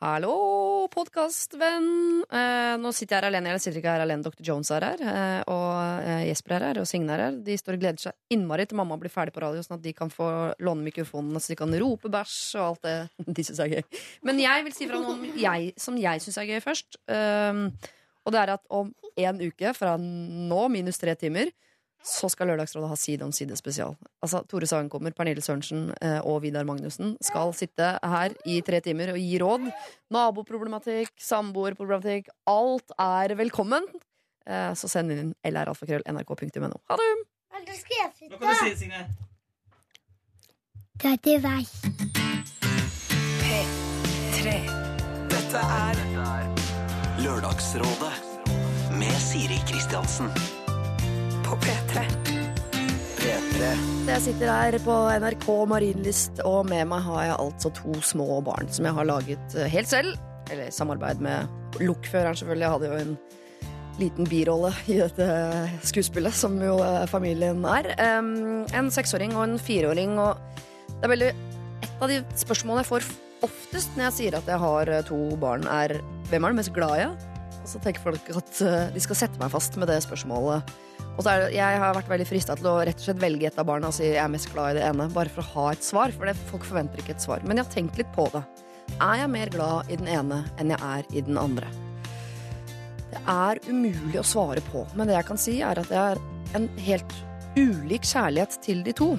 Hallo, podkastvenn! Eh, nå sitter jeg her alene. Jeg sitter ikke her alene. Dr. Jones er her. Eh, og eh, Jesper er her, og Signe er her. De står og gleder seg innmari til mamma blir ferdig på radio, sånn at de kan få låne mikrofonene så de kan rope bæsj og alt det de syns er gøy. Men jeg vil si fra noe jeg, som jeg syns er gøy først. Um, og det er at om en uke fra nå, minus tre timer, så skal Lørdagsrådet ha Side om side spesial. Altså, Tore Sagen kommer, Pernille Sørensen eh, og Vidar Magnussen skal sitte her i tre timer og gi råd. Naboproblematikk, samboerproblematikk. Alt er velkommen. Eh, så send inn lralfakrøll.nrk.no. Ha det! Nå kan du si det, Signe. Det er til vei. P3. Dette er Lørdagsrådet med Siri Kristiansen. På P3. P3. Jeg sitter her på NRK Marienlyst, og med meg har jeg altså to små barn som jeg har laget eh, helt selv. Eller i samarbeid med lokføreren, selvfølgelig. Jeg hadde jo en liten birolle i dette skuespillet, som jo eh, familien er. En seksåring og en fireåring, og det er veldig Et av de spørsmålene jeg får oftest når jeg sier at jeg har eh, to barn, er hvem er du mest glad i? Og så tenker folk at eh, de skal sette meg fast med det spørsmålet. Og så er det, jeg har vært veldig frista til å rett og slett velge et av barna og si jeg er mest glad i det ene, bare for å ha et svar. For det, folk forventer ikke et svar. Men jeg har tenkt litt på det. Er jeg mer glad i den ene enn jeg er i den andre? Det er umulig å svare på, men det jeg kan si, er at jeg er en helt ulik kjærlighet til de to.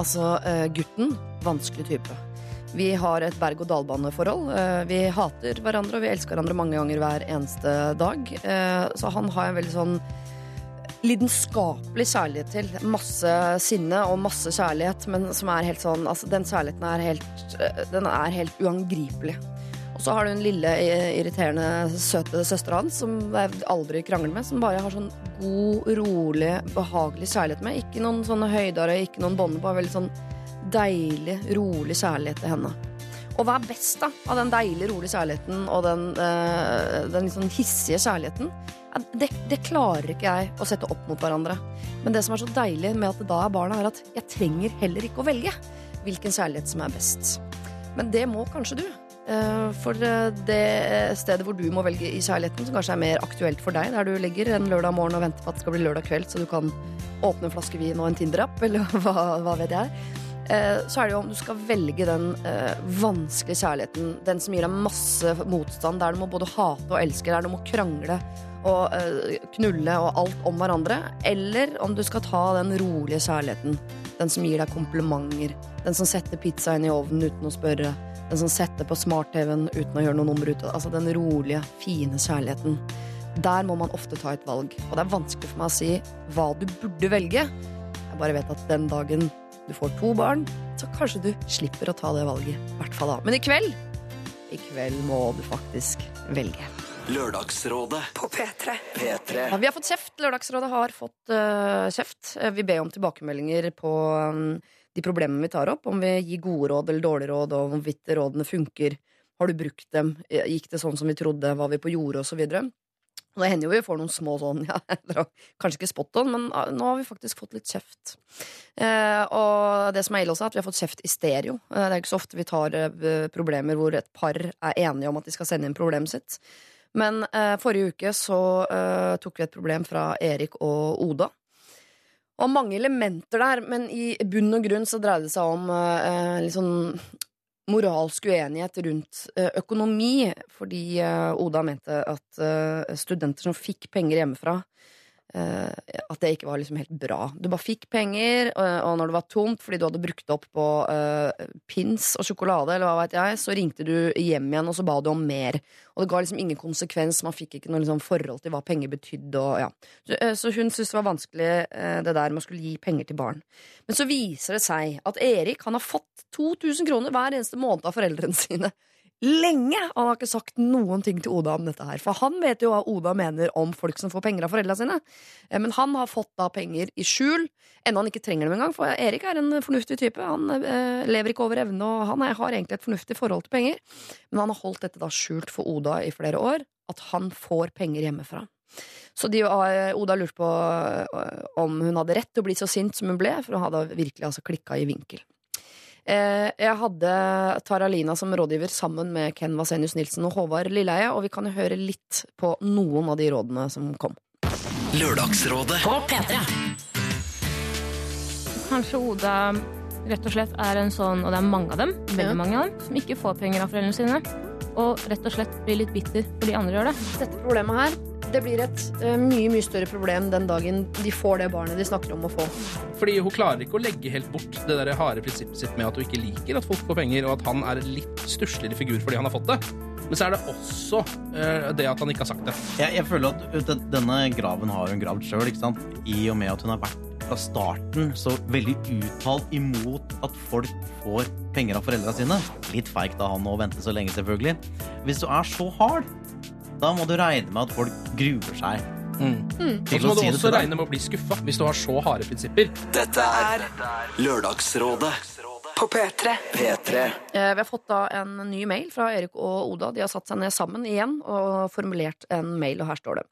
Altså eh, gutten, vanskelig type. Vi har et berg-og-dal-bane-forhold. Eh, Vi hater hverandre, og vi elsker hverandre mange ganger hver eneste dag. Eh, Så han har en veldig sånn lidenskapelig kjærlighet til. Masse sinne og masse kjærlighet, men som er helt sånn Altså, den kjærligheten er helt eh, Den er helt uangripelig. Og så har du den lille, irriterende, søte søstera hans som jeg aldri krangler med, som bare har sånn god, rolig, behagelig kjærlighet med. Ikke noen sånne høyder og ikke noen bånd, bare veldig sånn deilig, rolig kjærlighet til henne. Og hva er best da av den deilige, rolige kjærligheten og den, eh, den litt sånn hissige kjærligheten? Det, det klarer ikke jeg å sette opp mot hverandre. Men det som er så deilig med at det da er barna, er at jeg trenger heller ikke å velge hvilken kjærlighet som er best. Men det må kanskje du. Eh, For eh, det stedet hvor du må velge i kjærligheten, som kanskje er mer aktuelt for deg, der du ligger en lørdag morgen og venter på at det skal bli lørdag kveld, så du kan åpne en flaske vin og en Tinder-app, eller hva, hva vet jeg, så er det jo om du skal velge den eh, vanskelige kjærligheten, den som gir deg masse motstand, der du må både hate og elske, der du må krangle og eh, knulle og alt om hverandre, eller om du skal ta den rolige kjærligheten, den som gir deg komplimenter, den som setter pizza inn i ovnen uten å spørre, den som setter på smart-TV-en uten å gjøre noe nummer ut av. Altså den rolige, fine kjærligheten. Der må man ofte ta et valg. Og det er vanskelig for meg å si hva du burde velge. Jeg bare vet at den dagen du får to barn, så kanskje du slipper å ta det valget. I hvert fall da. Men i kveld, i kveld må du faktisk velge. Lørdagsrådet på P3. P3. Ja, vi har fått kjeft. Lørdagsrådet har fått uh, kjeft. Eh, Vi ber om tilbakemeldinger på um, de problemene vi tar opp. Om vi gir gode råd eller dårlige råd, og om hvorvidt rådene funker. Har du brukt dem? Eh, Gikk det sånn som vi trodde? Var vi på jordet? Og så videre. Det hender jo vi får noen små sånn, ja, kanskje ikke spot on, men ah, nå har vi faktisk fått litt kjeft. Eh, og det som er ille også, er at vi har fått kjeft i stereo. Eh, det er ikke så ofte vi tar eh, problemer hvor et par er enige om at de skal sende inn problemet sitt. Men eh, forrige uke så eh, tok vi et problem fra Erik og Oda. Og mange elementer der, men i bunn og grunn så dreide det seg om eh, litt sånn moralsk uenighet rundt eh, økonomi. Fordi eh, Oda mente at eh, studenter som fikk penger hjemmefra, at det ikke var liksom helt bra. Du bare fikk penger, og, og når det var tomt fordi du hadde brukt opp på uh, pins og sjokolade, eller hva vet jeg, så ringte du hjem igjen og så ba du om mer. Og det ga liksom ingen konsekvens, man fikk ikke noe liksom forhold til hva penger betydde. Og, ja. så, uh, så hun syntes det var vanskelig uh, det der med å skulle gi penger til barn. Men så viser det seg at Erik han har fått 2000 kroner hver eneste måned av foreldrene sine lenge. Han har ikke sagt noen ting til Oda om dette her. For han vet jo hva Oda mener om folk som får penger av foreldrene sine. Eh, Men han har fått da penger i skjul, enda han ikke trenger dem engang. For Erik er en fornuftig type. Han eh, lever ikke over evne, og han er, har egentlig et fornuftig forhold til penger. Men han har holdt dette da skjult for Oda i flere år, at han får penger hjemmefra. Så de, eh, Oda lurte på eh, om hun hadde rett til å bli så sint som hun ble, for hun hadde virkelig altså klikka i vinkel. Eh, jeg hadde Taralina som rådgiver sammen med Ken Vasenius Nilsen og Håvard Lilleheie, og vi kan jo høre litt på noen av de rådene som kom. Lørdagsrådet På P3. Kanskje Oda rett og slett er en sånn, og det er mange av dem, veldig mange av dem, som ikke får penger av foreldrene sine, og rett og slett blir litt bitter fordi andre gjør det. Dette problemet her det blir et uh, mye mye større problem den dagen de får det barnet de snakker om å få. Fordi hun klarer ikke å legge helt bort det der harde prinsippet sitt med at hun ikke liker at folk får penger, og at han er en litt stussligere figur fordi han har fått det. Men så er det også uh, det at han ikke har sagt det. Jeg, jeg føler at denne graven har hun gravd sjøl? I og med at hun har vært fra starten så veldig uttalt imot at folk får penger av foreldra sine. Litt feigt av han å vente så lenge, selvfølgelig. Hvis du er så hard, da må du regne med at folk gruer seg. Og så må du si også regne med å bli skuffa hvis du har så harde prinsipper. Dette er Lørdagsrådet på P3. P3. Eh, vi har fått da en ny mail fra Erik og Oda. De har satt seg ned sammen igjen og formulert en mail, og her står det.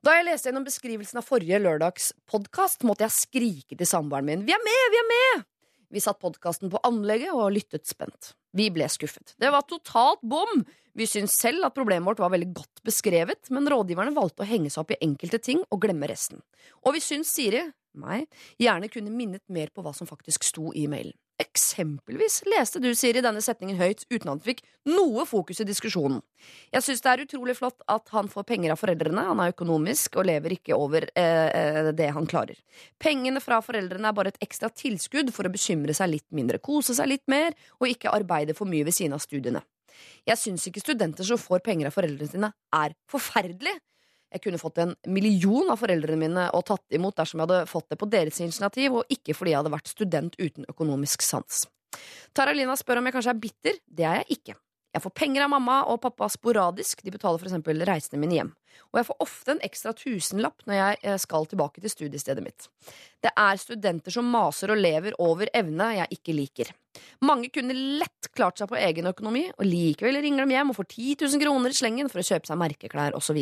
Da jeg leste gjennom beskrivelsen av forrige lørdags podkast, måtte jeg skrike til samboeren min 'Vi er med! Vi er med!' Vi satt podkasten på anlegget og lyttet spent. Vi ble skuffet. Det var totalt bom! Vi syntes selv at problemet vårt var veldig godt beskrevet, men rådgiverne valgte å henge seg opp i enkelte ting og glemme resten. Og vi syns Siri, meg, gjerne kunne minnet mer på hva som faktisk sto i mailen. Eksempelvis leste du, Siri, denne setningen høyt uten at han fikk noe fokus i diskusjonen. Jeg syns det er utrolig flott at han får penger av foreldrene, han er økonomisk og lever ikke over eh, eh, det han klarer. Pengene fra foreldrene er bare et ekstra tilskudd for å bekymre seg litt mindre, kose seg litt mer og ikke arbeide for mye ved siden av studiene. Jeg syns ikke studenter som får penger av foreldrene sine, er forferdelig. Jeg kunne fått en million av foreldrene mine og tatt imot dersom jeg hadde fått det på deres initiativ, og ikke fordi jeg hadde vært student uten økonomisk sans. Taralina spør om jeg kanskje er bitter. Det er jeg ikke. Jeg får penger av mamma og pappa sporadisk, de betaler eksempel reisene mine hjem. Og jeg får ofte en ekstra tusenlapp når jeg eh, skal tilbake til studiestedet mitt. Det er studenter som maser og lever over evne jeg ikke liker. Mange kunne lett klart seg på egen økonomi, og likevel ringer de hjem og får 10 000 kroner i slengen for å kjøpe seg merkeklær osv.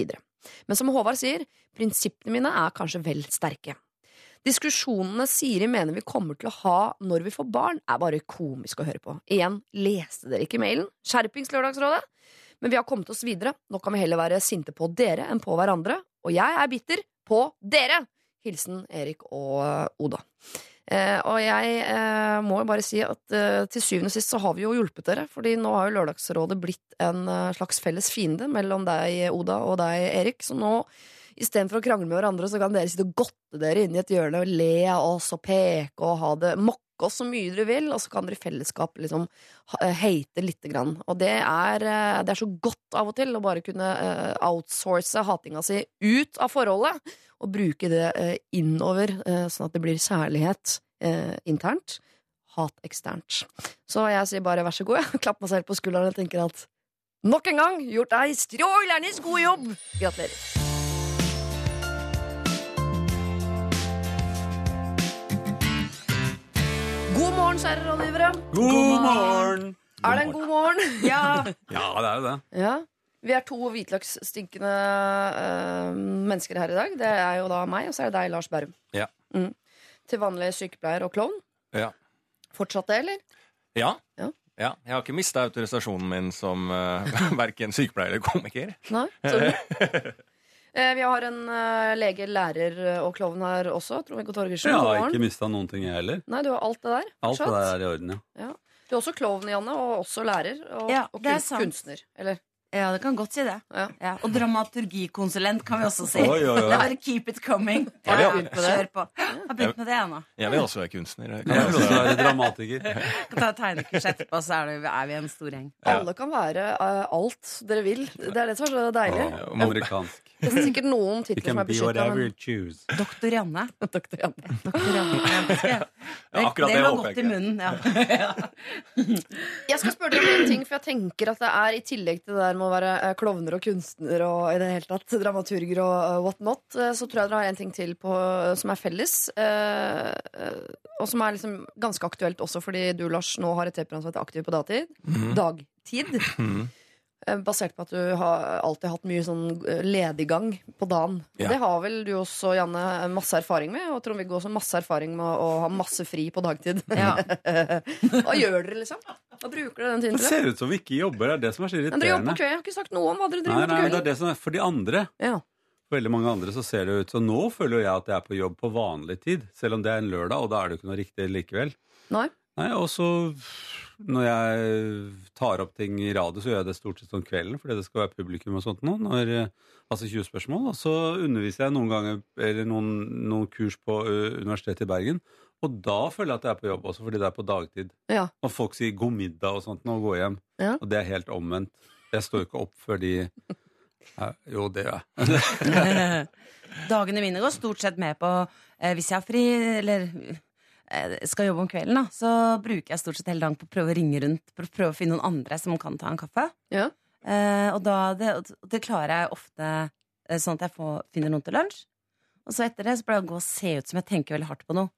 Men som Håvard sier, prinsippene mine er kanskje vel sterke. Diskusjonene Siri mener vi kommer til å ha når vi får barn, er bare komisk å høre på. Igjen, leste dere ikke mailen? Skjerpings Lørdagsrådet? Men vi har kommet oss videre. Nå kan vi heller være sinte på dere enn på hverandre. Og jeg er bitter på dere! Hilsen Erik og eh, Oda. Eh, og jeg eh, må jo bare si at eh, til syvende og sist så har vi jo hjulpet dere. Fordi nå har jo Lørdagsrådet blitt en eh, slags felles fiende mellom deg, Oda, og deg, Erik. Så nå Istedenfor å krangle med hverandre, så kan dere sitte og godte dere inn i et hjørne og le av oss og peke og ha det mokke oss så mye dere vil, og så kan dere i fellesskap liksom eh, hate lite grann. Og det er, eh, det er så godt av og til å bare kunne eh, outsource hatinga si ut av forholdet, og bruke det innover, sånn at det blir kjærlighet eh, internt. Hat eksternt. Så jeg sier bare vær så god, jeg. Klapp meg selv på skulderen og tenker at nok en gang gjort deg strålernes god jobb! Gratulerer. God morgen, kjære rådgivere. God morgen! Er det en god morgen? Ja. Ja, det er jo det. ja. Vi er to hvitløksstinkende øh, mennesker her i dag. Det er jo da meg, og så er det deg, Lars Berrum. Ja. Mm. Til vanlig sykepleier og klovn. Ja. Fortsatt det, eller? Ja. Ja. Ja, jeg har ikke mista autorisasjonen min som uh, verken sykepleier eller komiker. Nei? Sorry. Eh, Vi har en øh, lege, lærer øh, og klovn her også. Trond-Viggo Torgersen. Jeg har ikke mista noen ting, jeg heller. Nei, du har alt det der. Alt det der er i orden, ja. Du er også klovn, Janne, og også lærer. Og, Ja, og det kun- kunstner. Eller? Ja, det kan godt si det. Ja. Ja. Og dramaturgikonsulent kan vi også si. Oi, oi, oi. Det er bare keep it coming. Har jeg har begynt med det? Kjør på. Jeg har begynt med det, ennå. Jeg vil også være kunstner. Jeg Jeg vil også være dramatiker. Kan ta tegnekurs etterpå, så er, det, er vi en stor gjeng. Ja. Alle kan være uh, alt dere vil. Det er det som er så deilig. Ja, Amerikansk. Det er sikkert noen titler som er be beskytta. Men... Doktor Janne. Doktor Janne. Doktor Janne. Ja, Ja, akkurat det det var godt i munnen. Ja. Jeg skal spørre dere om en ting, for jeg tenker at det er i tillegg til det der med å være eh, klovner og kunstner og i det hele tatt dramaturger og eh, what not, eh, så tror jeg dere har en ting til på, som er felles. og som er liksom ganske aktuelt også fordi du, Lars, nå har et TV-program som heter Aktiv på dagtid. Mm. Dagtid. Mhm. Eh, Basert på at du har alltid hatt mye sånn eh, lediggang på dagen. Ja. Det har vel du også, Janne, masse erfaring med. Og Trond-Viggo også masse erfaring med å ha masse fri på dagtid. Hva gjør dere, liksom? Hva bruker dere den tiden til? Det ser ut som vi ikke jobber. Det er det som er så Men dere jobber på kveld. Jeg har ikke sagt noe om hva dere driver med på kvelden. det er det som er for de andre. Ja. For veldig mange andre så ser det ut Så nå føler jeg at jeg er på jobb på vanlig tid, selv om det er en lørdag, og da er det jo ikke noe riktig likevel. Nei? Nei, og så når jeg tar opp ting i radio, så gjør jeg det stort sett om kvelden, fordi det skal være publikum og sånt nå. Når, eh, altså 20 spørsmål. Og så underviser jeg noen ganger, eller noen, noen kurs på Universitetet i Bergen. Og da føler jeg at jeg er på jobb også, fordi det er på dagtid. Ja. Og folk sier 'god middag' og sånt nå og går hjem. Ja. Og det er helt omvendt. Jeg står ikke opp før de ja, Jo, det gjør jeg. Dagene mine går stort sett med på eh, Hvis jeg har fri, eller eh, skal jobbe om kvelden, da, så bruker jeg stort sett hele dagen på å prøve å ringe rundt for å prøve å finne noen andre som kan ta en kaffe. Ja. Eh, og da, det, det klarer jeg ofte eh, sånn at jeg får, finner noen til lunsj. Og så etter det så pleier jeg å gå og se ut som jeg tenker veldig hardt på noe.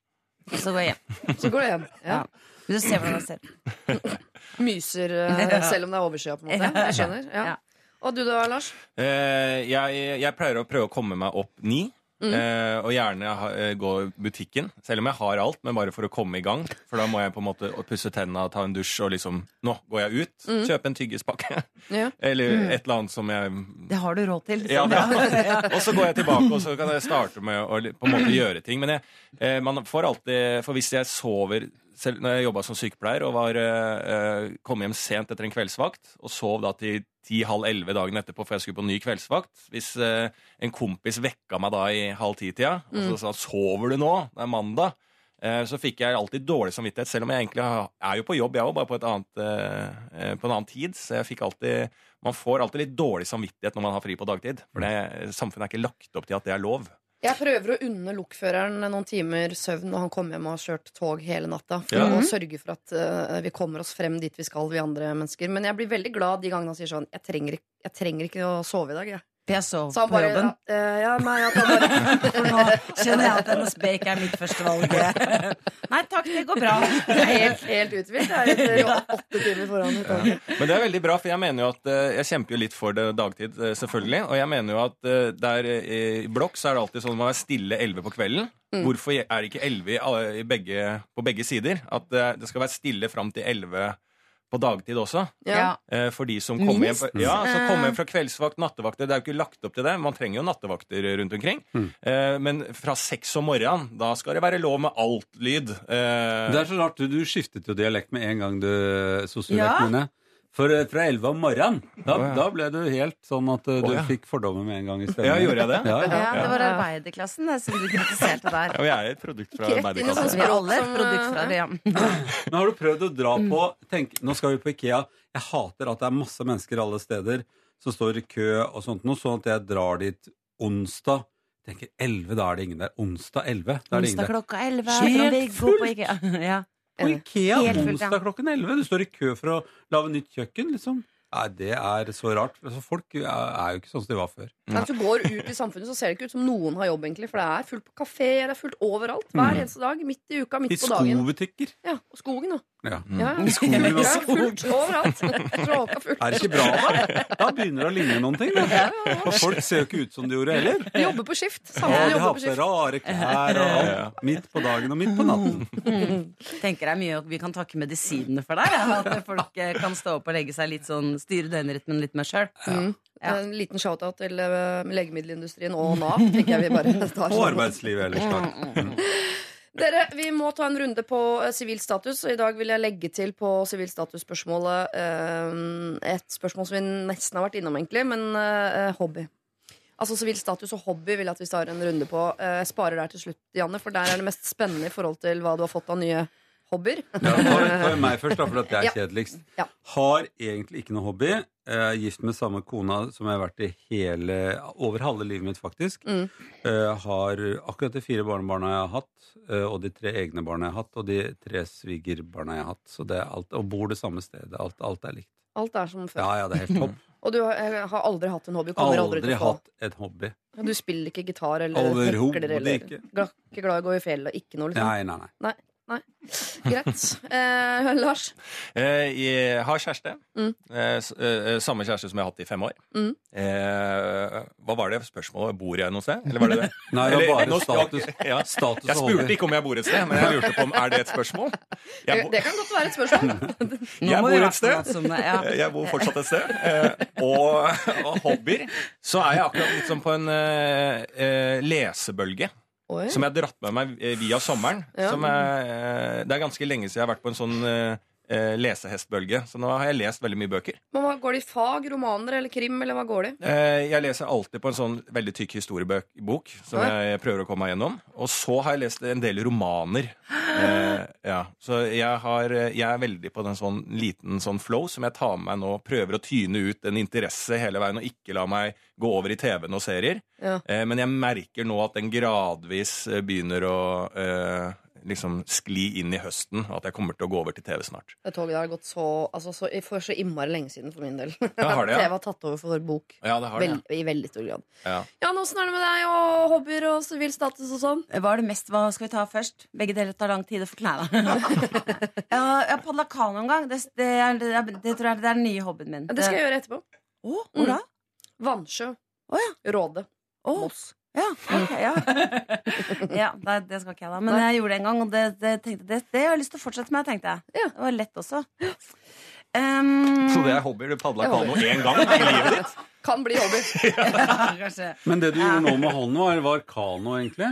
Og så går jeg hjem. Så går du hjem. Ja. Men du ser hvordan jeg ser? Myser eh, selv om det er overskya, på en måte. Ja. Jeg skjønner. Ja. Ja. Og du da, Lars? Eh, jeg, jeg pleier å prøve å komme meg opp ni. Mm. Eh, og gjerne ha, eh, gå i butikken, selv om jeg har alt, men bare for å komme i gang. For da må jeg på en måte pusse tenna, ta en dusj og liksom Nå går jeg ut, Mm. kjøpe en tyggispakke. Ja. Eller Mm. et eller annet som jeg Det har du råd til. ja, liksom. ja. Og så går jeg tilbake, og så kan jeg starte med å på en måte gjøre ting. Men jeg, eh, man får alltid For hvis jeg sover selv når jeg jobba som sykepleier og var, eh, eh, kom hjem sent etter en kveldsvakt, og sov da til ti-halv elleve dagen etterpå for jeg skulle på ny kveldsvakt Hvis eh, en kompis vekka meg da i halv ti-tida og så sa 'sover du nå', det er mandag, eh, så fikk jeg alltid dårlig samvittighet, selv om jeg egentlig har, er jo på jobb, jeg òg, bare på, et annet, eh, eh, på en annen tid. Så jeg fikk alltid man får alltid litt dårlig samvittighet når man har fri på dagtid. For det, samfunnet er ikke lagt opp til at det er lov. Jeg prøver å unne lokføreren noen timer søvn når han kommer hjem og har kjørt tog hele natta. For Ja. å sørge for at uh, vi kommer oss frem dit vi skal, vi andre mennesker. Men jeg blir veldig glad de gangene han sier sånn Jeg trenger, jeg trenger ikke å sove i dag, jeg. For jeg sov Så han på bare jobben. Ja, eh, ja nei, bare For nå skjønner jeg at NSB ikke er mitt første valg. Nei takk, det går bra. Jeg er helt, helt uthvilt. Det er etter åtte timer foran i toget. Men det er veldig bra, for jeg mener jo at eh, Jeg kjemper jo litt for det dagtid, eh, selvfølgelig. Og jeg mener jo at der i blokk så er det alltid sånn at man er stille 11 på kvelden. Hvorfor er det ikke 11 i alle- i begge, på begge sider? At det skal være stille fram til 11 på dagtid også. Ja. Eh, For de som kommer hjem, ja, som kommer hjem fra kveldsvakt, nattevakter. Det er jo ikke lagt opp til det. Man trenger jo nattevakter rundt omkring. Eh, Men fra seks om morgenen, da skal det være lov med alt lyd. Eh, Det er så rart, du, du skiftet jo dialekt med en gang du sosiolekt, Ja. Mine. For eh, fra 11 om morgenen, da, oh, ja. da ble du helt sånn at uh, du oh, ja. fikk fordommer med en gang i stemmen. Ja, gjorde jeg det? Ja, ja. Ja, det var arbeiderklassen det, som du kritiserte der. Ja, og jeg er et produkt fra arbeiderklassen. Vi er alle et produkt eh, fra det, ja. Men har du prøvd å dra på tenk, Nå skal vi på Ikea. Jeg hater at det er masse mennesker alle steder som står i kø og sånt noe, sånn at jeg drar dit onsdag. Tenker 11, da er det ingen der. Onsdag 11, da er det ingen Onsdag der. klokka 11. Helt Ikea. Ja. På Ikea onsdag klokken 11. Du står i kø for å lage nytt kjøkken, liksom. Nei, det er så rart. Altså, folk er er jo ikke sånn som de var før. Men hvis du går ut i samfunnet, så ser det ikke ut som noen har jobb, egentlig. For det er fullt på kafeer, det er fullt overalt. Hver eneste dag. Midt i uka, I midt på dagen. I skobutikker. Ja, og skogen, da. Ja. Ja, ja. I skogen og er fullt overalt. Tråka fullt. Er det ikke bra, da? Da begynner det å ligne noen ting. Da. Og folk ser jo ikke ut som de gjorde heller. De jobber på skift. Ja, de har jobber på skift. rare klær og alt. Midt på dagen og midt på natten. Tenker det er mye vi kan takke medisinene for deg. Ja. At folk eh, kan stå opp og legge seg litt sånn styre døgnrytmen litt mer sjøl. Mm. Ja. En liten shout-out til eh, legemiddelindustrien og Nav, tenker jeg vi bare tar. Og sånn. arbeidslivet ellers, takk. Dere, vi må ta en runde på eh, sivil status, og i dag vil jeg legge til på sivil status-spørsmålet eh, et spørsmål som vi nesten har vært innom, egentlig, men eh, hobby. Altså Sivil status og hobby vil jeg at vi tar en runde på. Jeg sparer der til slutt, Janne, for der er det mest spennende i forhold til hva du har fått av nye hobbyer. Ja, ta, meg først, da, for at jeg er kjedeligst. Ja. Har egentlig ikke noe hobby. Jeg er gift med samme kona som jeg har vært i hele, over halve livet mitt, faktisk. Mm. Eh, har akkurat de fire barnebarna jeg har hatt, eh, og de tre egne barna jeg har hatt, og de tre svigerbarna jeg har hatt. Så det er alt, og bor det samme stedet. Alt, alt er likt. Alt er som før. Ja, ja, det er helt topp. Og du har, eh, har aldri hatt en hobby? Kommer aldri, Aldri hatt et hobby. Du spiller ikke gitar eller hekler eller ikke. Ikke glad i å gå i fjellet? Ikke noe, liksom? Nei, nei, nei. Nei. Greit. Eh, Lars? Eh, jeg har kjæreste. Mm. Eh, eh, samme kjæreste som jeg har hatt i fem år. Mm. Eh, hva var det spørsmålet? Bor jeg noe sted? Eller var det det? Nei, det var bare status. ja. Status Jeg spurte ikke om jeg bor et sted, men jeg lurte på om er det et spørsmål. Jeg, Det, bo- det kan godt være et spørsmål. Nå jeg bor et sted. som. Jeg bor fortsatt et sted. Eh, og, og hobbyer. Så er jeg akkurat litt sånn på en lesebølge. Oi. Som jeg har dratt med meg eh, via sommeren. Ja. Som er, eh, det er ganske lenge siden jeg har vært på en sånn eh, eh, lesehestbølge. Så nå har jeg lest veldig mye bøker. Men hva Går det i fag, romaner eller krim, eller hva går det i? Eh, jeg leser alltid på en sånn veldig tykk historiebok som Oi. jeg prøver å komme meg gjennom. Og så har jeg lest en del romaner. Eh, ja. Så jeg, har, eh, jeg er veldig på den sånn liten sånn flow som jeg tar med meg nå. Prøver å tyne ut en interesse hele veien og ikke la meg gå over i TV-en og serier. Ja. Eh, men jeg merker nå at den gradvis eh, begynner å eh, liksom skli inn i høsten. og At jeg kommer til å gå over til TV snart. Det toget der har gått så, altså, så, for så innmari lenge siden for min del. Ja, har det, ja. TV har tatt over for bok. Ja, det har det. Vel, I veldig stor grad. Ja. Jan, åssen er det med deg og hobbyer og sivil status og sånn? Hva er det mest, hva skal vi ta først? Begge deler tar lang tid å forklare. jeg har, padla kano en gang. Det, det, er, det, det tror jeg det er den nye hobbyen min. Det skal jeg gjøre etterpå. Å, hvor da? Vannsjø. Oh, ja. Råde. Moss. Ja, ok, ja. ja det, det skal ikke jeg da. Men jeg gjorde det en gang, og det, det, tenkte, det, det har jeg lyst til å fortsette med. tenkte jeg Ja. Det var lett også. Um, Så det er hobbyer? Du padla kano én gang i livet ditt? Kan bli hobby. ja. Men det du gjorde nå med hånden, var, var kano, egentlig?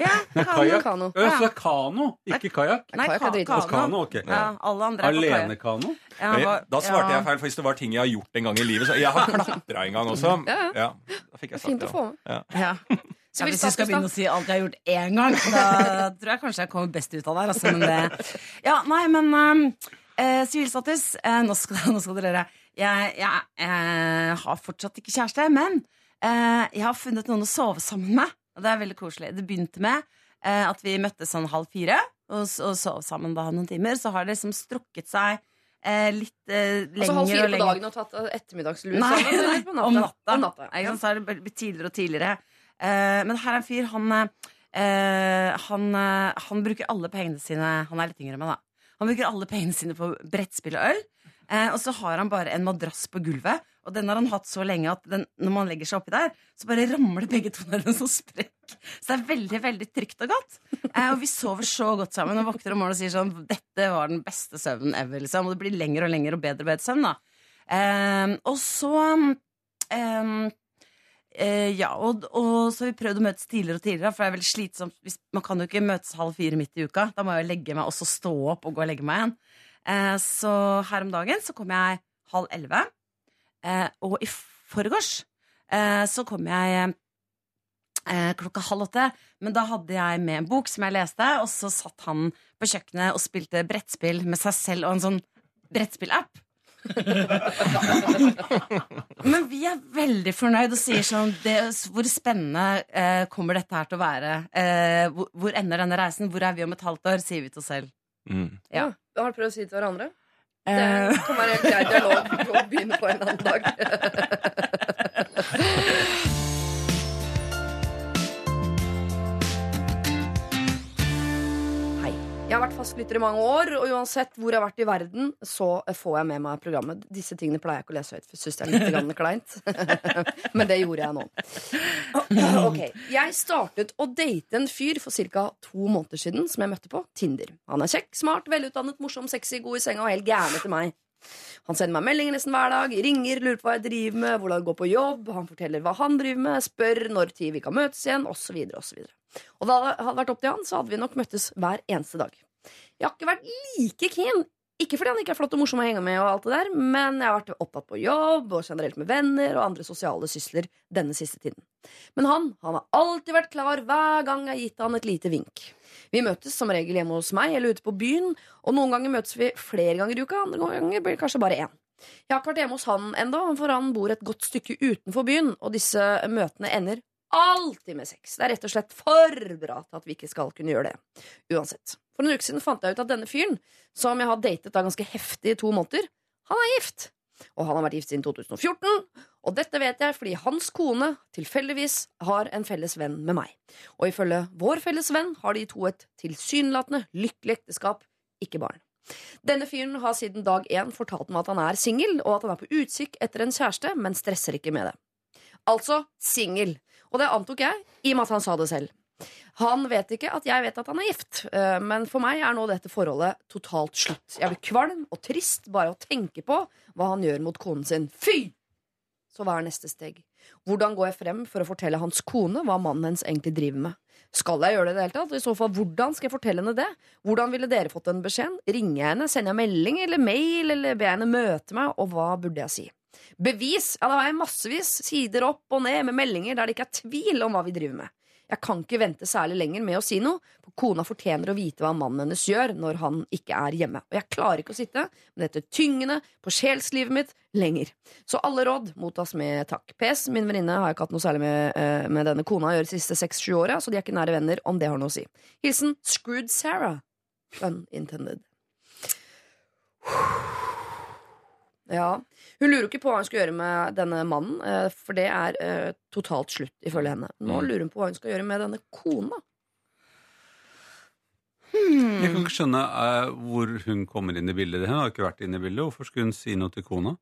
Ja, kano. kajakk. Kano. Ja, så det er kano, ikke kajakk? Nei, Kajakk ka-. Kano, ok. Ja, alle andre er på. Alenekano? Ja, Oi, Da svarte ja. jeg feil, for hvis det var ting jeg har gjort en gang i livet så Jeg har klatra en gang også. Ja, Ja, da fikk jeg sagt Fint det. å få med. Ja. Ja. Ja, hvis du skal begynne å si alt jeg har gjort én gang, da tror jeg kanskje jeg kommer best ut av det. Altså, men det. Ja, nei, men um, uh, sivilstatus eh, nå, skal, nå skal dere høre. Jeg, jeg uh, har fortsatt ikke kjæreste, men eh, jeg har funnet noen å sove sammen med. Og det er veldig koselig. Det begynte med eh, at vi møttes sånn halv fire og, og sov sammen da noen timer. Så har det liksom strukket seg eh, litt eh, lenger Altså halv fire på dagen og tatt ettermiddagslue Nei, sammen? nei, på natta? om natta. Om natta ja. Så er det blitt tidligere og tidligere. Eh, men her er en fyr, han, eh, han, eh, han bruker alle pengene sine Han er litt yngre enn meg, da. Han bruker alle pengene sine på brettspill og øl. Eh, og så har han bare en madrass på gulvet, og den har han hatt så lenge at den, når man legger seg oppi der, så bare ramler begge to ned en sånn sprekk. Så det er veldig veldig trygt og godt. Eh, og vi sover så godt sammen og våkner om morgenen og sier sånn Dette var den beste søvnen ever. Liksom. Og det blir lengre og lengre og bedre og bedre søvn. da eh, Og så eh, eh, Ja, og, og så har vi prøvd å møtes tidligere og tidligere, for det er veldig slitsomt. Man kan jo ikke møtes halv fire midt i uka. Da må jeg jo legge meg og så stå opp og gå og legge meg igjen. Eh, så her om dagen så kom jeg halv elleve. Eh, og i forgårs eh, så kom jeg eh, klokka halv åtte. Men da hadde jeg med en bok som jeg leste, og så satt han på kjøkkenet og spilte brettspill med seg selv og en sånn brettspillapp. Men vi er veldig fornøyd og sier sånn det, Hvor spennende eh, kommer dette her til å være? Eh, hvor, hvor ender denne reisen? Hvor er vi om et halvt år? Sier vi til oss selv. Mm. Ja. Ja. Har dere prøvd å si det til hverandre? Det Eh, kan være en grei dialog å begynne på en annen dag. Jeg har vært fastlytter i mange år, og uansett hvor jeg har vært i verden, så får jeg med meg programmet. Disse tingene pleier jeg ikke å lese høyt, for syns det er litt grann kleint. Men det gjorde jeg nå. Ok, Jeg startet å date en fyr for ca. to måneder siden, som jeg møtte på Tinder. Han er kjekk, smart, velutdannet, morsom, sexy, god i senga og helt gæren etter meg. Han sender meg meldinger nesten hver dag, ringer, lurer på hva jeg driver med, hvordan det går på jobb, han forteller hva han driver med, spør når tid vi kan møtes igjen, osv., osv. Og da det hadde vært opp til han, så hadde vi nok møttes hver eneste dag. Jeg har ikke vært like keen, ikke fordi han ikke er flott og morsom å henge med, og alt det der, men jeg har vært opptatt på jobb og generelt med venner og andre sosiale sysler denne siste tiden. Men han han har alltid vært klar hver gang jeg har gitt han et lite vink. Vi møtes som regel hjemme hos meg eller ute på byen, og noen ganger møtes vi flere ganger i uka, andre ganger blir det kanskje bare én. Jeg har ikke vært hjemme hos han ennå, for han bor et godt stykke utenfor byen, og disse møtene ender alltid med sex. Det er rett og slett for bra til at vi ikke skal kunne gjøre det. Uansett. For en uke siden fant jeg ut at denne fyren, som jeg har datet da ganske heftig i to måneder, han er gift. Og han har vært gift siden 2014. Og dette vet jeg fordi hans kone tilfeldigvis har en felles venn med meg. Og ifølge vår felles venn har de to et tilsynelatende lykkelig ekteskap, ikke barn. Denne fyren har siden dag én fortalt meg at han er singel, og at han er på utkikk etter en kjæreste, men stresser ikke med det. Altså singel. Og det antok jeg, i og med at han sa det selv. Han vet ikke at jeg vet at han er gift, eh, men for meg er nå dette forholdet totalt slutt. Jeg blir kvalm og trist bare å tenke på hva han gjør mot konen sin. Fy! Så hva er neste steg? Hvordan går jeg frem for å fortelle hans kone hva mannen hennes egentlig driver med? Skal jeg gjøre det i det hele tatt? I så fall, hvordan skal jeg fortelle henne det? Hvordan ville dere fått den beskjeden? Ringer jeg henne? Sender jeg melding eller mail? Eller ber jeg henne møte meg? Og hva burde jeg si? Bevis? Ja, da har jeg massevis sider opp og ned med meldinger der det ikke er tvil om hva vi driver med. Jeg kan ikke vente særlig lenger med å si noe, for kona fortjener å vite hva mannen hennes gjør når han ikke er hjemme. Og jeg klarer ikke å sitte med dette tyngende på sjelslivet mitt lenger. Så alle råd mottas med takk. PS, min venninne har ikke hatt noe særlig med, eh, med denne kona å gjøre de siste seks-sju åra, så de er ikke nære venner, om det har noe å si. Hilsen Screwed Sarah. Unintended. Ja. Hun lurer ikke på hva hun skal gjøre med denne mannen, eh, for det er eh, totalt slutt, ifølge henne. Nå Mm. lurer hun på hva hun skal gjøre med denne kona. Jeg kan ikke skjønne eh, hvor hun kommer inn i bildet. Hun har ikke vært inne i bildet. Hvorfor skulle hun si noe til kona?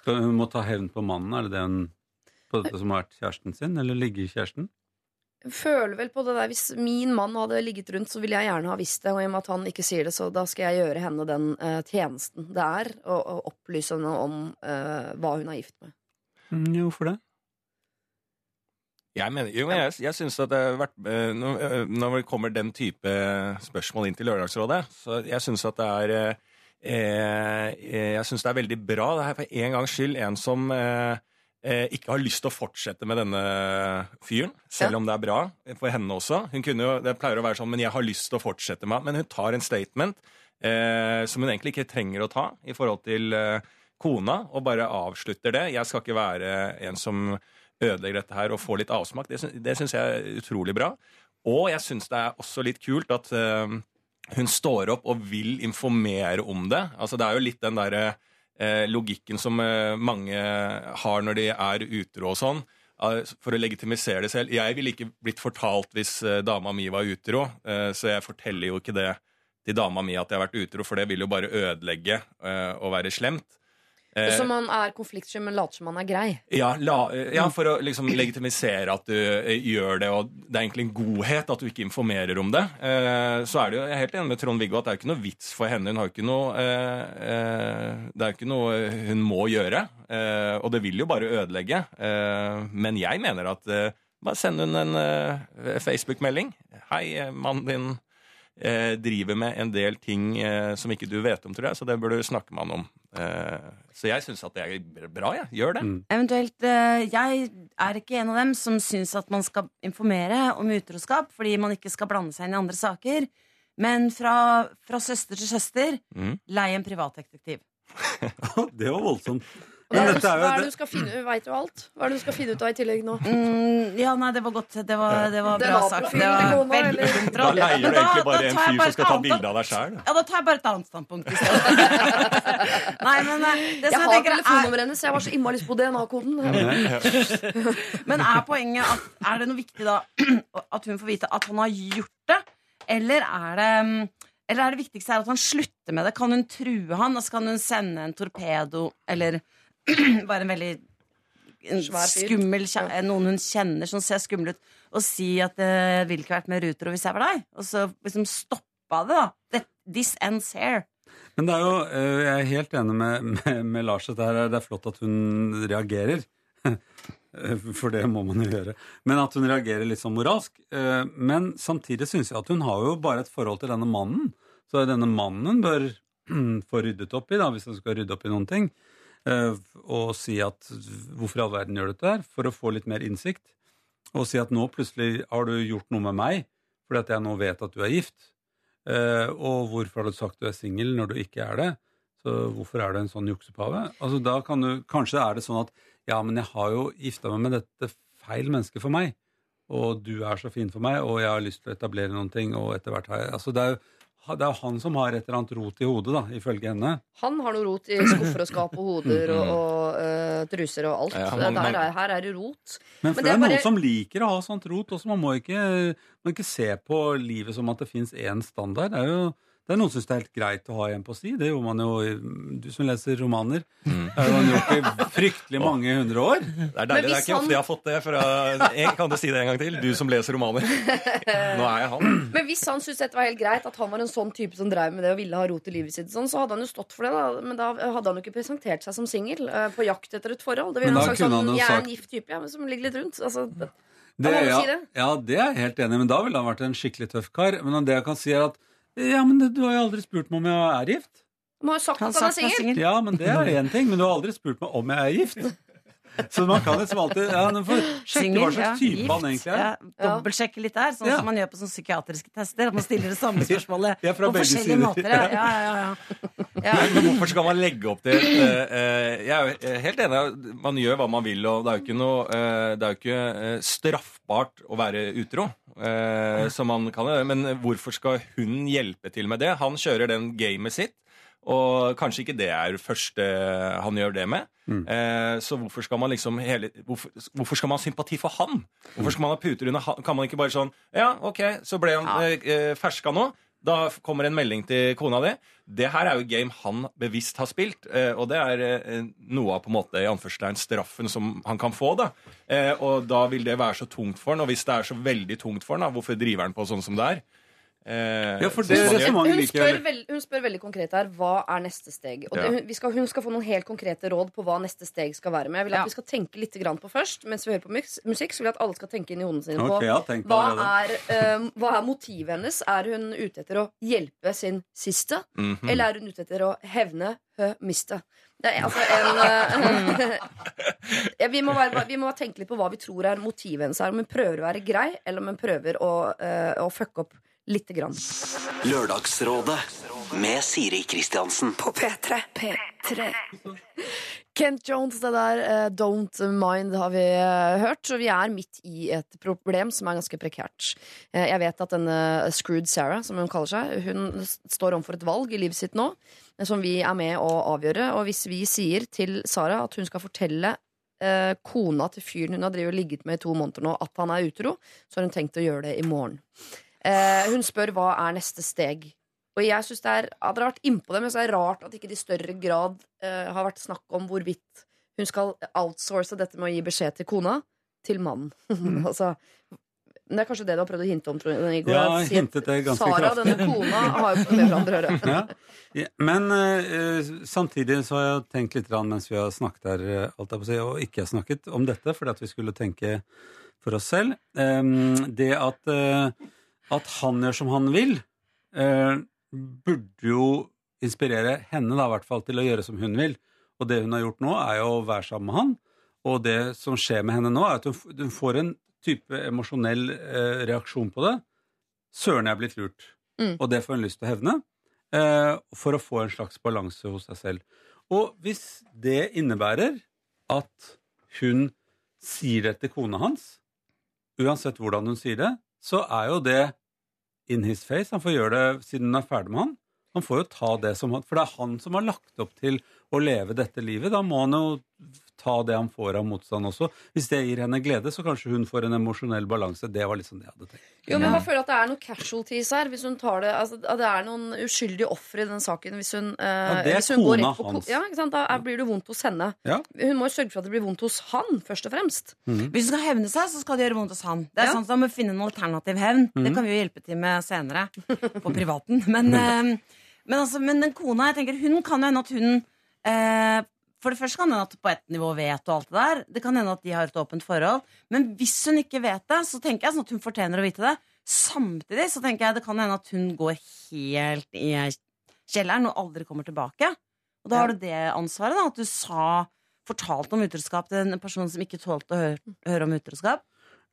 Skal Hun må ta hevn på mannen, er det det hun på dette som har vært kjæresten sin? Eller ligge-kjæresten? Hun føler vel på det der Hvis min mann hadde ligget rundt, så ville jeg gjerne ha visst det. Og i og med at han ikke sier det, så da skal jeg gjøre henne den uh, tjenesten det er å, opplyse henne om uh, hva hun er gift med. Mm, jo, hvorfor det? Jeg, mener, jo, men jeg, jeg synes at det har vært eh, når, det kommer den type spørsmål inn til Lørdagsrådet, så jeg syns at det er eh, Jeg syns det er veldig bra. Det er for en gangs skyld en som eh, ikke har lyst til å fortsette med denne fyren, selv om det er bra for henne også. Hun kunne jo, Det pleier å være sånn, men jeg har lyst til å fortsette med Men hun tar en statement eh, som hun egentlig ikke trenger å ta i forhold til eh, kona, og bare avslutter det. Jeg skal ikke være en som ødelegger dette her og får litt avsmak. Det, det syns jeg er utrolig bra. Og jeg syns det er også litt kult at eh, hun står opp og vil informere om det. Altså Det er jo litt den derre eh, logikken som eh, mange har når de er utro og sånn. eh, For å legitimisere det selv. Jeg ville ikke blitt fortalt hvis eh, dama mi var utro, eh, så jeg forteller jo ikke det til dama mi at jeg har vært utro, for det vil jo bare ødelegge eh, og være slemt. Eh, Så man er konfliktsky, men later som man er grei. ja, la, ja, for å liksom legitimisere at du eh, gjør det, og det er egentlig en godhet at du ikke informerer om det. Eh, så er det jo, Jeg er helt enig med Trond-Viggo at det er jo ikke noe vits for henne. Hun har ikke noe Det er jo ikke noe hun må gjøre. Og det vil jo bare ødelegge. Men jeg mener at bare send hun en Facebook-melding. Hei, mannen din driver med en del ting eh, som ikke du vet om, tror jeg, så det bør du snakke med han om. Eh, så jeg syns at det er bra, jeg. Gjør det. Eventuelt, eh, Jeg er ikke en av dem som syns at man skal informere om utroskap fordi man ikke skal blande seg inn i andre saker. Men fra, fra søster til søster, Mm. lei en privatdetektiv. Det var voldsomt. Hva er det, du skal finne Veit du alt? Hva er det du skal finne ut av i tillegg nå? Mm, ja, nei, det var godt. Det var, det var bra sagt. Det var veldig. Da leier du egentlig bare en fyr som skal ta bilde av deg sjæl. Ja, da tar jeg bare et annet standpunkt i stedet. Nei, men eh, det som jeg har er telefonnummeret hennes. Jeg var så innmari lyst på DNA-koden. Men er poenget at Er det noe viktig da at hun får vite at han har gjort det? Eller er det Eller er det viktigste at han slutter med det? Kan hun true han? Altså kan hun sende en torpedo eller bare en veldig en skummel Noen hun kjenner som ser skummel ut, og si at det ville ikke vært med ruter hvis jeg var deg? Og så liksom stoppa det, da. This ends here. men det er jo, eh, jeg er helt enig med, med, med Lars. at Det er, det er flott at hun reagerer. For det må man jo gjøre. Men at hun reagerer litt sånn moralsk. Eh, Men samtidig syns jeg at hun har jo bare et forhold til denne mannen. Så denne mannen bør få ryddet opp i, da, hvis hun skal rydde opp i noen ting. Eh, Og si at hvorfor i all verden gjør du dette her? For å få litt mer innsikt. Og si at nå plutselig har du gjort noe med meg fordi at jeg nå vet at du er gift. Eh, og hvorfor har du sagt du er singel når du ikke er det? Så hvorfor er du en sånn juksepave? Altså, da kan du, kanskje er det sånn at ja, men jeg har jo gifta meg med dette feil mennesket for meg. Og du er så fin for meg, og jeg har lyst til å etablere noen ting. Og etter hvert har jeg Altså, det er jo det er han som har et eller annet rot i hodet, da, ifølge henne. Han har noe rot i skuffer og skap og hoder og, og eh, truser og alt. Ja, Der er, her er det rot. Men, for det det er noen bare- som liker å ha sånt rot også. Man må ikke, man må ikke se på livet som at det fins én standard. Det er jo det er noen som syns det er helt greit å ha en på si. Det gjorde man jo Du som leser romaner. Det har man gjort i fryktelig mange hundre år. Det er deilig. Det er ikke han- ofte jeg har fått det fra jeg, Kan du si det en gang til? Du som leser romaner. Nå er jeg han. Men hvis han syntes dette var helt greit, at han var en sånn type som drev med det og ville ha rot i livet sitt, sånn, så hadde han jo stått for det. da Men da hadde han jo ikke presentert seg som singel eh, på jakt etter et forhold. Det ville han sagt sånn han Jeg er en gift type, ja, som ligger litt rundt. Altså, Det, ja, si det. ja, det er jeg helt enig i, men da ville han vært en skikkelig tøff kar. Men det jeg kan si, er at ja, men du har jo aldri spurt meg om jeg er gift. Du har jo sagt at han er singel. Ja, men det er én ting, men du har aldri spurt meg om jeg er gift. Så man kan liksom alltid ja, man får sjekke hva slags type ja, han egentlig er. Ja, Dobbeltsjekke litt der, sånn Ja. som man gjør på sånne psykiatriske tester. At man stiller det samme spørsmålet Ja, på forskjellige sider. måter. Ja, ja, ja, ja. ja. Men hvorfor skal man legge opp til eh, eh, Jeg er jo helt enig. Man gjør hva man vil, og det er jo ikke noe eh, Det er jo ikke eh, straffbart å være utro. Eh, som man kan gjøre. Men hvorfor skal hun hjelpe til med det? Han kjører den gamet sitt. Og kanskje ikke det er første han gjør det med. Eh, så hvorfor skal man liksom hele, hvorfor, hvorfor skal man ha sympati for han? Hvorfor skal man ha puter under han? Kan man ikke bare sånn Ja, OK, så ble han ja. eh, ferska nå. Da kommer en melding til kona di. Det her er jo game han bevisst har spilt, eh, og det er eh, noe av på en måte i anførselstegn straffen som han kan få. da. Eh, og da vil det være så tungt for han, og hvis det er så veldig tungt for han, da, hvorfor driver han på sånn som det er? Eh, Ja, for det resonnementet Hun liker spør, jeg. veld, hun spør veldig konkret her hva er neste steg. Og det, hun, vi skal, hun skal få noen helt konkrete råd på hva neste steg skal være. Men jeg vil at Ja. vi skal tenke litt grann på først. Mens vi hører på musikk, så vil jeg at alle skal tenke inn i hodene sine på jeg hva er, eh, hva er motivet hennes. Er hun ute etter å hjelpe sin siste, Mhm. eller er hun ute etter å hevne hø miste? Det er altså en uh, ja, vi, må være, vi må tenke litt på hva vi tror er motivet hennes her. Om hun prøver å være grei, eller om hun prøver å, uh, å fucke opp lite grann. Lørdagsrådet med Siri Kristiansen. På P3. P3. Kent Jones, det der eh, Don't Mind har vi eh, hørt. Så vi er midt i et problem som er ganske prekært. Eh, jeg vet at denne Screwed Sarah, som hun kaller seg, hun står overfor et valg i livet sitt nå som vi er med å avgjøre. Og hvis vi sier til Sara at hun skal fortelle eh, kona til fyren hun har drevet og ligget med i to måneder nå, at han er utro, så har hun tenkt å gjøre det i morgen. Eh, hun spør hva er neste steg. Og jeg synes det er, Hadde vært innpå det, men så er det rart at ikke det i større grad eh, har vært snakk om hvorvidt hun skal outsource dette med å gi beskjed til kona til mannen. altså, men det er kanskje det du har prøvd å hinte om, tror jeg, Igor. Ja, jeg hintet det ganske Sara, kraftig. denne kona, har jo med hverandre å gjøre. Ja. Men eh, samtidig så har jeg tenkt litt rann mens vi har snakket her, eh, alt jeg på å og ikke har snakket om dette, fordi at vi skulle tenke for oss selv. Em, det at, eh, at han gjør som han vil, eh, burde jo inspirere henne da, i hvert fall til å gjøre som hun vil. Og det hun har gjort nå, er jo å være sammen med han. Og det som skjer med henne nå, er at hun, hun får en type emosjonell eh, reaksjon på det. Søren, jeg er blitt lurt. Mm. Og det får hun lyst til å hevne. Eh, for å få en slags balanse hos seg selv. Og hvis det innebærer at hun sier det til kona hans, uansett hvordan hun sier det, så er jo det in his face. Han får gjøre det siden hun er ferdig med han. Han får jo ta det som han For det er han som har lagt opp til å leve dette livet. Da må han jo ta det han får av motstand også. Hvis det gir henne glede, så kanskje hun får en emosjonell balanse. Det var liksom det jeg hadde tenkt. Jo, men jeg føler at det er noen casualties her. Hvis hun tar det, altså, at det er noen uskyldige ofre i den saken. Hvis hun, eh, Ja, det er hvis hun går rett på hans. Ja, ikke sant? Da er, blir det vondt hos henne. Ja. Hun må jo sørge for at det blir vondt hos han, først og fremst. Hvis hun skal hevne seg, så skal det gjøre vondt hos han. Det er Ja. sant, Da må finne en alternativ hevn. Det kan vi jo hjelpe til med senere. På privaten. Men, eh, men, altså, men den kona, jeg tenker, hun kan jo hende at hun eh, For det første kan det hende at på ett nivå vet og alt det der. Det kan hende at de har et åpent forhold. Men hvis hun ikke vet det, så tenker jeg sånn at hun fortjener å vite det. Samtidig så tenker jeg det kan hende at hun går helt i kjelleren og aldri kommer tilbake. Og da har du det ansvaret, da. At du sa fortalte om utroskap til en person som ikke tålte å høre, høre om utroskap.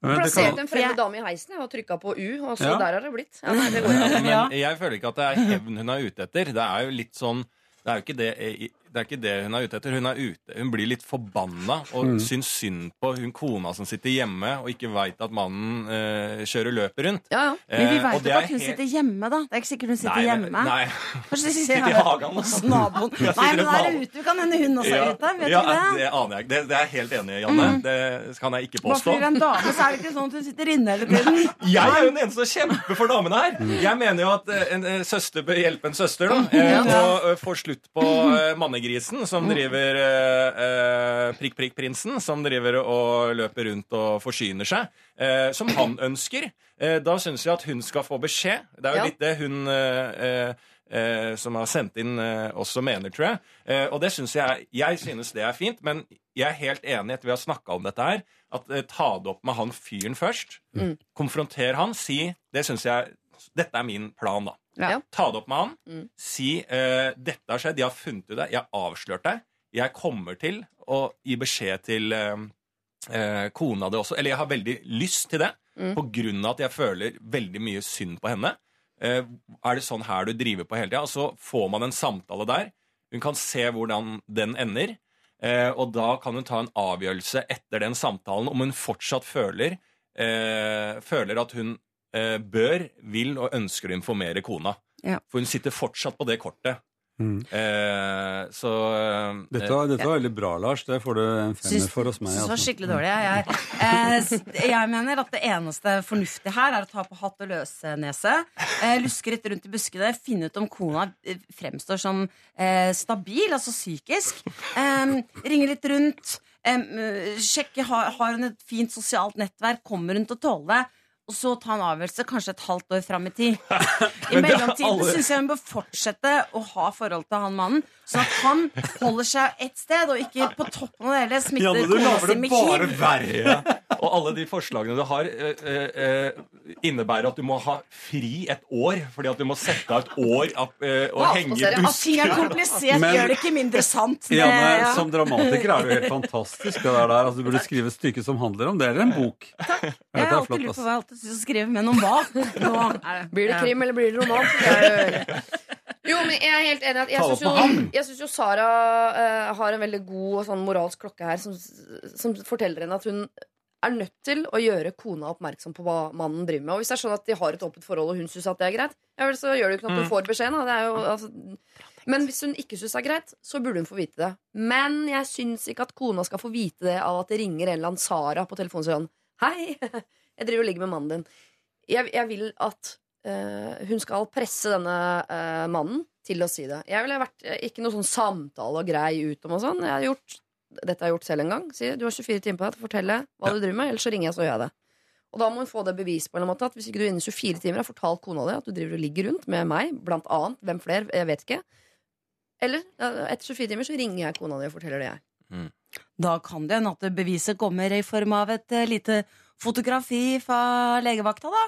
Plassert kan, en fremmed dame i heisen og trykka på U, og så Ja. der har det blitt. Ja, nei, det. Men jeg føler ikke at det er hevn hun er ute etter. Det er jo litt sånn Det er jo ikke det det er ikke det hun er ute etter. Hun er ute, hun blir litt forbanna og Mm. syns synd på hun kona som sitter hjemme og ikke veit at mannen eh, kjører løpet rundt. Ja, ja. Men vi Eh, veit jo at hun helt- sitter hjemme, da. Det er ikke sikkert hun sitter Nei, hjemme. Nei. Kanskje de Sitter i hagen, hos naboen. Nei, men der da er det ute. Kan hende hun også er ute. Vet ja, du det? det aner jeg ikke. Det, det er jeg helt enig i, Janne. Det kan jeg ikke Bare påstå. fordi det er en dame, så er det ikke sånn at hun sitter inne hele tiden. Jeg er jo den eneste som kjemper for damene her. Jeg mener jo at eh, en eh, søster bør hjelpe en søster, da. eh, Og får få slutt på eh, mannegrisen som driver eh, eh, Prikk Prikk Prinsen, som driver og løper rundt og forsyner seg. eh, Som han ønsker. Eh, Da syns jeg at hun skal få beskjed. Det er jo Ja. litt det hun eh, eh, eh, som har sendt inn, eh, også mener, tror jeg. Eh, og det synes jeg Jeg synes det er fint, men jeg er helt enig etter vi har snakka om dette her, at eh, ta det opp med han fyren først. Mm. Konfronter han, si Det syns jeg Dette er min plan, da. Ja. Ta det opp med han. Mm. Si uh, dette har skjedd, jeg har funnet ut det, jeg har avslørt deg. Jeg kommer til å gi beskjed til uh, uh, kona di også. Eller jeg har veldig lyst til det, Mm. på grunn av at jeg føler veldig mye synd på henne. Eh, er det sånn her du driver på hele tida? Og så får man en samtale der. Hun kan se hvordan den ender. Eh, og da kan hun ta en avgjørelse etter den samtalen om hun fortsatt føler, eh, føler at hun bør, vil og ønsker å informere kona. Ja. For hun sitter fortsatt på det kortet. Mm. Eh, så eh, Dette var, dette var veldig bra, Lars. Det får du en femmer for hos meg. Syns det var altså. skikkelig dårlig. Jeg, jeg, eh, jeg mener at det eneste fornuftige her er å ta på hatt og løse-nese. Eh, luske litt rundt i buskene, finne ut om kona eh, fremstår som eh, stabil, altså psykisk. Eh, ringe litt rundt. Eh, sjekke har, har hun et fint sosialt nettverk. Kommer hun til å tåle det? Og så ta en avgjørelse kanskje et halvt år fram i tid. I mellomtiden syns jeg hun bør fortsette å ha forhold til han mannen, sånn at han holder seg ett sted, og ikke på toppen av det hele smitter Janne, du kona lager si det med bare verre. Og alle de forslagene du har, eh, eh, eh, innebærer at du må ha fri et år. Fordi at du må sette av et år og henge i? At ting er komplisert, Men- gjør det ikke mindre sant. Det, Janne, ja. som dramatiker er du helt fantastisk. det der. Altså, du burde skrive et stykke som handler om det, eller en bok. Jeg Dette har er alltid lurt på hva jeg alltid å skrive, men om hva? Blir det krim, eller blir det roman? Jo- men jeg er helt enig. at Jeg syns jo, med ham. jeg synes jo Sara uh, har en veldig god sånn moralsk klokke her, som, som forteller henne at hun er nødt til å gjøre kona oppmerksom på hva mannen driver med. Og hvis det er sånn at de har et åpent forhold, og hun syns at det er greit, ja vel, så gjør det jo ikke noe at hun får beskjeden. Altså, men hvis hun ikke syns det er greit, så burde hun få vite det. Men jeg syns ikke at kona skal få vite det av at det ringer en eller annen Sara på telefonen og sier sånn Hei, jeg driver og ligger med mannen din. Jeg, jeg vil at uh, hun skal presse denne uh, mannen til å si det. Jeg ville vært eh, ikke noe sånn samtale og grei ut om og sånn. Jeg har gjort, dette har jeg gjort selv en gang. Si du har 24 timer på deg til å fortelle hva du driver med, ellers så ringer jeg, så gjør jeg det. Og da må hun få det bevis på en måte at hvis ikke du innen 24 timer har fortalt kona di at du driver og ligger rundt med meg, blant annet, hvem flere, jeg vet ikke. Eller etter 24 timer så ringer jeg kona di og forteller det jeg. Da kan det hende at beviset kommer i form av et lite fotografi fra legevakta, da.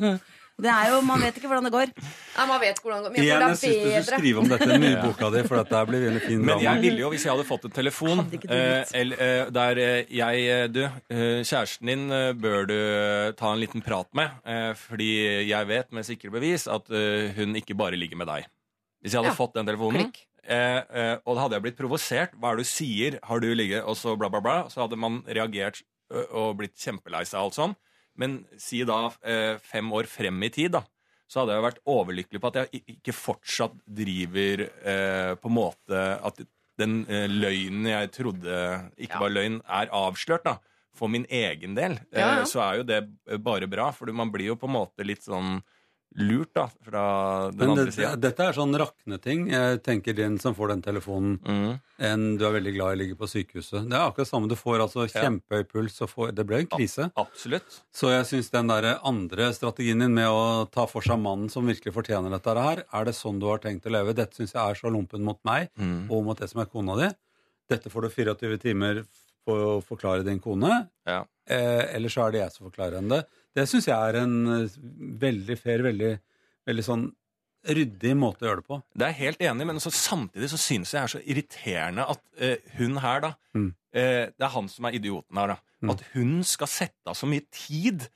Det er jo, Man vet ikke hvordan det går. Ja, man vet hvordan det går. Men jeg jeg syns du skulle skrive om dette i boka di, for dette blir veldig fin Men jeg ville jo, hvis jeg hadde fått en telefon eh, eh, der eh, jeg eh, Du, eh, kjæresten din bør du ta en liten prat med, eh, fordi jeg vet med sikre bevis at eh, hun ikke bare ligger med deg. Hvis jeg hadde Ja. fått den telefonen, Klikk. eh, eh, og da hadde jeg blitt provosert Hva er det du sier? Har du ligget? Og så bla, bla, bla. Så hadde man reagert og blitt kjempelei seg og alt sånn. Men si da fem år frem i tid, da. Så hadde jeg vært overlykkelig på at jeg ikke fortsatt driver eh, på en måte At den eh, løgnen jeg trodde ikke var løgn, er avslørt, da. For min egen del. Ja, ja. Eh, så er jo det bare bra, for man blir jo på en måte litt sånn lurt, da, fra den Men andre det, sida. dette er sånn rakneting. Jeg tenker den som får den telefonen Mm. enn du er veldig glad i ligger på sykehuset. Det er akkurat samme. Du får altså kjempehøy puls, får, det ble en krise. Absolutt. Så jeg syns den der andre strategien din med å ta for seg mannen som virkelig fortjener dette her, er det sånn du har tenkt å leve? Dette syns jeg er så lompen mot meg Mm. og mot det som er kona di. Dette får du 24 timer på å forklare din kone, Ja. eh, eller så er det jeg som forklarer henne det. Det syns jeg er en eh, veldig fair, veldig, veldig sånn ryddig måte å gjøre det på. Det er jeg helt enig, men så samtidig så synes jeg er så irriterende at eh, hun her, da Mm. eh, Det er han som er idioten her, da. Mm. At hun skal sette av så mye tid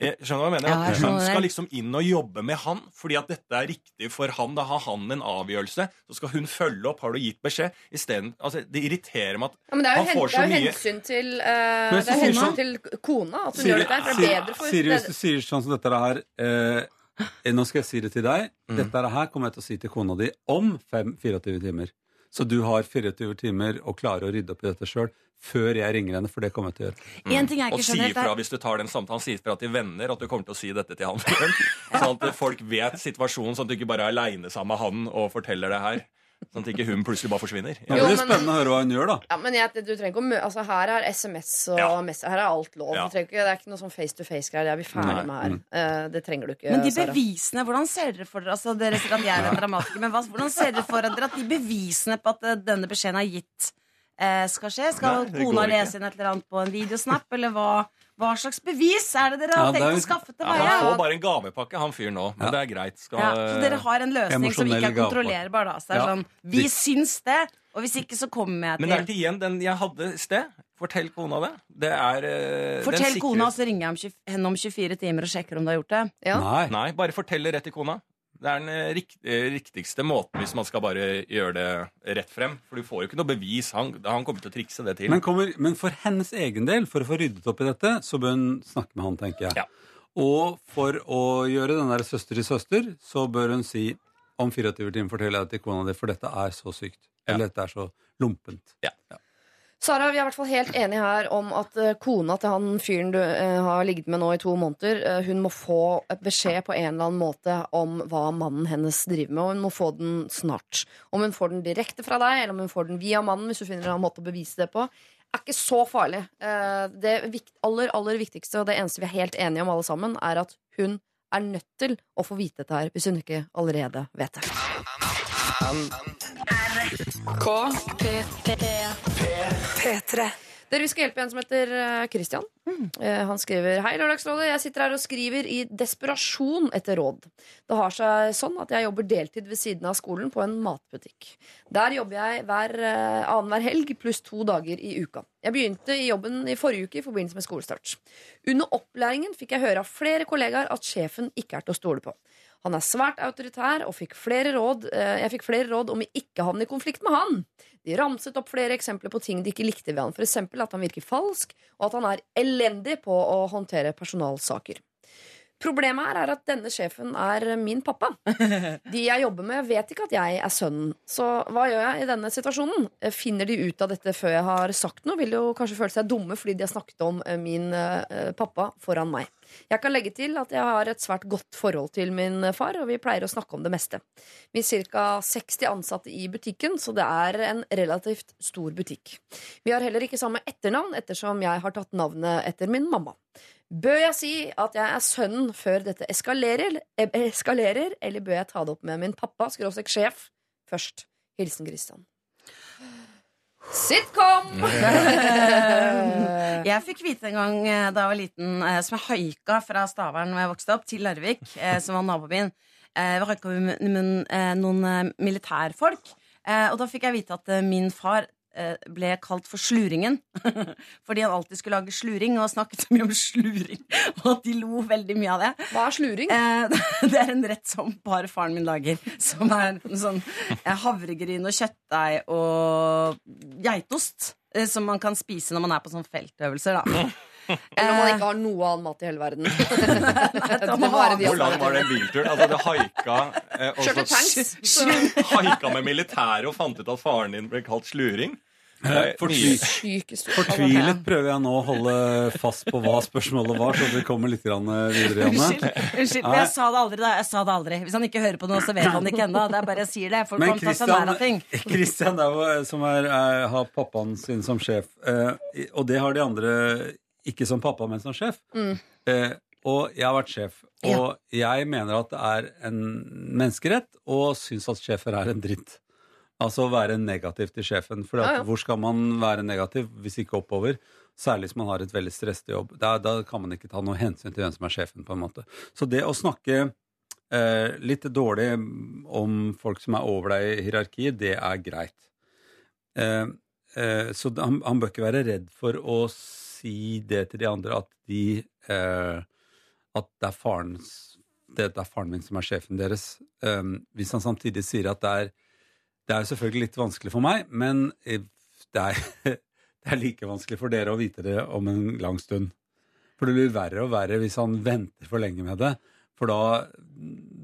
Jeg skjønner hva jeg mener? Ja, jeg hun skal liksom inn og jobbe med han fordi at dette er riktig for han. Da har han en avgjørelse. Så skal hun følge opp. Har du gitt beskjed? Isteden, altså, det irriterer meg at Ja, men det han får det så er jo mye hensyn til, uh, det er hensyn sånn- til kona at hun Siri, gjør dette. For det er bedre for Siri, hvis du sier sånn som dette her uh, Nå skal jeg si det til deg. Mm. Dette her kommer jeg til å si til kona di om fem, 24 timer. Så du har 24 timer å klare å rydde opp i dette sjøl før jeg ringer henne, for det kommer jeg til å gjøre. En ting jeg Og ikke si skjønner ifra hvis du tar den samtalen. Si ifra til venner at du kommer til å si dette til han. sånn at folk vet situasjonen, sånn at du ikke bare er aleine sammen med han og forteller det her. Sånn at ikke hun plutselig bare forsvinner. Ja. Jo, det blir spennende å høre hva hun gjør, da. ja, men jeg, du trenger ikke å mø altså, Her er SMS og Ja. mess, Her er alt lov. Ja. Du ikke, det er ikke noe sånn face to face-greier. Det er vi ferdig Nei. med her. Uh, det trenger du ikke, Men de Sara. bevisene, hvordan ser dere for dere altså Dere sier at jeg er en dramatiker, men hva, hvordan ser dere for dere at de bevisene på at eh, denne beskjeden er gitt, eh, skal skje? Skal Nei, kona lese inn et eller annet på en videosnap, eller hva, hva slags bevis er det dere Ja, har det tenkt er å jo- skaffe til Ja, han får bare en gavepakke, han fyren nå. Men det er greit. Skal, Ja, så dere har en løsning som ikke Emosjonell er gavepakke. kontrollerbar, da. Så det er Ja. sånn, vi syns det, og hvis ikke så kommer jeg Men det er til til igjen den jeg hadde i sted. Fortell kona det. Det er eh, den Fortell kona, så ringer jeg om 20, henne om 24 timer og sjekker om du har gjort det. Ja. Nei. Nei, bare fortell det rett til kona. Det er den eh, rikt, eh, riktigste måten hvis man skal bare gjøre det rett frem. For du får jo ikke noe bevis. Han, han kommer til å trikse det til. Men, kommer, men for hennes egen del, for å få ryddet opp i dette, så bør hun snakke med han, tenker jeg. Ja. Og for å gjøre den der søster i søster, så bør hun si om 24 timer forteller jeg det til kona di, for dette er så sykt. Eller dette er så lompent. Sara, vi er i hvert fall helt enige her om at eh, kona til han fyren du eh, har ligget med nå i to måneder, eh, hun må få beskjed på en eller annen måte om hva mannen hennes driver med, og hun må få den snart. Om hun får den direkte fra deg, eller om hun får den via mannen, hvis du finner en måte å bevise det på, er ikke så farlig. Eh, Det aller, aller viktigste, og det eneste vi er helt enige om alle sammen, er at hun er nødt til å få vite dette her, hvis hun ikke allerede vet det. Dere, Vi skal hjelpe en som heter eh, Christian. Eh, Han skriver Hei, Lørdagsrådet. Jeg sitter her og skriver i desperasjon etter råd. Det har seg sånn at jeg jobber deltid ved siden av skolen på en matbutikk. Der jobber jeg hver eh, annenhver helg pluss to dager i uka. Jeg begynte i jobben i forrige uke i forbindelse med skolestart. Under opplæringen fikk jeg høre av flere kollegaer at sjefen ikke er til å stole på. Han er svært autoritær, og fikk flere råd, eh, jeg fikk flere råd om å ikke havne i konflikt med han. De ramset opp flere eksempler på ting de ikke likte ved han. Eksempel at han virker falsk, og at han er elendig på å håndtere personalsaker. Problemet her er at denne sjefen er min pappa. De jeg jobber med, vet ikke at jeg er sønnen. Så hva gjør jeg i denne situasjonen? Finner de ut av dette før jeg har sagt noe, vil jo kanskje føle seg dumme fordi de har snakket om eh, min eh, pappa foran meg. Jeg kan legge til at jeg har et svært godt forhold til min far, og vi pleier å snakke om det meste. Vi er ca. 60 ansatte i butikken, så det er en relativt stor butikk. Vi har heller ikke samme etternavn, ettersom jeg har tatt navnet etter min mamma. Bør jeg si at jeg er sønnen før dette eskalerer, eh, eskalerer eller bør jeg ta det opp med min pappa, skråstrek sjef, først? Hilsen Christian. Sitcom! Jeg fikk vite en gang eh, da jeg var liten, eh, som jeg haika fra Stavern hvor jeg vokste opp, til Larvik, som var nabobyen. Vi haika med, eh, noen militærfolk. Eh, Og da fikk jeg vite at min far ble kalt for Sluringen. Fordi han alltid skulle lage sluring, og snakket så mye om sluring. Og at de lo veldig mye av det. Hva er sluring? Eh, Det er en rett som bare faren min lager. Som er sånn eh, havregryn og kjøttdeig og geitost. eh, Som man kan spise når man er på sånne feltøvelser. Da. Eller om man ikke har noe annen mat i hele verden. Hvor lang var den bilturen? Altså, du haika eh, og Kjørte tanks. Så Haika med militæret og fant ut at faren din ble kalt sluring? Det Fortvi- mye- syke store. Fortvilet prøver jeg nå å holde fast på hva spørsmålet var, så vi kommer litt grann videre, Janne. Unnskyld, unnskyld, men jeg sa det aldri da. Jeg sa det aldri. Hvis han ikke hører på noe, så vet han ikke ennå. Det er bare jeg sier det. Folk Men. Christian, Christian der, som er, er, har pappaen sin som sjef, eh, og det har de andre ikke som pappa, men som sjef. Eh, og jeg har vært sjef, og jeg mener at det er en menneskerett og syns at sjefer er en dritt. Altså å være negativ til sjefen. For Ja, ja. hvor skal man være negativ hvis ikke oppover? Særlig hvis man har et veldig stresset jobb. Da, da kan man ikke ta noe hensyn til hvem som er sjefen. på en måte. Så det å snakke eh, litt dårlig om folk som er over deg i hierarkiet, det er greit. Eh, eh, så han, han bør ikke være redd for å si det til de andre, at de eh, at det er, farens, det, det er faren min som er sjefen deres. Um, hvis han samtidig sier at det er Det er jo selvfølgelig litt vanskelig for meg, men eh, det er, det er like vanskelig for dere å vite det om en lang stund. For det blir verre og verre hvis han venter for lenge med det. For da,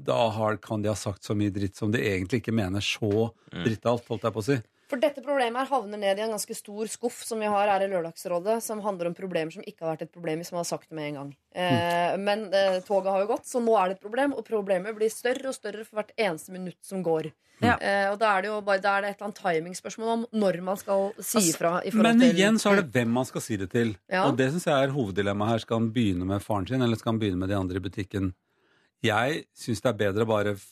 da har, kan de ha sagt så mye dritt som de egentlig ikke mener så drittalt, holdt jeg på å si. For dette problemet her havner ned i en ganske stor skuff som vi har her i Lørdagsrådet, som handler om problemer som ikke har vært et problem hvis man har sagt det med en gang. Eh, men eh, toget har jo gått, så nå er det et problem, og problemet blir større og større for hvert eneste minutt som går. Ja. Eh, og da er det jo bare er det et eller annet timingspørsmål om når man skal si Altså, ifra. forhold Men igjen så er det hvem man skal si det til. Ja. Og det syns jeg er hoveddilemmaet her. Skal han begynne med faren sin, eller skal han begynne med de andre i butikken? Jeg syns det er bedre bare f-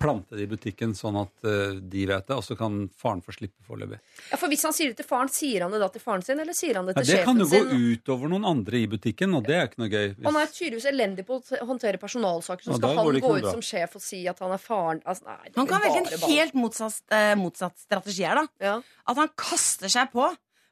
plante det i butikken, sånn at eh, de vet det, og så kan faren få slippe foreløpig. Ja, for Hvis han sier det til faren, sier han det da til faren sin, eller sier han det til Ja, sin? det kan jo gå utover noen andre i butikken, og det er ikke noe gøy. Hvis- Han er tydeligvis elendig på å håndtere personalsaker. Så Ja, skal han gå ut bra. som sjef og si at han er faren altså, nei, det Han kan velge en helt motsatt, eh, motsatt strategi her, da. Ja. At han kaster seg på.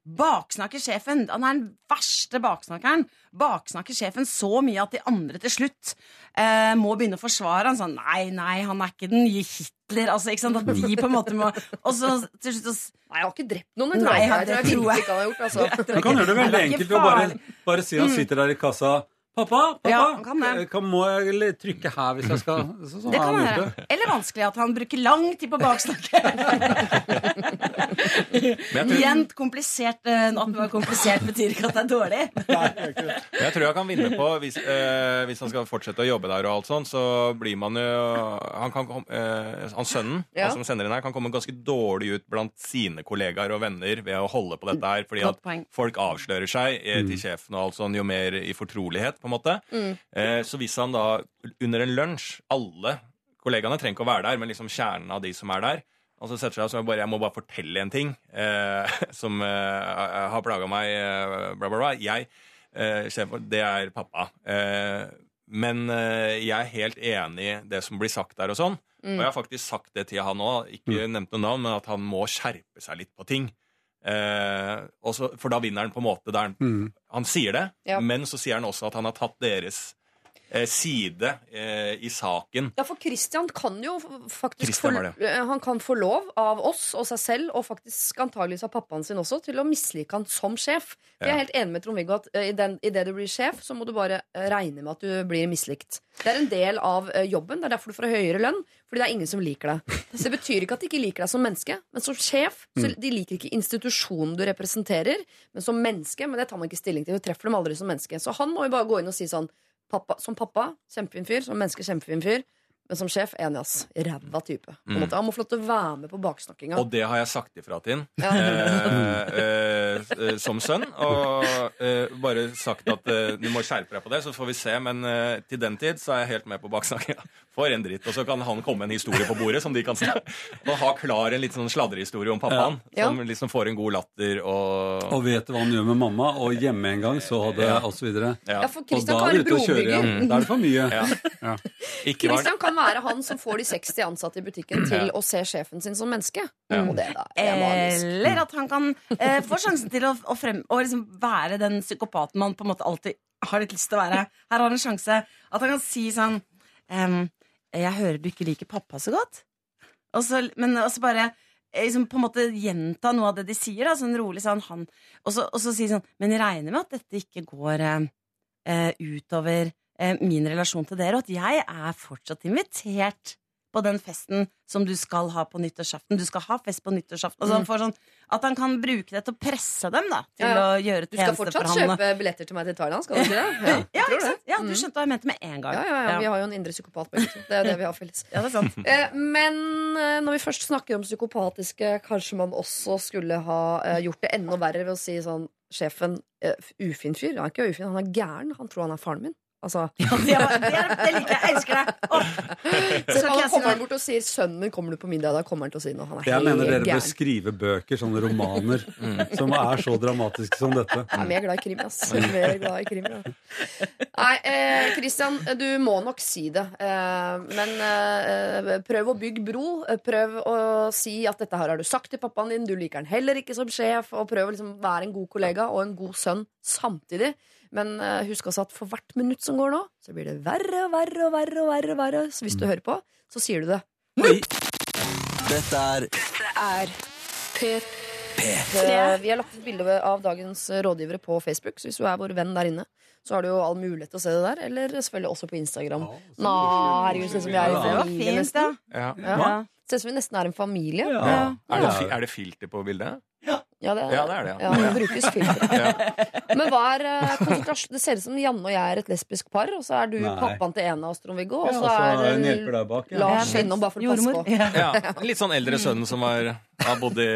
Baksnakker sjefen. Han er den verste baksnakkeren. Baksnakker sjefen så mye at de andre til slutt eh, må begynne å forsvare han sånn Nei, nei, han er ikke den nye Hitler. Altså, ikke sant? At de på en måte må Og så til slutt så Nei, jeg har ikke drept noen. Jeg tror, Nei, jeg, han- tror jeg det tror jeg. ikke han har gjort. Altså. Man kan gjøre det veldig Det enkelt ved å bare, bare si han sitter der i kassa. Pappa, pappa, Ja, kan kan, må jeg trykke her hvis jeg skal så, sånn Det kan være. Eller vanskelig at han bruker lang tid på baksnakke. Men Igjen komplisert. eh, At det var komplisert betyr ikke at det er dårlig. men jeg tror jeg kan vinne på hvis, øh, hvis han skal fortsette å jobbe der, og alt sånt, så blir man jo Han, kan, eh, han sønnen Ja. han som sender inn her, kan komme ganske dårlig ut blant sine kollegaer og venner ved å holde på dette her, fordi Godt at poeng. folk avslører seg til sjefen og alt sånn, jo mer i fortrolighet, på en måte. Eh, så hvis han da under en lunsj Alle kollegaene trenger ikke å være der, men liksom kjernen av de som er der og så setter jeg bare, Jeg må bare fortelle en ting eh, som eh, har plaga meg. Eh, bla, bla, bla. Jeg, eh, det er pappa. Eh, men eh, jeg er helt enig i det som blir sagt der og sånn. Og jeg har faktisk sagt det til han òg, ikke nevnt noe navn, men at han må skjerpe seg litt på ting. Eh, også, for da vinner han på en måte der han, Mm. han sier det, Ja. men så sier han også at han har tatt deres side eh, i saken. Ja, for Christian kan jo faktisk få, eh, Han kan få lov av oss og seg selv, og faktisk antageligvis av pappaen sin også, til å mislike han som sjef. For Jeg er helt enig med Trond-Viggo at eh, i, den, i det du blir sjef, så må du bare eh, regne med at du blir mislikt. Det er en del av eh, jobben. Det er derfor du får høyere lønn. Fordi det er ingen som liker deg. Så det betyr ikke at de ikke liker deg som menneske, men som sjef så De liker ikke institusjonen du representerer, men som menneske. Men det tar man ikke stilling til. Du treffer dem aldri som menneske. Så han må jo bare gå inn og si sånn pappa, Som pappa, kjempefin fyr. Som menneske, kjempefin fyr. Men som sjef, enig, ass. Ræva type. På Mm. Han må få lov til å være med på baksnakkinga. Og det har jeg sagt ifra til Ja. eh, eh, eh, som sønn. Og eh, bare sagt at eh, du må skjerpe deg på det, så får vi se. Men eh, til den tid så er jeg helt med på baksnakkinga. For en dritt. Og så kan han komme med en historie på bordet som de kan se. Og ha klar en litt sånn sladrehistorie om pappaen. Ja. Som liksom får en god latter og Og vet hva han gjør med mamma, og hjemme en gang, så hadde Ja. videre. ja. Ja, for Og Christian da kan er være brobygger. igjen. Da er det for mye. Ja. Ja. Christian kan være han som får de 60 ansatte i butikken til å se sjefen sin som menneske. Ja. Og det, da, er magisk. Eller at han kan eh, få sjansen til å, å, frem, å liksom være den psykopaten man på en måte alltid har litt lyst til å være. Her har han en sjanse. At han kan si sånn ehm, 'Jeg hører du ikke liker pappa så godt'. Og så, men også bare eh, liksom på en måte gjenta noe av det de sier. Da, sånn rolig sånn han Og så, og så si sånn 'Men jeg regner med at dette ikke går eh, eh, utover eh, min relasjon til dere', og at jeg er fortsatt invitert på den festen som du skal ha på nyttårsaften. Du skal ha fest på nyttårsaften. Altså, han får sånn, at han kan bruke det til å presse dem da, til Mm. Ja, å gjøre Du skal fortsatt kjøpe billetter til meg til Thailand, skal du ikke det? Ja, Ja, ikke sant? ja, du Mm. skjønte hva jeg mente med en gang. Ja, ja, ja, vi har jo en indre psykopat begge to. Det er det vi har felles. Ja, det er sant. Eh, Men eh, når vi først snakker om psykopatiske, kanskje man også skulle ha eh, gjort det enda verre ved å si sånn Sjefen, eh, ufin fyr. Han er ikke ufin, han er gæren. Han tror han er faren min. Altså, Det, det, er- det liker jeg. Jeg elsker deg! Oh. så jeg kommer han bort og sier 'sønnen min, kommer du på middag?' Da kommer han til å si noe. Han er Jeg mener dere helt bør skrive bøker, sånne romaner, som er så dramatiske som dette. Jeg er mer glad i krim, ass. Er Mer glad i krim, ja. Nei, eh, Christian, du må nok si det. Eh, men eh, prøv å bygge bro. Eh, Prøv å si at dette her har du sagt til pappaen din. Du liker han heller ikke som sjef. Og prøv å liksom være en god kollega og en god sønn samtidig. Men eh, husk også at for hvert minutt som går nå, så blir det verre og verre og verre. og verre, og verre. Så hvis du hører på, så sier du det. Dette er Det er P3 Vi har lagt ut bilde av dagens rådgivere på Facebook, så hvis du er vår venn der inne, så har du jo all mulighet til å se det der. Eller selvfølgelig også på Instagram. Nå, herregud, sånn som vi er i en det var familie, nesten. Ja. Ja. Ser ut som vi nesten er en familie. Ja. Ja, Er, det, er det filter på bildet? ja, det, Ja, det er det, ja. ja, det brukes filter. Ja. Men hva er eh, konsentrasjon? Det ser ut som Janne og jeg er et lesbisk par, og så er du Nei. pappaen til en av oss, Trond-Viggo, og så er eh, bak. Lars innom bare for å passe på. Ja. Ja. Litt sånn eldre sønnen som var, har bodd i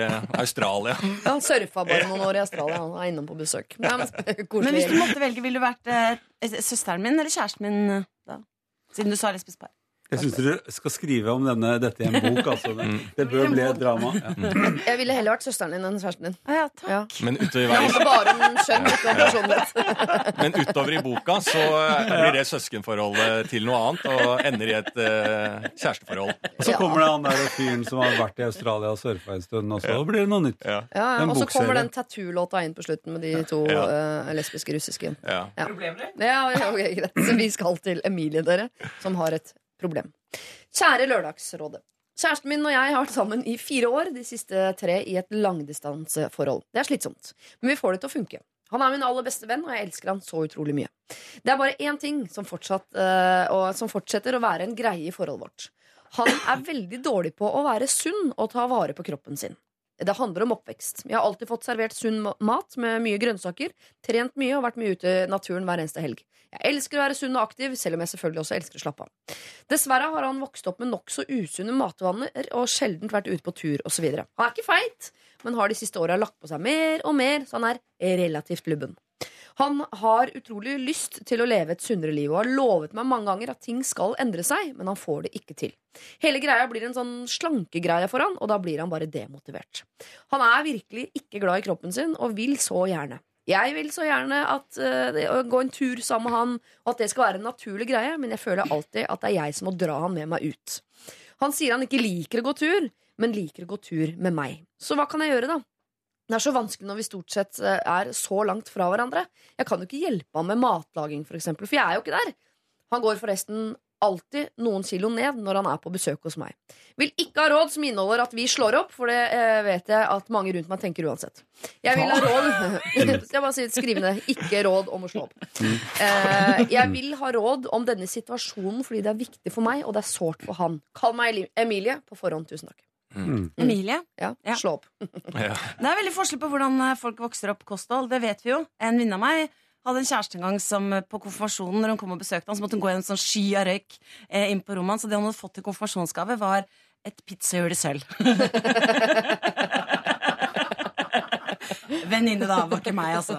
Australia. Ja, Han surfa bare noen år i Australia. Han er innom på besøk. Men, Men hvis du måtte velge, ville du vært eh, søsteren min eller kjæresten min eh, da? Siden du sa lesbisk par. Jeg syns dere skal skrive om denne, dette i en bok. Altså. Det, det bør bli et drama. Ja. Jeg ville heller vært søsteren din enn kjæresten din. Ja, takk. Ja. Men utover, men utover i boka så eh, blir det søskenforholdet til noe annet og ender i et uh, kjæresteforhold. Og så kommer det han der fyren som har vært i Australia og surfa en stund, og så blir det noe nytt. Ja. Og så kommer den tattoo-låta inn på slutten med de to Ja. eh, lesbiske russiske. Ja. Ja. Ja, ja, ok, greit. Så vi skal til Emilie, dere, som har et problem. Kjære Lørdagsrådet. Kjæresten min og jeg har vært sammen i fire år, de siste tre i et langdistanseforhold. Det er slitsomt, men vi får det til å funke. Han er min aller beste venn, og jeg elsker han så utrolig mye. Det er bare én ting som, fortsatt, uh, som fortsetter å være en greie i forholdet vårt. Han er veldig dårlig på å være sunn og ta vare på kroppen sin. Det handler om oppvekst. Jeg har alltid fått servert sunn mat med mye grønnsaker, trent mye og vært mye ute i naturen hver eneste helg. Jeg elsker å være sunn og aktiv, selv om jeg selvfølgelig også elsker å slappe av. Dessverre har han vokst opp med nokså usunne matvaner og sjelden vært ute på tur osv. Han er ikke feit, men har de siste åra lagt på seg mer og mer, så han er relativt lubben. Han har utrolig lyst til å leve et sunnere liv og har lovet meg mange ganger at ting skal endre seg, men han får det ikke til. Hele greia blir en sånn slankegreie for han, og da blir han bare demotivert. Han er virkelig ikke glad i kroppen sin og vil så gjerne. Jeg vil så gjerne at uh, gå en tur sammen med han, og at det skal være en naturlig greie, men jeg føler alltid at det er jeg som må dra han med meg ut. Han sier han ikke liker å gå tur, men liker å gå tur med meg. Så hva kan jeg gjøre, da? Det er så vanskelig når vi stort sett eh, er så langt fra hverandre. Jeg kan jo ikke hjelpe han med matlaging, for eksempel, for jeg er jo ikke der. Han går forresten alltid noen kilo ned når han er på besøk hos meg. Vil ikke ha råd som inneholder at vi slår opp, for det eh, vet jeg at mange rundt meg tenker uansett. Jeg vil ha råd Jeg bare sier skrivende. Ikke råd om å slå opp. Eh, jeg vil ha råd om denne situasjonen fordi det er viktig for meg, og det er sårt for han. Kall meg Emilie på forhånd. Tusen takk. Emilie. Ja, Ja. Slå opp. Ja. Det er veldig forskjell på hvordan eh, folk vokser opp kosthold. Det vet vi jo. En venninne av meg hadde en kjæreste en gang som eh, på konfirmasjonen Når hun kom og besøkte han, så måtte hun gå i en sånn sky av røyk eh, inn på rommet hans. Så det hun hadde fått til konfirmasjonsgave, var et pizzahjul i sølv. Venninne, da. Var ikke meg, altså.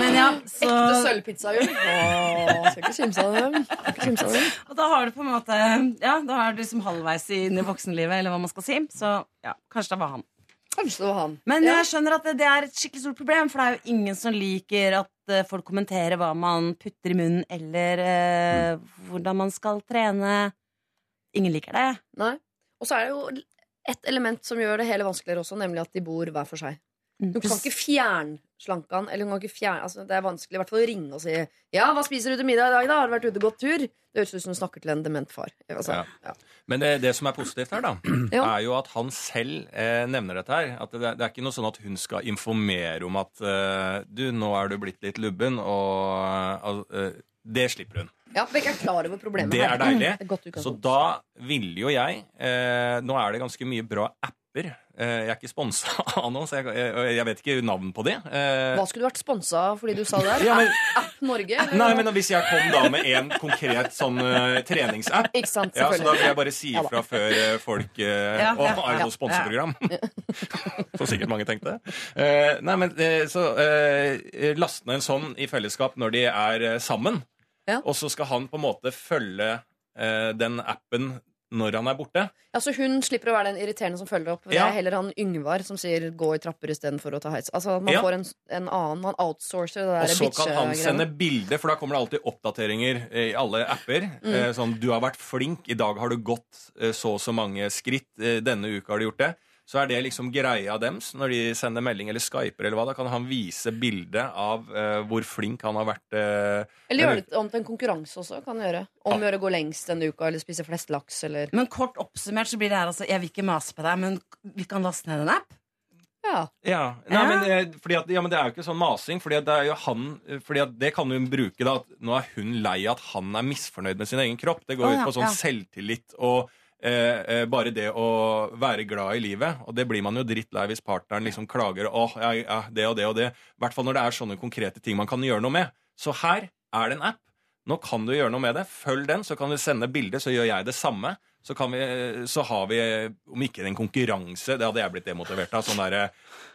Men ja, så Ekte sølvpizza Åh, Skal ikke kimse av dem. Og da har du på en måte Ja, da er du liksom halvveis inn i voksenlivet, eller hva man skal si. Så ja, kanskje det var han. Kanskje det var han. Men jeg skjønner at det, det er et skikkelig stort problem, for det er jo ingen som liker at eh, folk kommenterer hva man putter i munnen, eller eh, hvordan man skal trene. Ingen liker det. Nei. Og så er det jo et element som gjør det hele vanskeligere også, nemlig at de bor hver for seg. Du kan ikke fjernslanke han. Eller hun kan ikke fjerne, altså, det er vanskelig i hvert fall å ringe og si 'Ja, hva spiser du til middag i dag, da? Har du vært ute og gått tur?' Det høres ut som du snakker til en dement far. Altså, Ja. ja. Men det, det som er positivt her, da, er jo at han selv eh, nevner dette her. At det, det er ikke noe sånn at hun skal informere om at eh, du, nå er du blitt litt lubben, og eh, det slipper hun. ja, Begge er klar over problemet. Det er deilig. Er Så da ville jo jeg eh, Nå er det ganske mye bra apper. Eh, jeg er ikke sponsa av noe, så jeg, jeg, vet ikke navn på de. Eh, Hva skulle du vært sponsa av fordi du sa det der? Ja, men- App, Norge? eller? Nei, men Hvis jeg kom da med en konkret sånn uh, treningsapp Ikke sant, ja, Så da vil jeg bare si Ja før folk uh, Ja, Å, ja, er det noe sponseprogram? Som sikkert mange tenkte. Uh, nei, men så uh, Last ned en sånn i fellesskap når de er sammen. Ja. Og så skal han på en måte følge eh, den appen når han er borte. Ja, så hun slipper å være den irriterende som følger opp. Det Ja. er heller han Yngvar som sier 'gå i trapper istedenfor å ta heis'. Altså Man Ja. får en, en annen Man outsourcer det Og så kan han sende bitche-greiene. bilde, for da kommer det alltid oppdateringer eh, i alle apper. Mm. Eh, Sånn 'du har vært flink, i dag har du gått eh, så og så mange skritt, denne uka har du gjort det'. Så er det liksom greia dems når de sender melding eller skyper eller hva. Da kan han vise bilde av uh, hvor flink han har vært. Uh, Eller gjøre det om til en konkurranse også. Kan gjøre Om å gjøre gå lengst denne uka, eller spise flest laks, eller Men kort oppsummert så blir det her altså Jeg vil ikke mase på deg, men vi kan laste ned en app. Ja. Ja, Nei, men, eh, fordi at, ja, men det er jo ikke sånn masing. Fordi at det er jo han Fordi at det kan hun bruke da at Nå er hun lei at han er misfornøyd med sin egen kropp. Det går Å, ut på sånn ja. selvtillit og eh, eh, bare det å være glad i livet. Og det blir man jo drittlei hvis partneren liksom klager åh, ja, ja, det og det og det. I hvert fall når det er sånne konkrete ting man kan gjøre noe med. Så her er det en app. Nå kan du gjøre noe med det. Følg den, så kan du sende bilde, så gjør jeg det samme. Så, kan vi, så har vi, om ikke en konkurranse Det hadde jeg blitt demotivert av. Sånn der,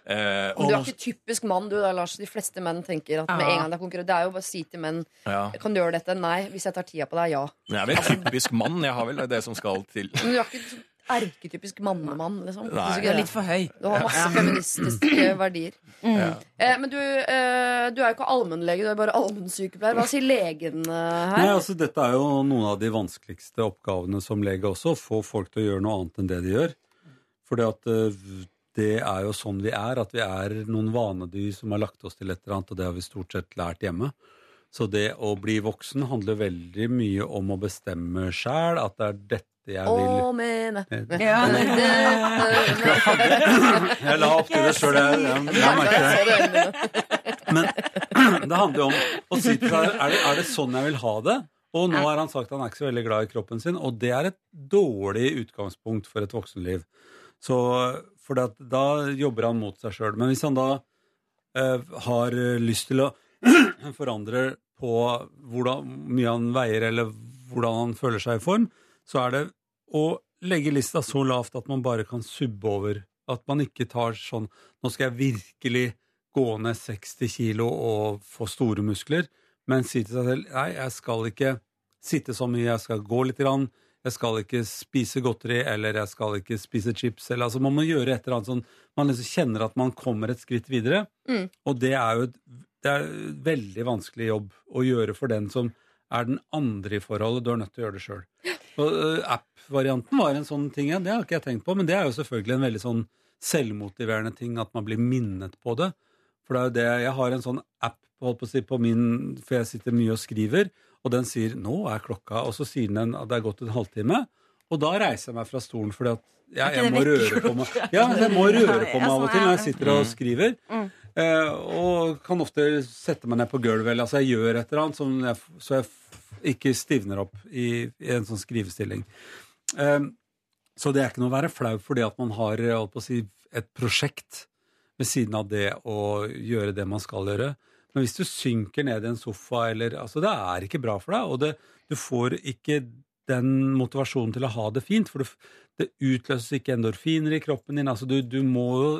eh, du er ikke typisk mann, du da, Lars. De fleste menn tenker at med en gang det er konkurranse Det er jo bare å si til menn Ja. Kan du gjøre dette? Nei. Hvis jeg tar tida på deg, ja. Jeg er vel typisk mann. Jeg har vel det som skal til. Men du er ikke erketypisk mannemann, liksom. Nei. Er litt for høy. du har masse feministiske verdier. Ja. Eh, men du, eh, du er jo ikke allmennlege, du er bare allmennsykepleier. Hva sier legen eh, her? Nei, altså Dette er jo noen av de vanskeligste oppgavene som lege også. Å få folk til å gjøre noe annet enn det de gjør. Fordi at eh, det er jo sånn vi er. At vi er noen vanedyr som har lagt oss til et eller annet, og det har vi stort sett lært hjemme. Så det å bli voksen handler veldig mye om å bestemme sjæl at det er dette jeg vil Å, mene Ja. Jeg la opp til det sjøl, jeg, merker det. Men det handler jo om å si til seg er det, er det sånn jeg vil ha det? Og nå har han sagt at han er ikke så veldig glad i kroppen sin, og det er et dårlig utgangspunkt for et voksenliv. Så, for da jobber han mot seg sjøl. Men hvis han da eh, har lyst til å forandre på hvordan mye han veier, eller hvordan han føler seg i form, så er det å legge lista så lavt at man bare kan subbe over. At man ikke tar sånn Nå skal jeg virkelig gå ned 60 kilo og få store muskler, men si til seg selv nei, jeg skal ikke sitte så mye, jeg skal gå litt, grann, jeg skal ikke spise godteri, eller jeg skal ikke spise chips, eller altså man må gjøre et eller annet sånn man liksom kjenner at man kommer et skritt videre, Mm. og det er jo et, det er et veldig vanskelig jobb å gjøre for den som er den andre i forholdet, du er nødt til å gjøre det sjøl. App-varianten var en sånn ting, ja, det har ikke jeg tenkt på, men det er jo selvfølgelig en veldig sånn selvmotiverende ting at man blir minnet på det. For det er jo det, jeg har en sånn app holdt på å si, på min, for jeg sitter mye og skriver, og den sier 'nå er klokka', og så sier den at det er gått en halvtime, og da reiser jeg meg fra stolen fordi at jeg, jeg må røre på meg Ja, jeg må røre på meg av og til når jeg sitter og skriver. Mm. Eh, og kan ofte sette meg ned på gulvet, eller altså jeg gjør et eller annet så jeg ikke stivner opp i, i en sånn skrivestilling. Um, så det er ikke noe å være flau fordi at man har si, et prosjekt ved siden av det å gjøre det man skal gjøre. Men hvis du synker ned i en sofa, eller Altså, det er ikke bra for deg, og det, du får ikke den motivasjonen til å ha det fint, for det, det utløses ikke endorfiner i kroppen din. Altså, du, du må jo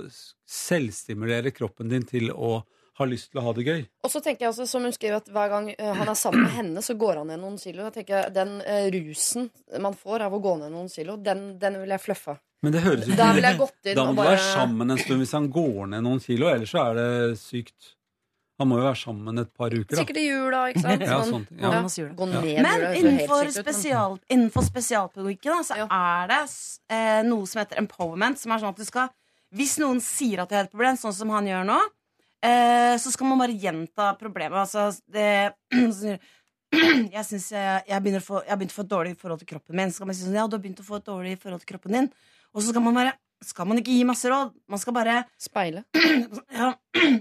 selvstimulere kroppen din til å ha lyst til å ha det gøy. Og så tenker jeg også, som hun skriver, at hver gang eh, han er sammen med henne, så går han ned noen kilo. Jeg tenker, Den eh, rusen man får av å gå ned noen kilo, den, den vil jeg fluffe. Men det høres ut Da ville jeg gått inn Da må du bare være sammen en stund hvis han går ned noen kilo, ellers så er det sykt. Han må jo være sammen et par uker, da. Sikkert i jula, ikke sant? Ja, Sånn, ja. ja. Ned Ja. Men innenfor, spesial, innenfor spesialpedagogikken så Ja. er det eh, noe som heter empowerment. Som er sånn at du skal Hvis noen sier at de har et problem, sånn som han gjør nå, så skal man bare gjenta problemet. Altså, det, jeg, synes jeg, jeg, begynner å få, jeg har begynt å få et dårlig forhold til kroppen min. Så skal man si sånn, ja, du har begynt å få et dårlig forhold til kroppen din. Og så skal man bare skal man ikke gi masse råd. Man skal bare Speile. ja,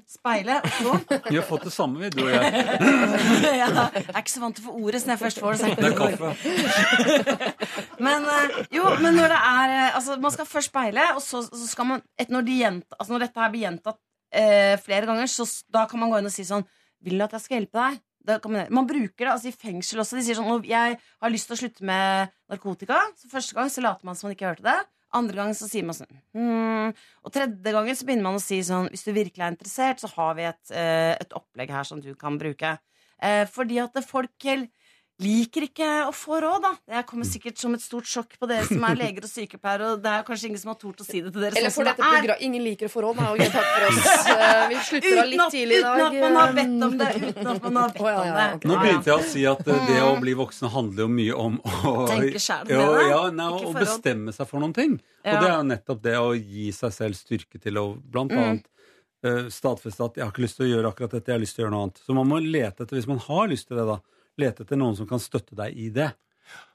speile. Så Vi har fått det samme, vi, du og jeg. ja, jeg er ikke så vant til å få ordet, så når jeg først får det, Det er kaffe. Men, eh, jo, men når det er eh, Altså, man skal først speile, og så, så skal man et, når, de gjenta, altså når dette her blir gjentatt eh, flere ganger, så da kan man gå inn og si sånn Vil du at jeg skal hjelpe deg? Man, man bruker det altså i fengsel også. De sier sånn Jeg har lyst til å slutte med narkotika. Så Første gang så later man som man ikke hørte det. Andre gang så sier man sånn hmm. Og tredje gangen så begynner man å si sånn Hvis du virkelig er interessert, så har vi et, eh, et opplegg her som du kan bruke. Eh, fordi at folk hel- liker ikke å få råd, da. Det kommer sikkert som et stort sjokk på dere som er leger og sykepleiere, og det er kanskje ingen som har tort å si det til dere Eller sånn for dette det er. Ingen liker å få råd. Nei, okay, takk for oss. Eh, Vi slutter av litt at, tidlig i dag. uten at man har bedt om det. Uten at man har bedt oh, ja, om det. Nå begynte jeg å si at eh, det å bli voksen handler jo mye om å Tenke selv, ja, ja, nei, å bestemme seg for noen ting. Ja. Og det er jo nettopp det å gi seg selv styrke til å blant Mm. annet eh, stadfeste at 'jeg har ikke lyst til å gjøre akkurat dette, jeg har lyst til å gjøre noe annet'. Så man må lete etter, hvis man har lyst til det, da, lete etter noen som kan støtte deg i det.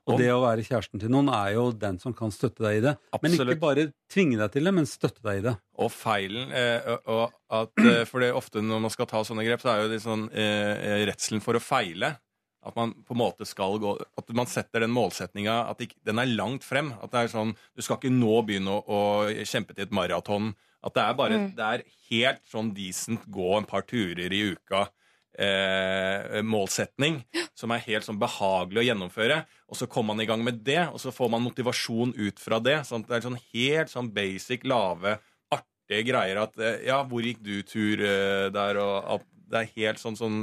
Og Og- det å være kjæresten til noen er jo den som kan støtte deg i det. Men ikke bare tvinge deg til det, men støtte deg i det. Og feilen eh, og- at, eh, For det er ofte når man skal ta sånne grep, så er jo det sånn eh, redselen for å feile. At man på en måte skal gå At man setter den målsettinga at den er langt frem. At det er sånn Du skal ikke nå begynne å, å kjempe til et maraton. At det er bare Det er helt sånn decent gå en par turer i uka. Eh, målsetning som er helt sånn behagelig å gjennomføre. Og så kommer man i gang med det, og så får man motivasjon ut fra det. Sånn det er sånn helt sånn basic, lave, artige greier at eh, Ja, hvor gikk du tur eh, der? Og at det er helt sånn sånn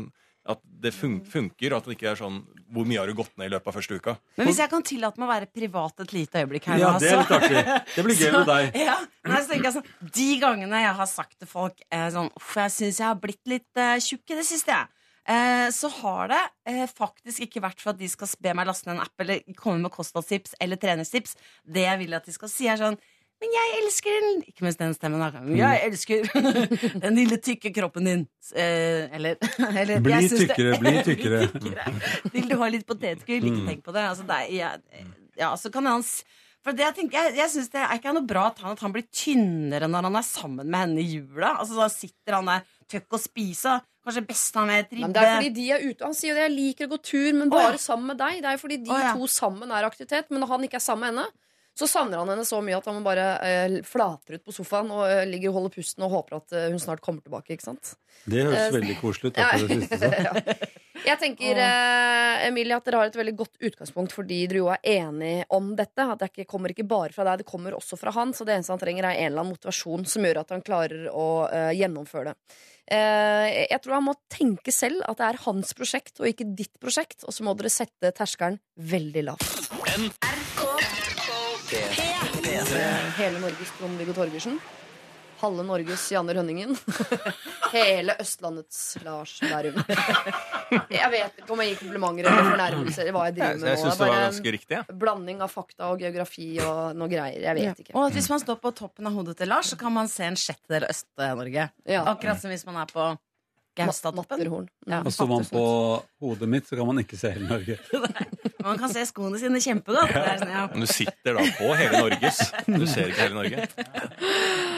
at det fun funker, og at det ikke er sånn Hvor mye har du gått ned i løpet av første uka? Men hvis jeg kan tillate meg å være privat et lite øyeblikk her Ja, det er litt artig. Det blir gøy med deg. Ja, men så tenker jeg sånn, De gangene jeg har sagt til folk eh, sånn Uff, jeg syns jeg har blitt litt eh, tjukk i det siste, jeg. Eh, så har det eh, faktisk ikke vært for at de skal be meg laste ned en app eller komme med kostholdstips eller treningstips. Det jeg vil at de skal si, er sånn Men jeg elsker den Ikke mens den stemmen, da. Jeg elsker den lille, tykke kroppen din. Eh, eller, eller Bli jeg syns det- tykkere, bli tykkere. Vil du ha litt potetgull? Ikke tenk på det. Altså, det er, jeg, ja, så kan han for det jeg tenker, jeg, jeg synes det er ikke noe bra at han, at han blir tynnere når han er sammen med henne i jula. Altså, da sitter han der tøkk og spiser. Kanskje best han vet ribbe. Men det er fordi de er ute. Han sier jo det, jeg liker å gå tur, men bare bare ja. sammen med deg. Det er jo fordi de oh, ja. to sammen er aktivitet. Men når han ikke er sammen med henne, så savner han henne så mye at han bare eh, flater ut på sofaen og eh, ligger og holder pusten og håper at eh, hun snart kommer tilbake. ikke sant? Det høres Eh, veldig koselig ut. Ja. det siste, så. Jeg tenker, eh, Emilie, at dere har et veldig godt utgangspunkt fordi dere jo er enige om dette. At det ikke, kommer ikke bare fra deg, det kommer også fra han. Så det eneste han trenger, er en eller annen motivasjon som gjør at han klarer å eh, gjennomføre det. Eh, jeg tror han må tenke selv at det er hans prosjekt og ikke ditt prosjekt. Og så må dere sette terskelen veldig lavt. Hele Norges Trond-Viggo Torgersen. Halve Norges Janne Rønningen. Hele Østlandets Lars Berrum. Jeg vet ikke om jeg gir komplimenter eller fornærmelser. eller Hva jeg driver med jeg nå. syns Det det er var bare ganske riktig. ja. blanding av fakta og geografi og noe greier. Jeg vet ikke. Og at hvis man står på toppen av hodet til Lars, så kan man se en sjettedel av Øst-Norge. Ja. Akkurat som hvis man er på Gaustatoppen. Matterhorn. Ja, Og står man på hodet mitt, så kan man ikke se hele Norge. Man kan se skoene sine kjempegodt. Sånn, ja. Men du sitter da på hele Norges. Du ser ikke hele Norge.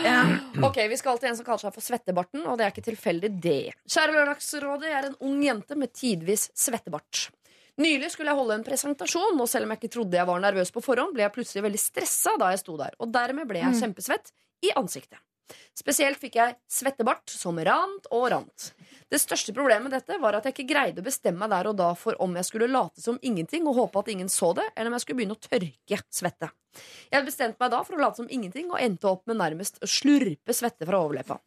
Ja. Ok, Vi skal til en som kaller seg for Svettebarten, og det er ikke tilfeldig, det. Kjære Lørdagsrådet, jeg er en ung jente med tidvis svettebart. Nylig skulle jeg holde en presentasjon, og selv om jeg ikke trodde jeg var nervøs på forhånd, ble jeg plutselig veldig stressa da jeg sto der, og dermed ble jeg kjempesvett i ansiktet. Spesielt fikk jeg svettebart som rant og rant. Det største problemet med dette var at jeg ikke greide å bestemme meg der og da for om jeg skulle late som ingenting og håpe at ingen så det, eller om jeg skulle begynne å tørke svette. Jeg bestemte meg da for å late som ingenting og endte opp med nærmest å slurpe svette fra overleppa.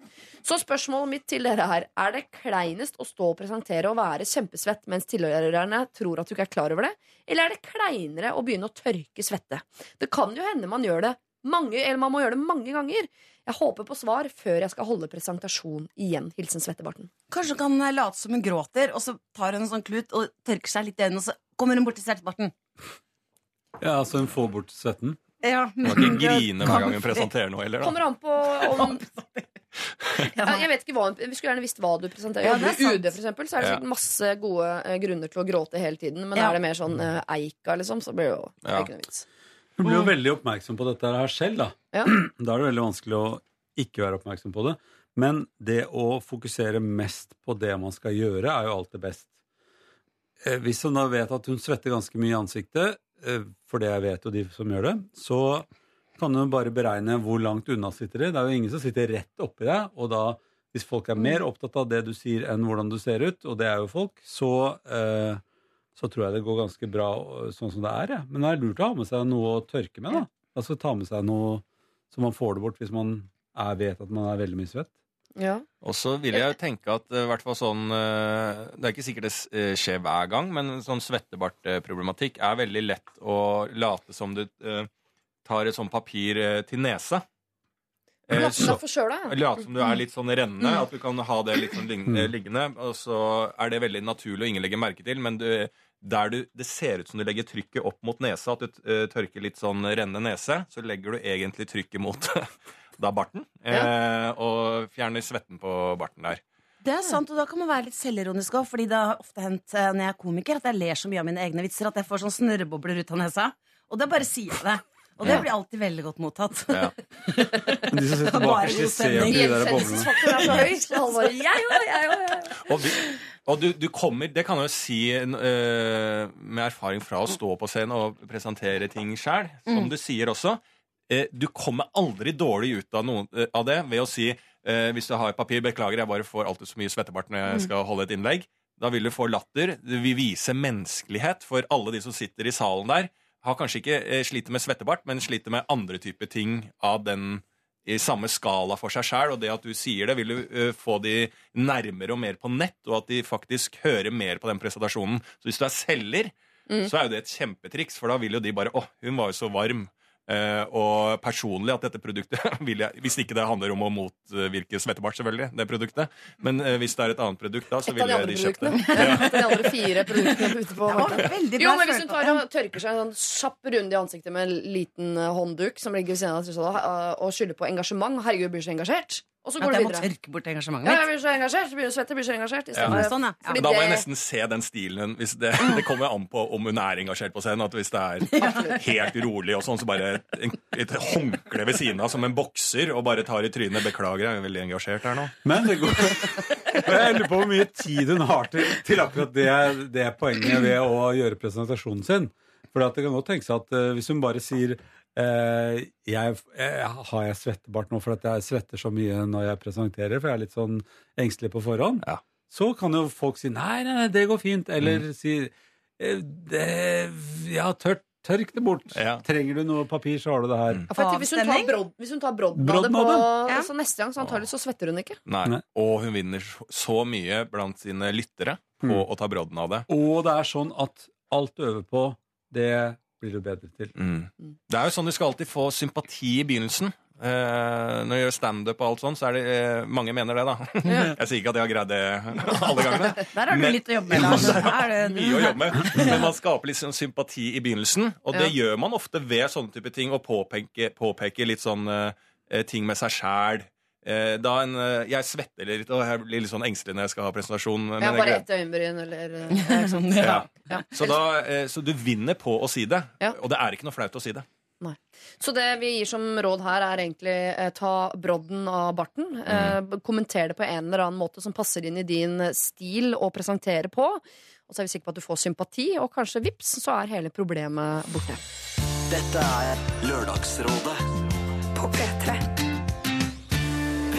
Så spørsmålet mitt til dere her Er det kleinest å stå og presentere og være kjempesvett mens tilhørerne tror at du ikke er klar over det, eller er det kleinere å begynne å tørke svette? Det kan jo hende man gjør det mange, eller man må gjøre det mange ganger. Jeg håper på svar før jeg skal holde presentasjon igjen. Hilsen Svettebarten. Kanskje hun kan late som hun gråter, og så tar hun en sånn klut og tørker seg litt i øynene, og så kommer hun bort til svettebarten. Ja, Så hun får bort svetten? Ja. Du må ikke grine hver gang hun presenterer noe heller. da. Kommer an på om Ja, Jeg vet ikke hva Vi skulle gjerne visst hva du presenterer. Ja. UD, for eksempel, så er det sikkert masse gode eh, grunner til å gråte hele tiden. Men Ja. er det mer sånn eh, Eika, liksom, så blir det jo Ja. ikke noe vits. Hun blir jo veldig oppmerksom på dette her selv, da. Ja. Da er det veldig vanskelig å ikke være oppmerksom på det. Men det å fokusere mest på det man skal gjøre, er jo alltid best. Eh, Hvis hun da vet at hun svetter ganske mye i ansiktet, eh, for det jeg vet jo de som gjør det, så kan hun bare beregne hvor langt unna sitter de. Det er jo ingen som sitter rett oppi deg, og da, hvis folk er mer opptatt av det du sier enn hvordan du ser ut, og det er jo folk, så, eh, så tror jeg det går ganske bra eh, sånn som det er. Ja. Men det er lurt å ha med seg noe å tørke med, da. Altså ta med seg noe så man får det bort hvis man er, vet at man er veldig mye svett. Ja. Og så vil jeg jo tenke at eh, hvert fall sånn eh, Det er ikke sikkert det skjer hver gang, men sånn svettebartproblematikk er veldig lett å late som du tar et sånt papir til nesa. Eh, Late som du er ja. Late som du er litt sånn rennende, Mm. at du kan ha det litt sånn eh, liggende. Og så er det veldig naturlig, å ingen legger merke til, men du, der du, det ser ut som du legger trykket opp mot nesa, at du eh, tørker litt sånn rennende nese, så legger du egentlig trykket mot da barten, eh, og fjerner svetten på barten der. Det er sant, og da kan man være litt selvironisk òg, fordi det har ofte hendt eh, når jeg er komiker at jeg ler så mye av mine egne vitser at jeg får sånn snørrebobler ut av nesa. Og da bare sier jeg det. Og det blir alltid veldig godt mottatt. Ja. Men de som sitter god de ser jo ikke de der boblene. Jeg òg, jeg òg. Og, du, du kommer, det kan jeg jo si eh, med erfaring fra å stå på scenen og presentere ting sjøl, som Mm. du sier også. eh, du kommer aldri dårlig ut av, noen, eh, av det ved å si eh, hvis du har papir, beklager, jeg bare får alltid så mye svettebart når jeg Mm. skal holde et innlegg. Da vil du få latter. Du vil vise menneskelighet for alle de som sitter i salen der. Har kanskje ikke eh, sliter med svettebart, men sliter med andre typer ting av den i samme skala for seg sjøl, og det at du sier det, vil du eh, få de nærmere og mer på nett, og at de faktisk hører mer på den presentasjonen. Så hvis du er selger, Mm. så er jo det et kjempetriks, for da vil jo de bare Å, hun var jo så varm. Eh, og personlig at dette produktet vil jeg Hvis ikke det handler om å motvirke svettebart, selvfølgelig, det produktet. Men uh, hvis det er et annet produkt, da, så vil ville jeg de kjøpt det. produktene. De andre fire produktene ute på markedet. Jo, men Hvis hun tar og tørker seg en sånn kjapp runde i ansiktet med en liten håndduk som ligger ved siden av og skylder på engasjement Herregud, blir så engasjert. Og så At går du jeg må tørke bort engasjementet mitt? Ja, jeg blir så engasjert, du å svette, blir så engasjert. i Ja. Sånn, ja. fordi Da må jeg nesten se den stilen hun hvis det, det kommer an på om hun er engasjert på scenen. At hvis det er helt rolig og sånn, så bare en, et håndkle ved siden av som en bokser og bare tar i trynet 'Beklager, jeg er veldig engasjert her nå'. Men det går Jeg lurer på hvor mye tid hun har til, til akkurat det, det poenget ved å gjøre presentasjonen sin. For det kan godt tenkes at eh, hvis hun bare sier eh, jeg, eh, Har jeg svettebart nå for at jeg svetter så mye når jeg presenterer, for jeg er litt sånn engstelig på forhånd? Ja. Så kan jo folk si nei, nei, nei, det går fint. Eller si eh, det, ja, tørt, tørk det bort. Ja. Trenger du noe papir, så har du det her. Ja, for hvis, hun tar brod, hvis hun tar broddbadet på Ja. så neste gang, så antakelig så svetter hun ikke. Nei. Nei. Og hun vinner så- så mye blant sine lyttere på Mm. å ta brodden av det. Og det er sånn at alt du øver på, det blir du bedre til. Mm. Det er jo sånn Du skal alltid få sympati i begynnelsen. Eh, når du gjør standup og alt sånn, så er det eh, Mange mener det, da. Jeg sier ikke at jeg har greid det alle gangene. Der har du Men- litt å jobbe med, Ja, er det- mye å jobbe med. Men man skaper litt sånn sympati i begynnelsen, og det gjør man ofte ved sånne type ting, å påpeke, påpeke litt sånn eh, ting med seg sjæl. Eh, da en, eh, jeg svetter litt, og jeg blir litt sånn engstelig når jeg skal ha presentasjon. men Ja, jeg bare ett øyenbryn eller eh, ja, ja. Ja. Så, da, eh, så du vinner på å si det, Ja. og det er ikke noe flaut å si det. Så det vi gir som råd her, er egentlig eh, ta brodden av barten. Eh, kommenter det på en eller annen måte som passer inn i din stil å presentere på. Og så er vi sikre på at du får sympati, og kanskje vips, så er hele problemet borte. Dette er Lørdagsrådet På P3.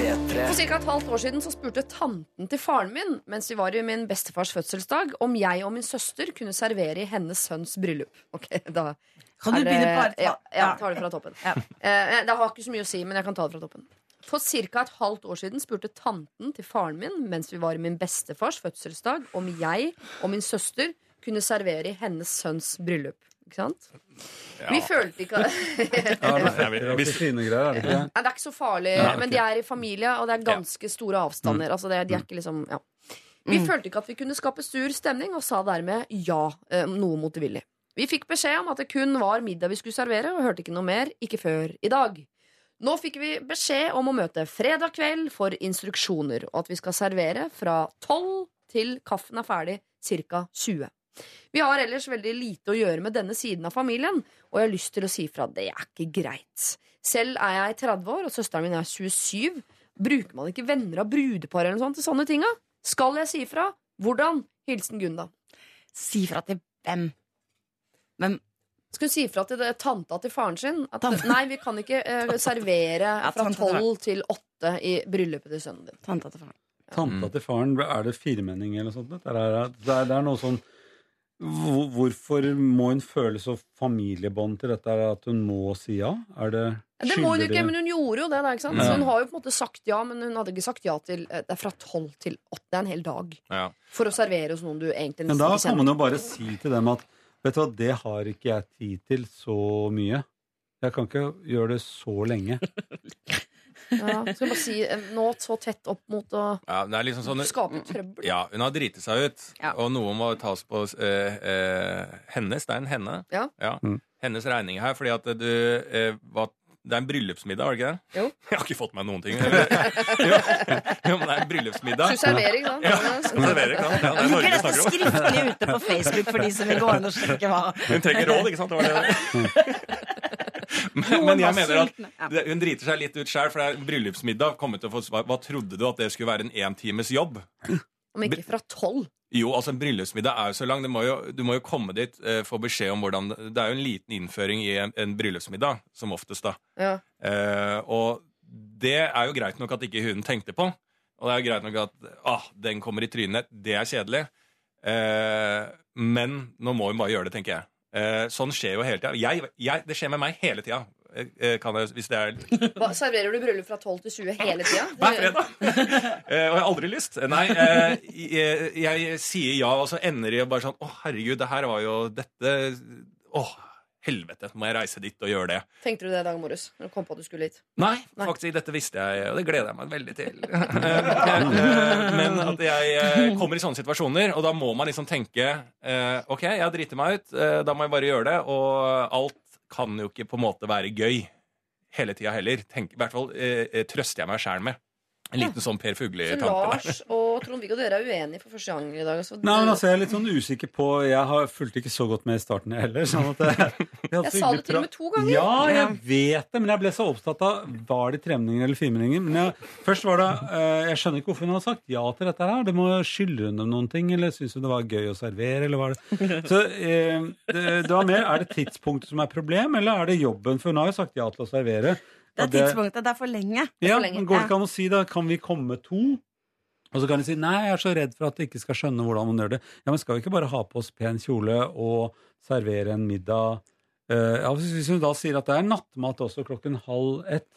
P3. For ca. et halvt år siden så spurte tanten til faren min mens vi var i min bestefars fødselsdag, om jeg og min søster kunne servere i hennes sønns bryllup. Ok, da Kan du er begynne på ja, ja, tar det fra toppen. Ja. Eh, det har ikke så mye å si, men jeg kan ta det fra toppen. For ca. et halvt år siden spurte tanten til faren min mens vi var i min bestefars fødselsdag, om jeg og min søster kunne servere i hennes sønns bryllup. Ikke sant? Vi følte ikke Ja, det Ja, vi- er hvis- er det? Nei, det er ikke så farlig, Nei, okay. men de er i familie, og det er ganske store avstander. Altså, det, de er ikke liksom, ja. Vi følte ikke at vi kunne skape sur stemning, og sa dermed ja, eh, noe motvillig. Vi fikk beskjed om at det kun var middag vi skulle servere, og hørte ikke noe mer, ikke før i dag. Nå fikk vi beskjed om å møte fredag kveld for instruksjoner, og at vi skal servere fra 12 til kaffen er ferdig, ca. 20. Vi har ellers veldig lite å gjøre med denne siden av familien, og jeg har lyst til å si fra at det er ikke greit. Selv er jeg 30 år, og søsteren min er 27. Bruker man ikke venner av brudepar eller noe sånt til sånne ting? Skal jeg si fra? Hvordan? Hilsen Gunda. Si fra til hvem? Hvem? Skal hun si fra til det, tanta til faren sin? At Tante. nei, vi kan ikke eh, servere fra tolv til 12 til 8 i bryllupet til sønnen din. Tanta til faren. Tanta til faren, er det firmenning eller noe sånt? Det er, det er, det er noe sånn Hvorfor må hun føle så familiebånd til dette at hun må si ja? Er det Det må hun ikke, men hun gjorde jo det. da, ikke sant? Ja. Så hun har jo på en måte sagt ja, men hun hadde ikke sagt ja til eh, Det er fra tolv til åtte. Det er en hel dag. Ja. For å servere hos noen du egentlig Men da kan man jo bare si til dem at Vet du hva, det har ikke jeg tid til så mye. Jeg kan ikke gjøre det så lenge. Ja, skal bare si eh, nå så tett opp mot å Ja, det er liksom sånn skape trøbbel. Ja, hun har driti seg ut, Ja. og noe må tas på eh, eh, hennes. Det er en henne. Ja. Mm. Hennes regning her, fordi at du eh, var Det er en bryllupsmiddag, var det ikke det? Jo. Jeg har ikke fått meg noen ting. jo, jo, men det er en bryllupsmiddag. Du da. Ja, servering, da. Ja, det er Norge vi snakker om. skriftlig ute på Facebook for de som vil gå inn og sjekke hva Hun trenger råd, ikke sant? Det var det. Men, men jeg mener at det- hun driter seg litt ut sjøl, for det er bryllupsmiddag. Til å få svar. Hva trodde du at det skulle være en én times jobb? Om ikke fra tolv. Jo, altså en bryllupsmiddag er jo så lang. Det må jo, du må jo komme dit, eh, få beskjed om hvordan Det er jo en liten innføring i en, en bryllupsmiddag, som oftest, da. Ja. Eh, og det er jo greit nok at ikke hun tenkte på. Og det er jo greit nok at ah, den kommer i trynet. Det er kjedelig. Eh, men nå må hun bare gjøre det, tenker jeg. Eh, sånn skjer jo hele tida. Det skjer med meg hele tida. Eh, eh, kan jeg, hvis det er Hva, serverer du bryllup fra tolv til 20 hele tida? Hver fredag. Og jeg har aldri lyst. Nei, jeg, sier ja, og så ender det bare sånn Å, herregud, det her var jo dette Å, helvete, må jeg reise dit og gjøre det? Tenkte du det, Dag morges? Når du kom på at du skulle hit? Nei, Nei. faktisk, dette visste jeg, og det gleder jeg meg veldig til. Eh, Men at jeg eh, kommer i sånne situasjoner, og da må man liksom tenke eh, OK, jeg driter meg ut, da må jeg bare gjøre det, og alt kan jo ikke på en måte være gøy hele tida heller. Tenk, I hvert fall eh, trøster jeg meg sjæl med. En liten sånn Per Så Fugle-tanke der. Lars og Trond-Viggo, dere er uenige for første gang i dag. Altså. Nei, men altså, Jeg er litt sånn usikker på Jeg har fulgte ikke så godt med i starten jeg heller. Sånn at jeg, jeg, Jeg sa det til og med to ganger. Ja, jeg vet det, men jeg ble så opptatt av Var det tremninger eller firmenninger. Men jeg, først var det eh, Jeg skjønner ikke hvorfor hun har sagt ja til dette her. Det må skylde hun dem noen ting, eller syns hun det var gøy å servere, eller var det Så eh, det, det var mer Er det tidspunktet som er problem, eller er det jobben? For hun har jo sagt ja til å servere. Det er det, tidspunktet. Det er for lenge. ja, for lenge. men Går det ikke an å si da Kan vi komme to? Og så kan de si nei, jeg er så redd for at de ikke skal skjønne hvordan man gjør det. Ja, men skal vi ikke bare ha på oss pen kjole og servere en middag? Uh, ja, hvis hun da sier at det er nattmat også klokken halv ett,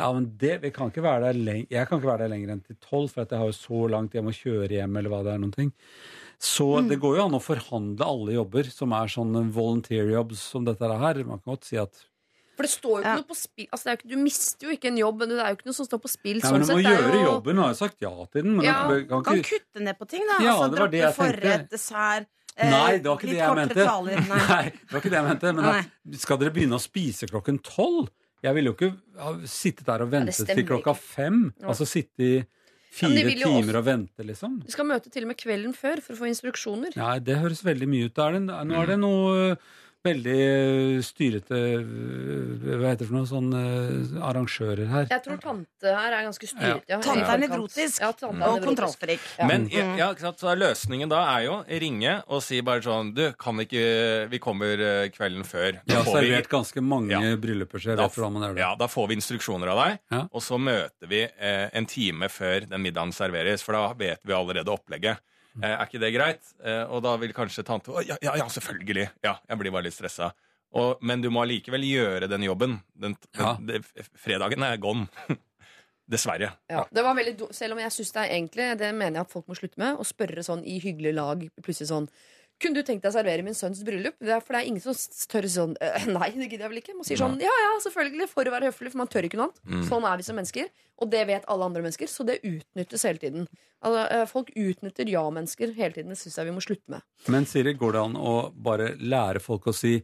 ja, men det, vi kan ikke være der lenge, jeg kan ikke være der lenger enn til tolv, for at jeg har jo så langt hjem å kjøre hjem, eller hva det er noen ting. Så det går jo an å forhandle alle jobber som er sånne volunteer jobs som dette her. Man kan godt si at For det står jo ikke Ja. noe på spill altså, ikke, Du mister jo ikke en jobb, men det er jo ikke noe som står på spill. ja, sånn men du må sett. Gjøre jo- jobben. Nå har jeg sagt ja til den. Men Ja, kan Kan kutte ned på ting, da. Ja, altså, det var det droppe jeg forrett, dessert. eh, Nei, det var ikke det jeg mente. taler. Nei. Nei, det var ikke det jeg mente. Men da, skal dere begynne å spise klokken tolv? Jeg ville jo ikke ha sittet der og ventet til klokka fem. Ja. Altså sitte i fire de jo timer også- og vente, liksom. Du skal møte til og med kvelden før for å få instruksjoner. Nei, det høres veldig mye ut. Er det, nå er det noe veldig styrete Hva heter det for noe? Sånn eh, arrangører her. Jeg tror tante her er ganske styret. Ja. Tante er nevrotisk Ja, tante er og kontrollfrik. Ja. Men ja, ikke sant? Så løsningen da er jo ringe og si bare sånn Du, kan ikke Vi kommer eh, kvelden før. Vi har servert ganske mange Ja. brylluper, så jeg Da vet hvordan man gjør det. Ja, Da får vi instruksjoner av deg, Ja. og så møter vi eh, en time før den middagen serveres. For da vet vi allerede opplegget. Eh, er ikke det greit? Eh, og da vil kanskje tante Å, ja, ja, ja, selvfølgelig. Ja, jeg blir bare litt stressa. Og, men du må allikevel gjøre den jobben. Den, Ja. den, fredagen er gone. Dessverre. Ja, det var veldig do Selv om jeg syns det er egentlig Det mener jeg at folk må slutte med. Å spørre sånn i hyggelig lag plutselig sånn Kunne du tenkt deg å servere min sønns bryllup? Det er, for det er ingen som tør sånn «Øh, Nei, det gidder jeg vel ikke. Man sier sånn ja ja, selvfølgelig, for å være høflig, for man tør ikke noe annet. Mm. Sånn er vi som mennesker. Og det vet alle andre mennesker, så det utnyttes hele tiden. Altså, eh, folk utnytter ja-mennesker hele tiden. Det syns jeg vi må slutte med. Men Siri, går det an å bare lære folk å si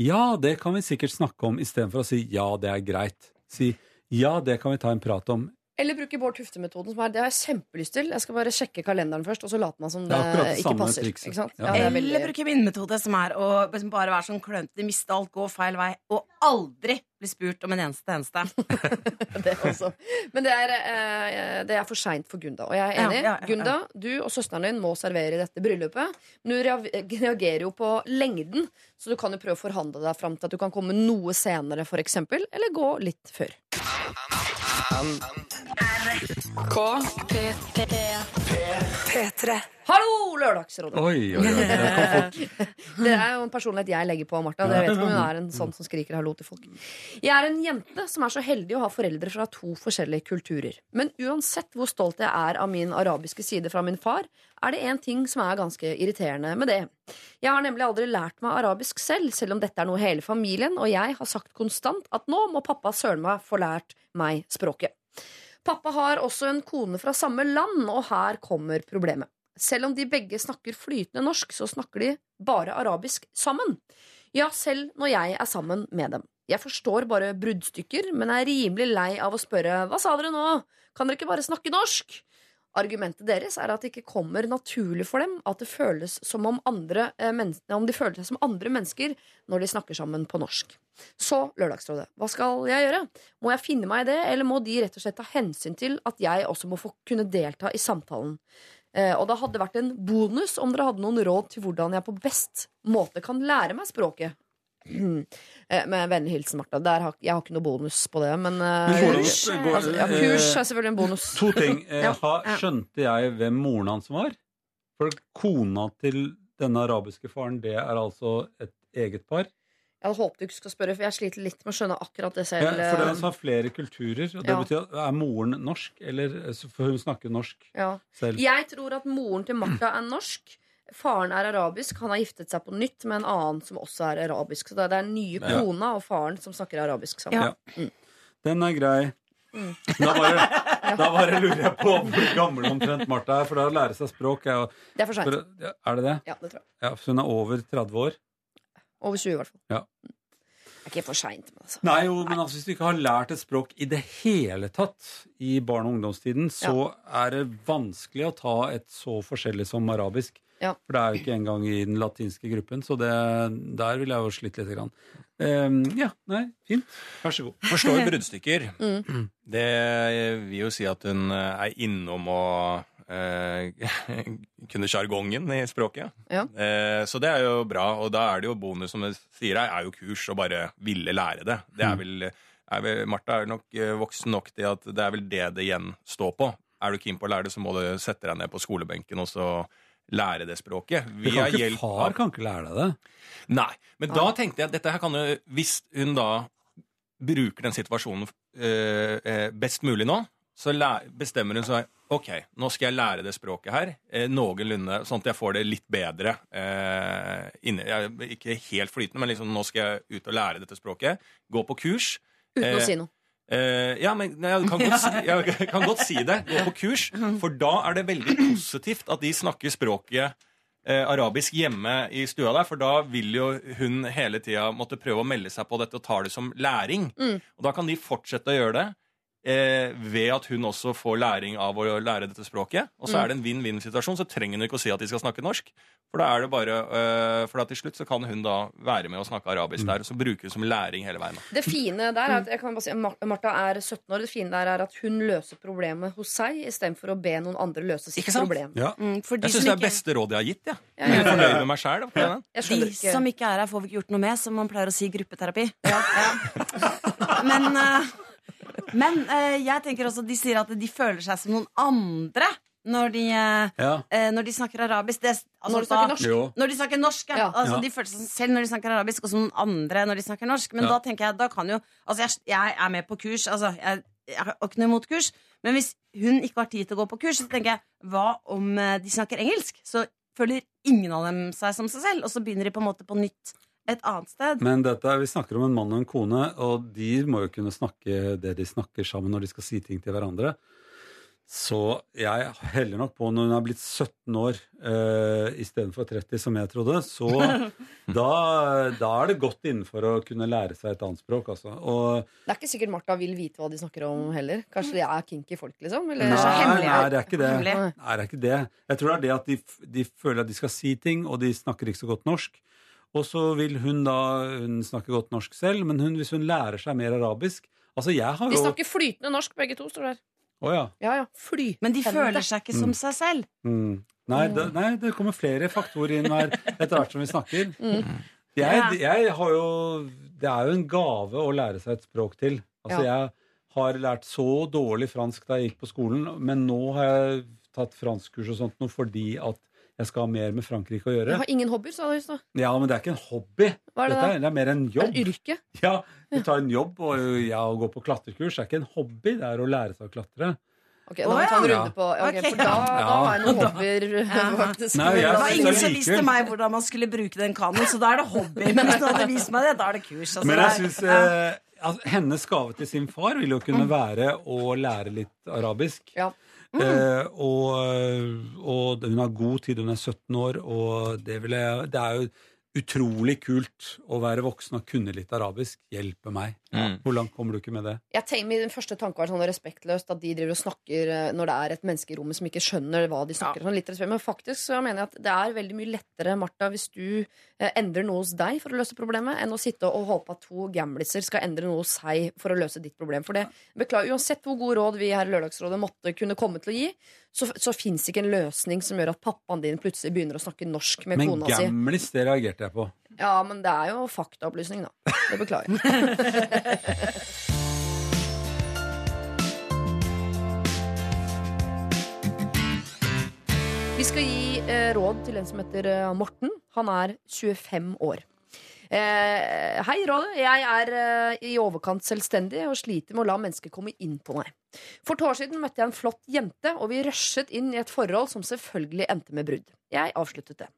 ja, det kan vi sikkert snakke om, istedenfor å si ja, det er greit. Si ja, det kan vi ta en prat om. Eller bruke Bård Tufte-metoden. som er- Det har jeg kjempelyst til. Jeg skal bare sjekke kalenderen først, og så late man som Det det, det ikke passer. Ikke sant? Ja. Ja, det veldig... Eller bruke min metode, som er å liksom bare være sånn klønete, miste alt, gå feil vei, og aldri bli spurt om en eneste eneste. det også. Men det er, eh, det er for seint for Gunda. Og jeg er enig. ja, ja, ja. Gunda, du og søsteren din må servere i dette bryllupet. Men du rea- reagerer jo på lengden, så du kan jo prøve å forhandle deg fram til at du kan komme noe senere, for eksempel, eller gå litt før. R K P P P P3. Hallo, Lørdagsrådet! Oi, oi, oi, det kom fort. Det er jo en personlighet jeg legger på, Martha. Jeg vet ikke om hun er en sånn som skriker hallo til folk. Jeg er en jente som er så heldig å ha foreldre fra to forskjellige kulturer. Men uansett hvor stolt jeg er av min arabiske side fra min far, er det én ting som er ganske irriterende med det. Jeg har nemlig aldri lært meg arabisk selv, selv om dette er noe hele familien, og jeg har sagt konstant at nå må pappa søren meg få lært meg språket. Pappa har også en kone fra samme land, og her kommer problemet. Selv om de begge snakker flytende norsk, så snakker de bare arabisk sammen. Ja, selv når jeg er sammen med dem. Jeg forstår bare bruddstykker, men er rimelig lei av å spørre hva sa dere nå, kan dere ikke bare snakke norsk? Argumentet deres er at det ikke kommer naturlig for dem, at det føles som om, andre, eh, om de føler seg som andre mennesker når de snakker sammen på norsk. Så Lørdagsrådet, hva skal jeg gjøre? Må jeg finne meg i det, eller må de rett og slett ta hensyn til at jeg også må få kunne delta i samtalen? Eh, og det hadde vært en bonus om dere hadde noen råd til hvordan jeg på best måte kan lære meg språket. Eh, Med vennlig hilsen Martha. Der har, jeg har ikke noe bonus på det, men eh, kurs, går- altså, ja, kurs er selvfølgelig en bonus. To ting. Eh, Ja. ha, skjønte jeg hvem moren hans var? For kona til denne arabiske faren, det er altså et eget par? Jeg hadde håpet du ikke skulle spørre, for jeg sliter litt med å skjønne akkurat det selv. Ja, for det eh, altså har flere kulturer. Og det Ja. betyr at Er moren norsk, eller For hun snakker norsk ja. selv. Jeg tror at moren til Martha er norsk. Faren er arabisk. Han har giftet seg på nytt med en annen som også er arabisk. Så det er den nye kona og faren som snakker arabisk sammen. Ja. Den er grei. Mm. Da bare, da bare lurer jeg på hvor gammel omtrent Martha er, for da lærer seg språk Jeg, Det er for seint. Er det det? Ja, det tror jeg. Ja, for hun er over 30 år? Over 20, i hvert fall. Ja. Det er ikke for seint, altså. Nei, jo, men altså, hvis du ikke har lært et språk i det hele tatt i barne- og ungdomstiden, så er det vanskelig å ta et så forskjellig som arabisk. Ja. For det er jo ikke engang i den latinske gruppen, så det, der vil jeg jo slitt litt. Grann. Um, ja, nei, fint. Vær så god. Forstår bruddstykker. Mm. Det vil jo si at hun er innom å eh, kunne sjargongen i språket. Ja. Eh, så det er jo bra, og da er det jo bonus, som du sier her, er jo kurs og bare ville lære det. Det er vel, er vel Martha er nok eh, voksen nok til at det er vel det det gjenstår på. Er du keen på å lære det, så må du sette deg ned på skolebenken og så lære det språket. Vi kan ikke, far kan ikke lære deg det. Nei, men da tenkte jeg at dette her kan jo Hvis hun da bruker den situasjonen eh, eh, best mulig nå, så bestemmer hun seg Ok, nå skal jeg lære det språket her eh, noenlunde, sånn at jeg får det litt bedre. Eh, inne, jeg, ikke helt flytende, men liksom nå skal jeg ut og lære dette språket. Gå på kurs. Uten å Eh, si noe. Uh, ja, men jeg kan, godt jeg kan godt si det. Gå på kurs. For da er det veldig positivt at de snakker språket uh, arabisk hjemme i stua der. For da vil jo hun hele tida måtte prøve å melde seg på dette og tar det som læring. Mm. Og da kan de fortsette å gjøre det. Eh, ved at hun også får læring av å lære dette språket. Og så Mm. er det en vinn-vinn-situasjon. Så trenger hun ikke å si at de skal snakke norsk. For da er det bare eh, For da til slutt så kan hun da være med og snakke arabisk der. Og så bruke det som læring hele veien. Det fine der er at jeg kan bare si, Martha er 17 år. Det fine der er at hun løser problemet hos seg istedenfor å be noen andre løse sitt Ikke sant? problem. Ja. Mm, for de Jeg syns det er ikke- beste rådet jeg har gitt. Ja. Ja, Jeg ja. er fornøyd med meg sjæl. Jeg De ikke som ikke er her, får vi ikke gjort noe med, som man pleier å si i gruppeterapi. Men, eh, men eh, jeg tenker også de sier at de føler seg som noen andre når de, eh, Ja. eh, når de snakker arabisk. Det, altså, Når de snakker da- norsk. Jo. Når de snakker norsk, ja. Ja. Altså, Ja. De føler seg selv når de snakker arabisk, og som noen andre når de snakker norsk. Men Ja. da tenker jeg, da kan jo Altså, jeg, jeg er med på kurs. Altså, jeg, jeg har ikke noe imot kurs. Men hvis hun ikke har tid til å gå på kurs, så tenker jeg hva om eh, de snakker engelsk? Så føler ingen av dem seg som seg selv, og så begynner de på en måte på nytt et annet sted. Men dette, er- vi snakker om en mann og en kone, og de må jo kunne snakke det de snakker sammen når de skal si ting til hverandre. Så jeg heller nok på når hun er blitt 17 år uh, istedenfor 30, som jeg trodde, så da, da er det godt innenfor å kunne lære seg et annet språk, altså. Og Det er ikke sikkert Martha vil vite hva de snakker om heller. Kanskje de er kinky folk, liksom? Eller? Nei, hemmelig, nei, det er ikke det. Hemmelig. Nei, det er ikke det. Jeg tror det er det at de, de føler at de skal si ting, og de snakker ikke så godt norsk. Og så vil hun da Hun snakker godt norsk selv, men hun, hvis hun lærer seg mer arabisk Altså, jeg har jo De snakker flytende norsk, begge to, står det her. Oh, ja. Ja, ja. Fly. Men de føler seg ikke som Mm. seg selv. Mm. Nei, det, nei, det kommer flere faktorer inn her etter hvert som vi snakker. Mm. Jeg, jeg har jo Det er jo en gave å lære seg et språk til. Altså, jeg har lært så dårlig fransk da jeg gikk på skolen, men nå har jeg tatt franskkurs og sånt noe fordi at jeg skal ha mer med Frankrike å gjøre. Jeg har ingen hobbyer, sa du i stad. Ja, men det er ikke en hobby. Hva er det Dette da? er, det er mer en jobb. er et yrke. Ja, du tar en jobb, og ja, å gå på klatrekurs er ikke en hobby, det er å lære seg å klatre. Ok, da må vi ta en runde på ja, ok, For da, da ja. har jeg noen hobbyer, faktisk. Nei, jeg Det var synes ingen det som er viste likevel. meg hvordan man skulle bruke den kanoen, så da er det hobby. Men hvis du hadde vist meg det, da er det kurs. Altså, Men det jeg er- synes eh, at hennes gave til sin far vil jo kunne være å lære litt arabisk. Ja. Eh, og, og hun har god tid, hun er 17 år, og det, jeg, det er jo utrolig kult å være voksen og kunne litt arabisk. Hjelpe meg. Mm. Hvor langt kommer du ikke med det? Jeg tenker, Min første tanke var sånn respektløst at de driver og snakker eh, når det er et menneske i rommet som ikke skjønner hva de snakker. Sånn litt respekt. Men faktisk så mener jeg at det er veldig mye lettere Martha, hvis du eh, endrer noe hos deg for å løse problemet, enn å sitte og håpe at to gamliser skal endre noe hos seg for å løse ditt problem. For det, beklager, Uansett hvor gode råd vi her i Lørdagsrådet måtte kunne komme til å gi, så, så fins ikke en løsning som gjør at pappaen din plutselig begynner å snakke norsk med Men kona si. Men gamlis, det reagerte jeg på. Ja, men det er jo faktaopplysning, da. Det beklager jeg. Vi skal gi eh, råd til en som heter eh, Morten. Han er 25 år. Eh, hei, Rådet. Jeg er eh, i overkant selvstendig og sliter med å la mennesker komme inn på meg. For to år siden møtte jeg en flott jente, og vi rushet inn i et forhold som selvfølgelig endte med brudd. Jeg avsluttet det.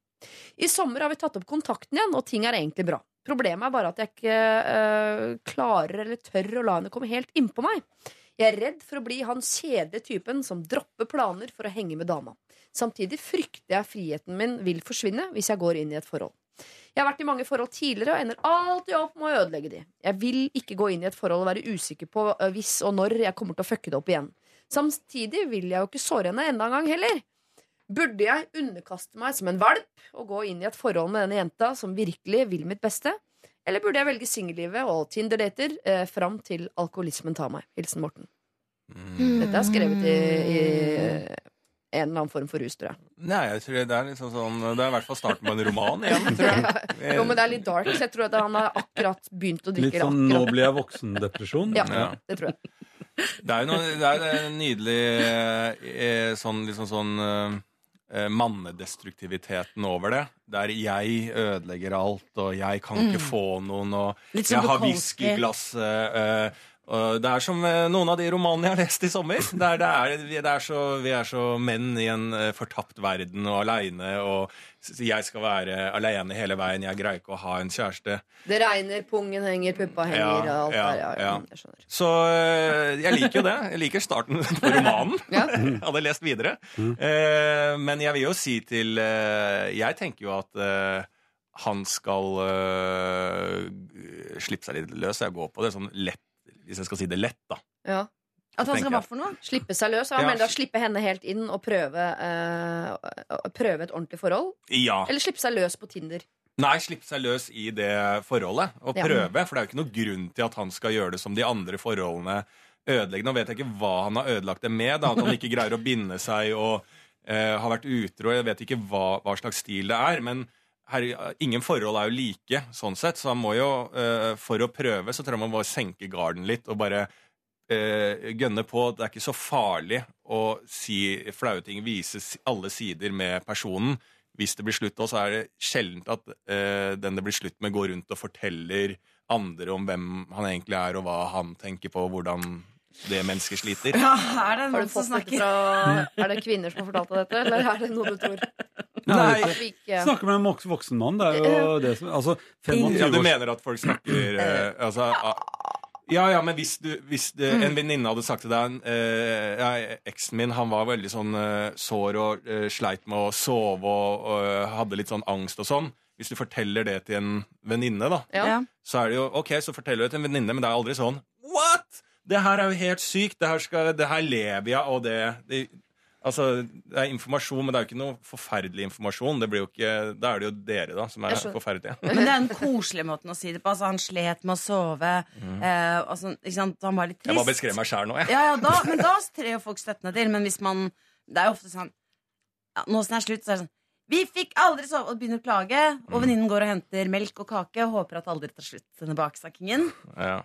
I sommer har vi tatt opp kontakten igjen, og ting er egentlig bra. Problemet er bare at jeg ikke eh, klarer eller tør å la henne komme helt innpå meg. Jeg er redd for å bli han kjedelige typen som dropper planer for å henge med dama. Samtidig frykter jeg friheten min vil forsvinne hvis jeg går inn i et forhold. Jeg har vært i mange forhold tidligere og ender alltid opp med å ødelegge de. Jeg vil ikke gå inn i et forhold og være usikker på eh, hvis og når jeg kommer til å fucke det opp igjen. Samtidig vil jeg jo ikke såre henne enda en gang heller. Burde jeg underkaste meg som en valp og gå inn i et forhold med denne jenta som virkelig vil mitt beste? Eller burde jeg velge singellivet og Tinder-dater eh, fram til alkoholismen tar meg? Hilsen Morten. Dette er skrevet i, i en eller annen form for rus, tror jeg. Nei, jeg tror det er liksom sånn Det er i hvert fall starten på en roman igjen, tror jeg. Jo, men det er litt dark, så jeg tror at han har akkurat begynt å drikke. Litt sånn akkurat. 'nå blir jeg voksen'-depresjon. Ja, Ja. det tror jeg. Det er jo noe, det er en nydelig eh, sånn, liksom sånn eh, mannedestruktiviteten over det. Der jeg ødelegger alt, og jeg kan ikke få noen, og Litt som jeg har Bukowski. Eh, det er som eh, noen av de romanene jeg har lest i sommer. Det er, det er, det er så, vi er så menn i en eh, fortapt verden og aleine, og jeg skal være aleine hele veien. Jeg greier ikke å ha en kjæreste. Det regner, pungen henger, puppa henger, Ja, og alt ja, der. Ja, ja, ja. jeg skjønner. Så jeg liker jo det. Jeg liker starten på romanen. Ja. Jeg hadde lest videre. Mm. men jeg vil jo si til Jeg tenker jo at han skal slippe seg litt løs. Jeg går på det sånn lett, hvis jeg skal si det lett, da. Ja. At han skal hva for noe? Slippe seg løs. Han Ja. mener da slippe henne helt inn og prøve, eh, prøve et ordentlig forhold. Ja. Eller slippe seg løs på Tinder. Nei, slippe seg løs i det forholdet og Ja. prøve. For det er jo ikke noe grunn til at han skal gjøre det som de andre forholdene ødelegger. Nå vet jeg ikke hva han har ødelagt det med. Da. At han ikke greier å binde seg og eh, har vært utro. Jeg vet ikke hva, hva slags stil det er. Men her, ingen forhold er jo like, sånn sett. Så han må jo, uh, for å prøve, så tror jeg man må senke garden litt og bare uh, gønne på. Det er ikke så farlig å si flaue ting, vise alle sider med personen. Hvis det blir slutt også, så er det sjeldent at uh, den det blir slutt med, går rundt og forteller andre om hvem han egentlig er, og hva han tenker på, og hvordan det mennesket sliter. Ja, er det noen som snakker? fra Er det kvinner som har fortalt deg dette, eller er det noe du tror? Nei, At vi ikke- Snakke med en voksen, mann, det er jo det som Altså, Ja, du mener at folk snakker eh, altså, ah, Ja, ja, men hvis, du, hvis du, en venninne hadde sagt til deg eh, ja, Eksen min han var veldig sånn eh, sår og eh, sleit med å sove og, og eh, hadde litt sånn angst og sånn. Hvis du forteller det til en venninne, da, Ja. Ja. så er det jo OK, så forteller du det til en venninne, men det er aldri sånn What?! Det her er jo helt sykt! Det her, skal, det her lever jeg, og det, det Altså, det er informasjon, men det er jo ikke noe forferdelig informasjon. Det blir jo ikke, Da er det jo dere, da, som er forferdelige. Men det er den koselige måten å si det på. Altså, han slet med å sove. Eh, altså? Han var litt trist. Jeg bare beskrev meg sjæl nå, jeg. Ja, ja, da, men da trer jo folk støttende til. Men hvis man Det er jo ofte sånn ja, Nå som det er slutt, så er det sånn Vi fikk aldri sove! Og begynner å klage. Og venninnen går og henter melk og kake og håper at det aldri tar slutt, denne baksnakkingen. Ja.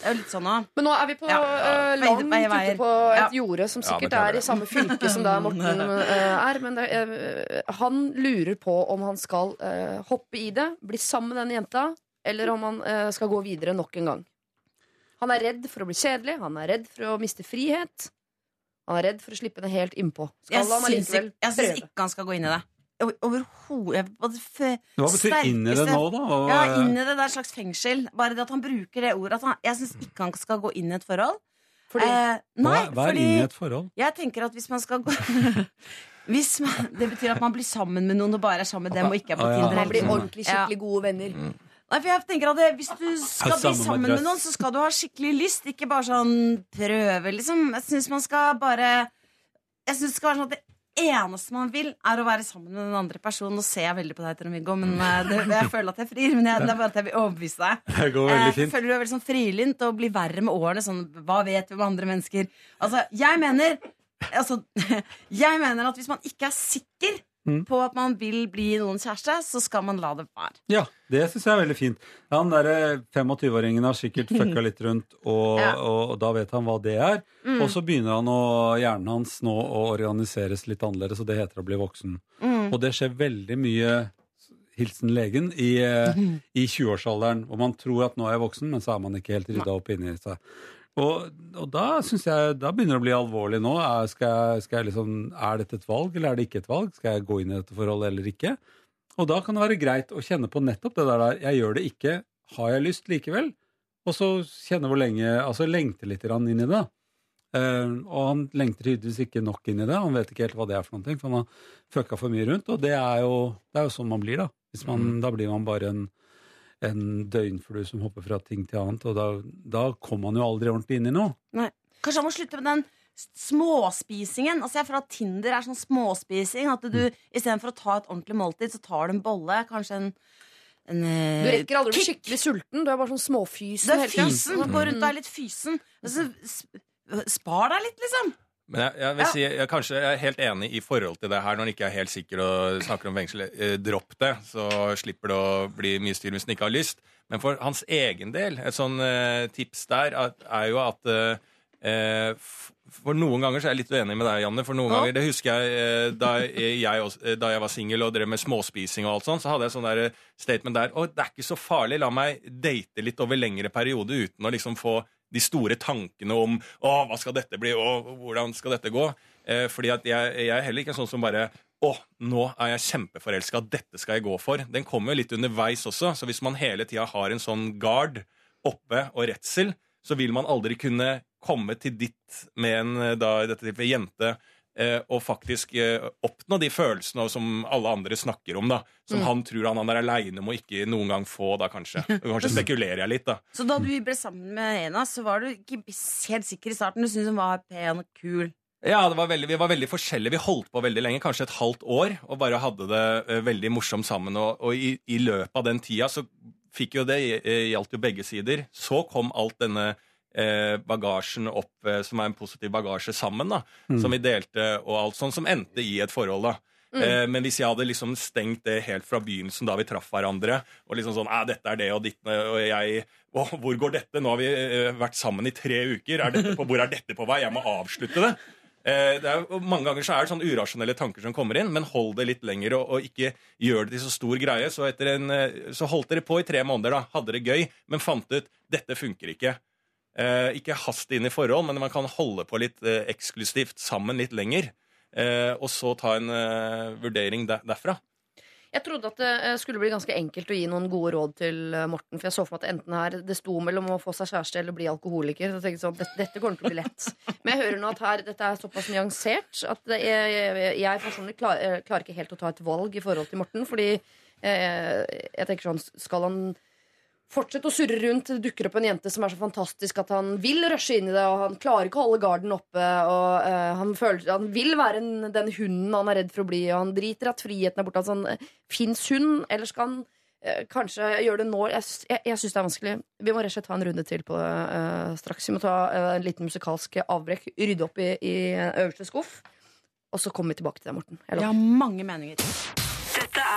Det er jo litt sånn. Men nå er vi på Ja. eh, langt ute på et jorde som sikkert ja, er i samme fylke som der Morten eh, er. Men det, eh, han lurer på om han skal hoppe i det, bli sammen med den jenta, eller om han skal gå videre nok en gang. Han er redd for å bli kjedelig, han er redd for å miste frihet. Han er redd for å slippe det helt innpå. Jeg Skal han syns allikevel jeg syns ikke han skal gå inn i det. Overhodet. hva betyr inn i det nå, da? Og, Ja, inn i det. Det er et slags fengsel. Bare det at han bruker det ordet. At han, jeg syns ikke han skal gå inn i et forhold. Fordi Eh, nei, hva, hva er fordi inn i et forhold? jeg tenker at hvis man skal gå hvis man, Det betyr at man blir sammen med noen og bare er sammen med dem og ikke er på Ah, ja. Tinder. man blir ordentlig skikkelig gode venner. Nei, for jeg tenker at det, Hvis du skal bli sammen med noen, så skal du ha skikkelig lyst. Ikke bare sånn prøve, liksom. Jeg syns man skal bare Jeg synes det skal være sånn at det eneste man vil, er å være sammen med den andre personen. Nå ser jeg veldig på deg, Trond-Viggo, men eh, det, jeg føler at jeg frir. Men jeg, det er bare at jeg vil overbevise deg. Det går veldig fint. Jeg føler du er veldig sånn frilynt og blir verre med årene. Sånn, hva vet vi om andre mennesker? Altså, jeg mener altså, Jeg mener at hvis man ikke er sikker Mm. på at man vil bli noens kjæreste, så skal man la det være. Ja, det syns jeg er veldig fint. Han derre 25-åringen har sikkert fucka litt rundt, og, Ja. og, og da vet han hva det er. Mm. Og så begynner han å, hjernen hans nå å organiseres litt annerledes, og det heter å bli voksen. Mm. Og det skjer veldig mye, hilsen legen, i, i 20-årsalderen. Og man tror at nå er jeg voksen, men så er man ikke helt rydda opp inni seg. Og, og da syns jeg, da begynner det å bli alvorlig nå. Er, skal jeg, skal jeg liksom, er dette et valg, eller er det ikke et valg? Skal jeg gå inn i dette forholdet eller ikke? Og da kan det være greit å kjenne på nettopp det der, der jeg gjør det ikke, har jeg lyst likevel? Og så kjenne hvor lenge, altså lengte litt inn i det. Uh, og han lengter tydeligvis ikke nok inn i det. Han vet ikke helt hva det er for noe, for han har fucka for mye rundt. Og det er jo, det er jo sånn man blir, da. Man, Da blir man bare en, en døgnflue som hopper fra ting til annet. Og da, da kommer man jo aldri ordentlig inn i noe. Nei. Kanskje han må slutte med den småspisingen. Altså Jeg føler at Tinder er sånn småspising. At du istedenfor å ta et ordentlig måltid, så tar du en bolle. Kanskje en, en eh, Du rekker aldri å bli skikkelig sulten. Du er bare sånn Du småfysen er fysen. tiden. fysen. Gå rundt og er litt fysen. Altså, spar deg litt, liksom. Men jeg, jeg vil si, jeg, kanskje jeg er helt enig i forhold til det her når han ikke er helt sikker og snakker om fengsel. Eh, dropp det, så slipper det å bli mye styr hvis han ikke har lyst. Men for hans egen del, et sånn eh, tips der at, er jo at eh, eh, For noen ganger så er jeg litt uenig med deg, Janne. For noen Ja. ganger, Det husker jeg eh, da jeg, også, eh, da jeg var singel og drev med småspising og alt sånt, så hadde jeg sånn der statement der Å, det er ikke så farlig. La meg date litt over lengre periode uten å liksom få de store tankene om å, hva skal dette bli, og hvordan skal dette gå? Eh, fordi at jeg, jeg er heller ikke sånn som bare å, nå er jeg kjempeforelska, dette skal jeg gå for. Den kommer jo litt underveis også, så hvis man hele tida har en sånn guard oppe og redsel, så vil man aldri kunne komme til ditt med en eh, da, i dette tilfellet jente og faktisk eh, oppnå de følelsene som alle andre snakker om, da. Som Mm. han tror han, han er aleine om å ikke noen gang få, da kanskje. Kanskje spekulerer jeg litt, da. Så da du ble sammen med Ena, så var du ikke helt sikker i starten. Du syntes hun var pen og kul. Ja, det var veldig, Vi var veldig forskjellige. Vi holdt på veldig lenge, kanskje et halvt år, og bare hadde det eh, veldig morsomt sammen. Og, og i, i løpet av den tida så fikk jo det eh, gjaldt jo begge sider. Så kom alt denne eh, bagasjen opp, eh, som er en positiv bagasje, sammen. da, Som vi delte, og alt sånn, som endte i et forhold. da. Eh, men hvis jeg hadde liksom stengt det helt fra begynnelsen da vi traff hverandre, og liksom sånn «Æ, 'Dette er det, og ditt og jeg å, Hvor går dette? Nå har vi eh, vært sammen i tre uker. Er dette på, hvor er dette på vei? Jeg må avslutte det. Eh, det er, mange ganger så er det sånn urasjonelle tanker som kommer inn, men hold det litt lenger, og, og ikke gjør det til så stor greie. Så, etter en, eh, så holdt dere på i tre måneder, da, hadde det gøy, men fant ut dette funker ikke. Eh, ikke hast inn i forhold, men man kan holde på litt eh, eksklusivt sammen litt lenger. Eh, og så ta en eh, vurdering der, derfra. Jeg trodde at det eh, skulle bli ganske enkelt å gi noen gode råd til eh, Morten. For jeg så for meg at enten her det sto mellom å få seg kjæreste eller bli alkoholiker. Så jeg tenkte sånn, dette, dette kommer til å bli lett. Men jeg hører nå at her, dette er såpass nyansert at det er, jeg, jeg personlig klar, klarer ikke helt å ta et valg i forhold til Morten. Fordi eh, jeg tenker sånn Skal han fortsette å surre rundt, det dukker opp en jente som er så fantastisk at han vil rushe inn i det, og han klarer ikke å holde garden oppe, og uh, han, føler, han vil være en, den hunden han er redd for å bli, og han driter at friheten er borte. Altså, han, Fins hund, eller skal han uh, kanskje gjøre det nå? Jeg, jeg, jeg syns det er vanskelig. Vi må rett og slett ta en runde til på det uh, straks. Vi må ta eh, en liten musikalsk avbrekk, rydde opp i, i øverste skuff, og så kommer vi tilbake til deg, Morten. Jeg Jeg har mange meninger. Dette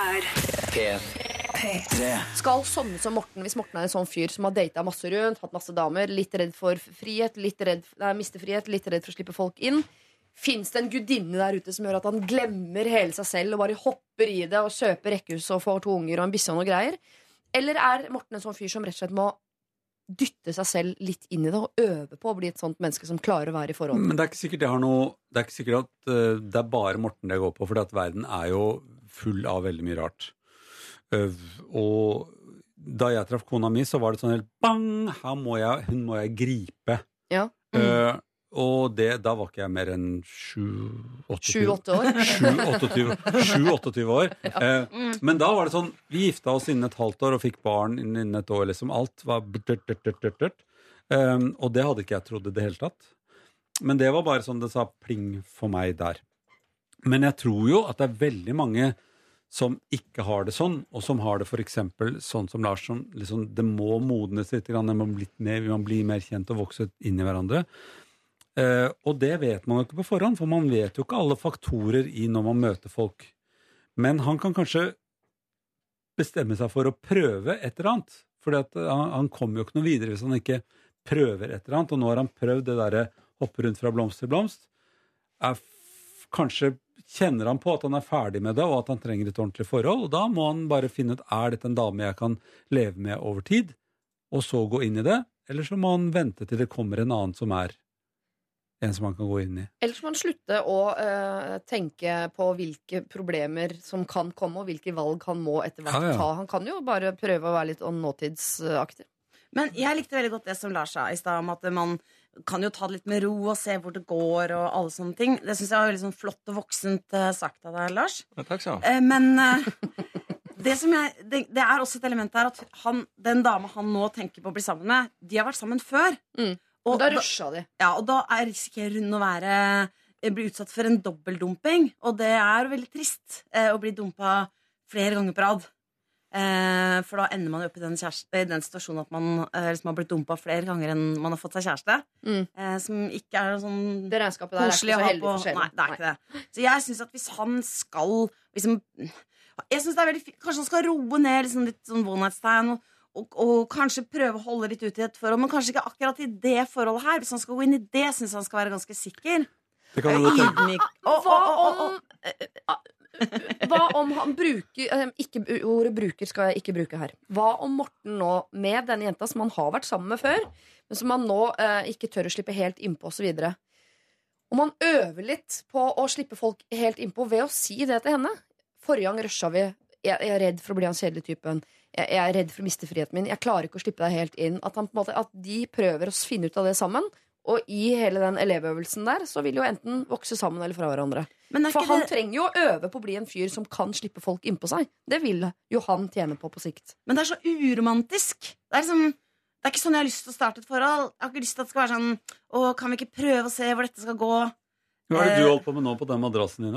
P3. Skal sånne som Morten, hvis Morten er en sånn fyr som har data masse rundt, hatt masse damer, litt redd for frihet, litt redd, nei, miste frihet, litt redd for å slippe folk inn Fins det en gudinne der ute som gjør at han glemmer hele seg selv og bare hopper i det og kjøper rekkehus og får to unger og en bikkje og noe greier? Eller er Morten en sånn fyr som rett og slett må dytte seg selv litt inn i det og øve på å bli et sånt menneske som klarer å være i forhold? Men det er ikke sikkert det har noe Det er ikke sikkert at eh, det er bare Morten det går på, for verden er jo full av veldig mye rart. Eh, og da jeg traff kona mi, så var det sånn helt bang! Her må jeg, hun må jeg gripe. Ja. Mm. og det, da var ikke jeg mer enn 7-28 Sju-åtte år? 7-28 år. Eh, Mm. men da var det sånn Vi gifta oss innen et halvt år og fikk barn innen et år. liksom Alt var. Um, og det hadde ikke jeg trodd i det hele tatt. Men det var bare sånn det sa pling for meg der. Men jeg tror jo at det er veldig mange som ikke har det sånn, og som har det f.eks. sånn som Lars, som liksom, det må modnes litt, grann, det må bli mer, man blir mer kjent og vokse inn i hverandre. Eh, og det vet man jo ikke på forhånd, for man vet jo ikke alle faktorer i når man møter folk. Men han kan kanskje bestemme seg for å prøve et eller annet. For han, han kommer jo ikke noe videre hvis han ikke prøver et eller annet. Og nå har han prøvd det derre hoppe rundt fra blomst til blomst. Er kanskje kjenner han på at han er ferdig med det, og at han trenger et ordentlig forhold. Og da må han bare finne ut er dette en dame jeg kan leve med over tid, og så gå inn i det. Eller så må han vente til det kommer en annen som er en som han kan gå inn i. Eller så må han slutte å uh, tenke på hvilke problemer som kan komme, og hvilke valg han må etter hvert Ja, ja. ta. Han kan jo bare prøve å være litt nåtidsaktig. Men jeg likte veldig godt det som Lars sa i stad, om at man kan jo ta det litt med ro og se hvor det går, og alle sånne ting. Det syns jeg var veldig sånn flott og voksent eh, sagt av deg, Lars. Ja, takk skal du ha. Eh, men eh, det, som jeg, det, det er også et element der at han, den dama han nå tenker på å bli sammen med, de har vært sammen før. Mm. Og Og da da- rusha de. Ja, og da er- risikerer hun å være bli utsatt for en dobbeltdumping. Og det er veldig trist eh, å bli dumpa flere ganger på rad. Eh, for da ender man jo opp i den, kjæreste, i den situasjonen at man eh, liksom har blitt dumpa flere ganger enn man har fått seg kjæreste. Mm. Eh, som ikke er sånn Det regnskapet der er koselig ikke å ha heldig på. Nei, det er ikke det. Så jeg syns at hvis han skal liksom Jeg synes det er veldig fint Kanskje han skal roe ned liksom litt sånn one night stand. Og, og, og kanskje prøve å holde litt ut i et forhold, men kanskje ikke akkurat i det forholdet her. Hvis han skal gå inn i det, syns jeg han skal være ganske sikker. Det kan du. Ydmyk. Hva og, og, og, om Hva om han bruker eh, ikke, Ordet bruker skal jeg ikke bruke her. Hva om Morten nå, med denne jenta som han har vært sammen med før, men som han nå eh, ikke tør å slippe helt innpå osv. Om han øver litt på å slippe folk helt innpå ved å si det til henne. Forrige gang rusha vi. Jeg, jeg er redd for å bli han kjedelige typen. Jeg, jeg er redd for å miste friheten min. Jeg klarer ikke å slippe deg helt inn. At, han, måte, at de prøver å finne ut av det sammen. Og i hele den elevøvelsen der så vil jo enten vokse sammen eller fra hverandre. men er For han det, trenger jo å øve på å bli en fyr som kan slippe folk innpå seg. Det vil jo han tjene på på sikt. men det er så uromantisk. Det er liksom det er ikke sånn jeg har lyst til å starte et forhold. Jeg har ikke lyst til at det skal være sånn Å, kan vi ikke prøve å se hvor dette skal gå? Hva er det du holdt på med nå på den madrassen din?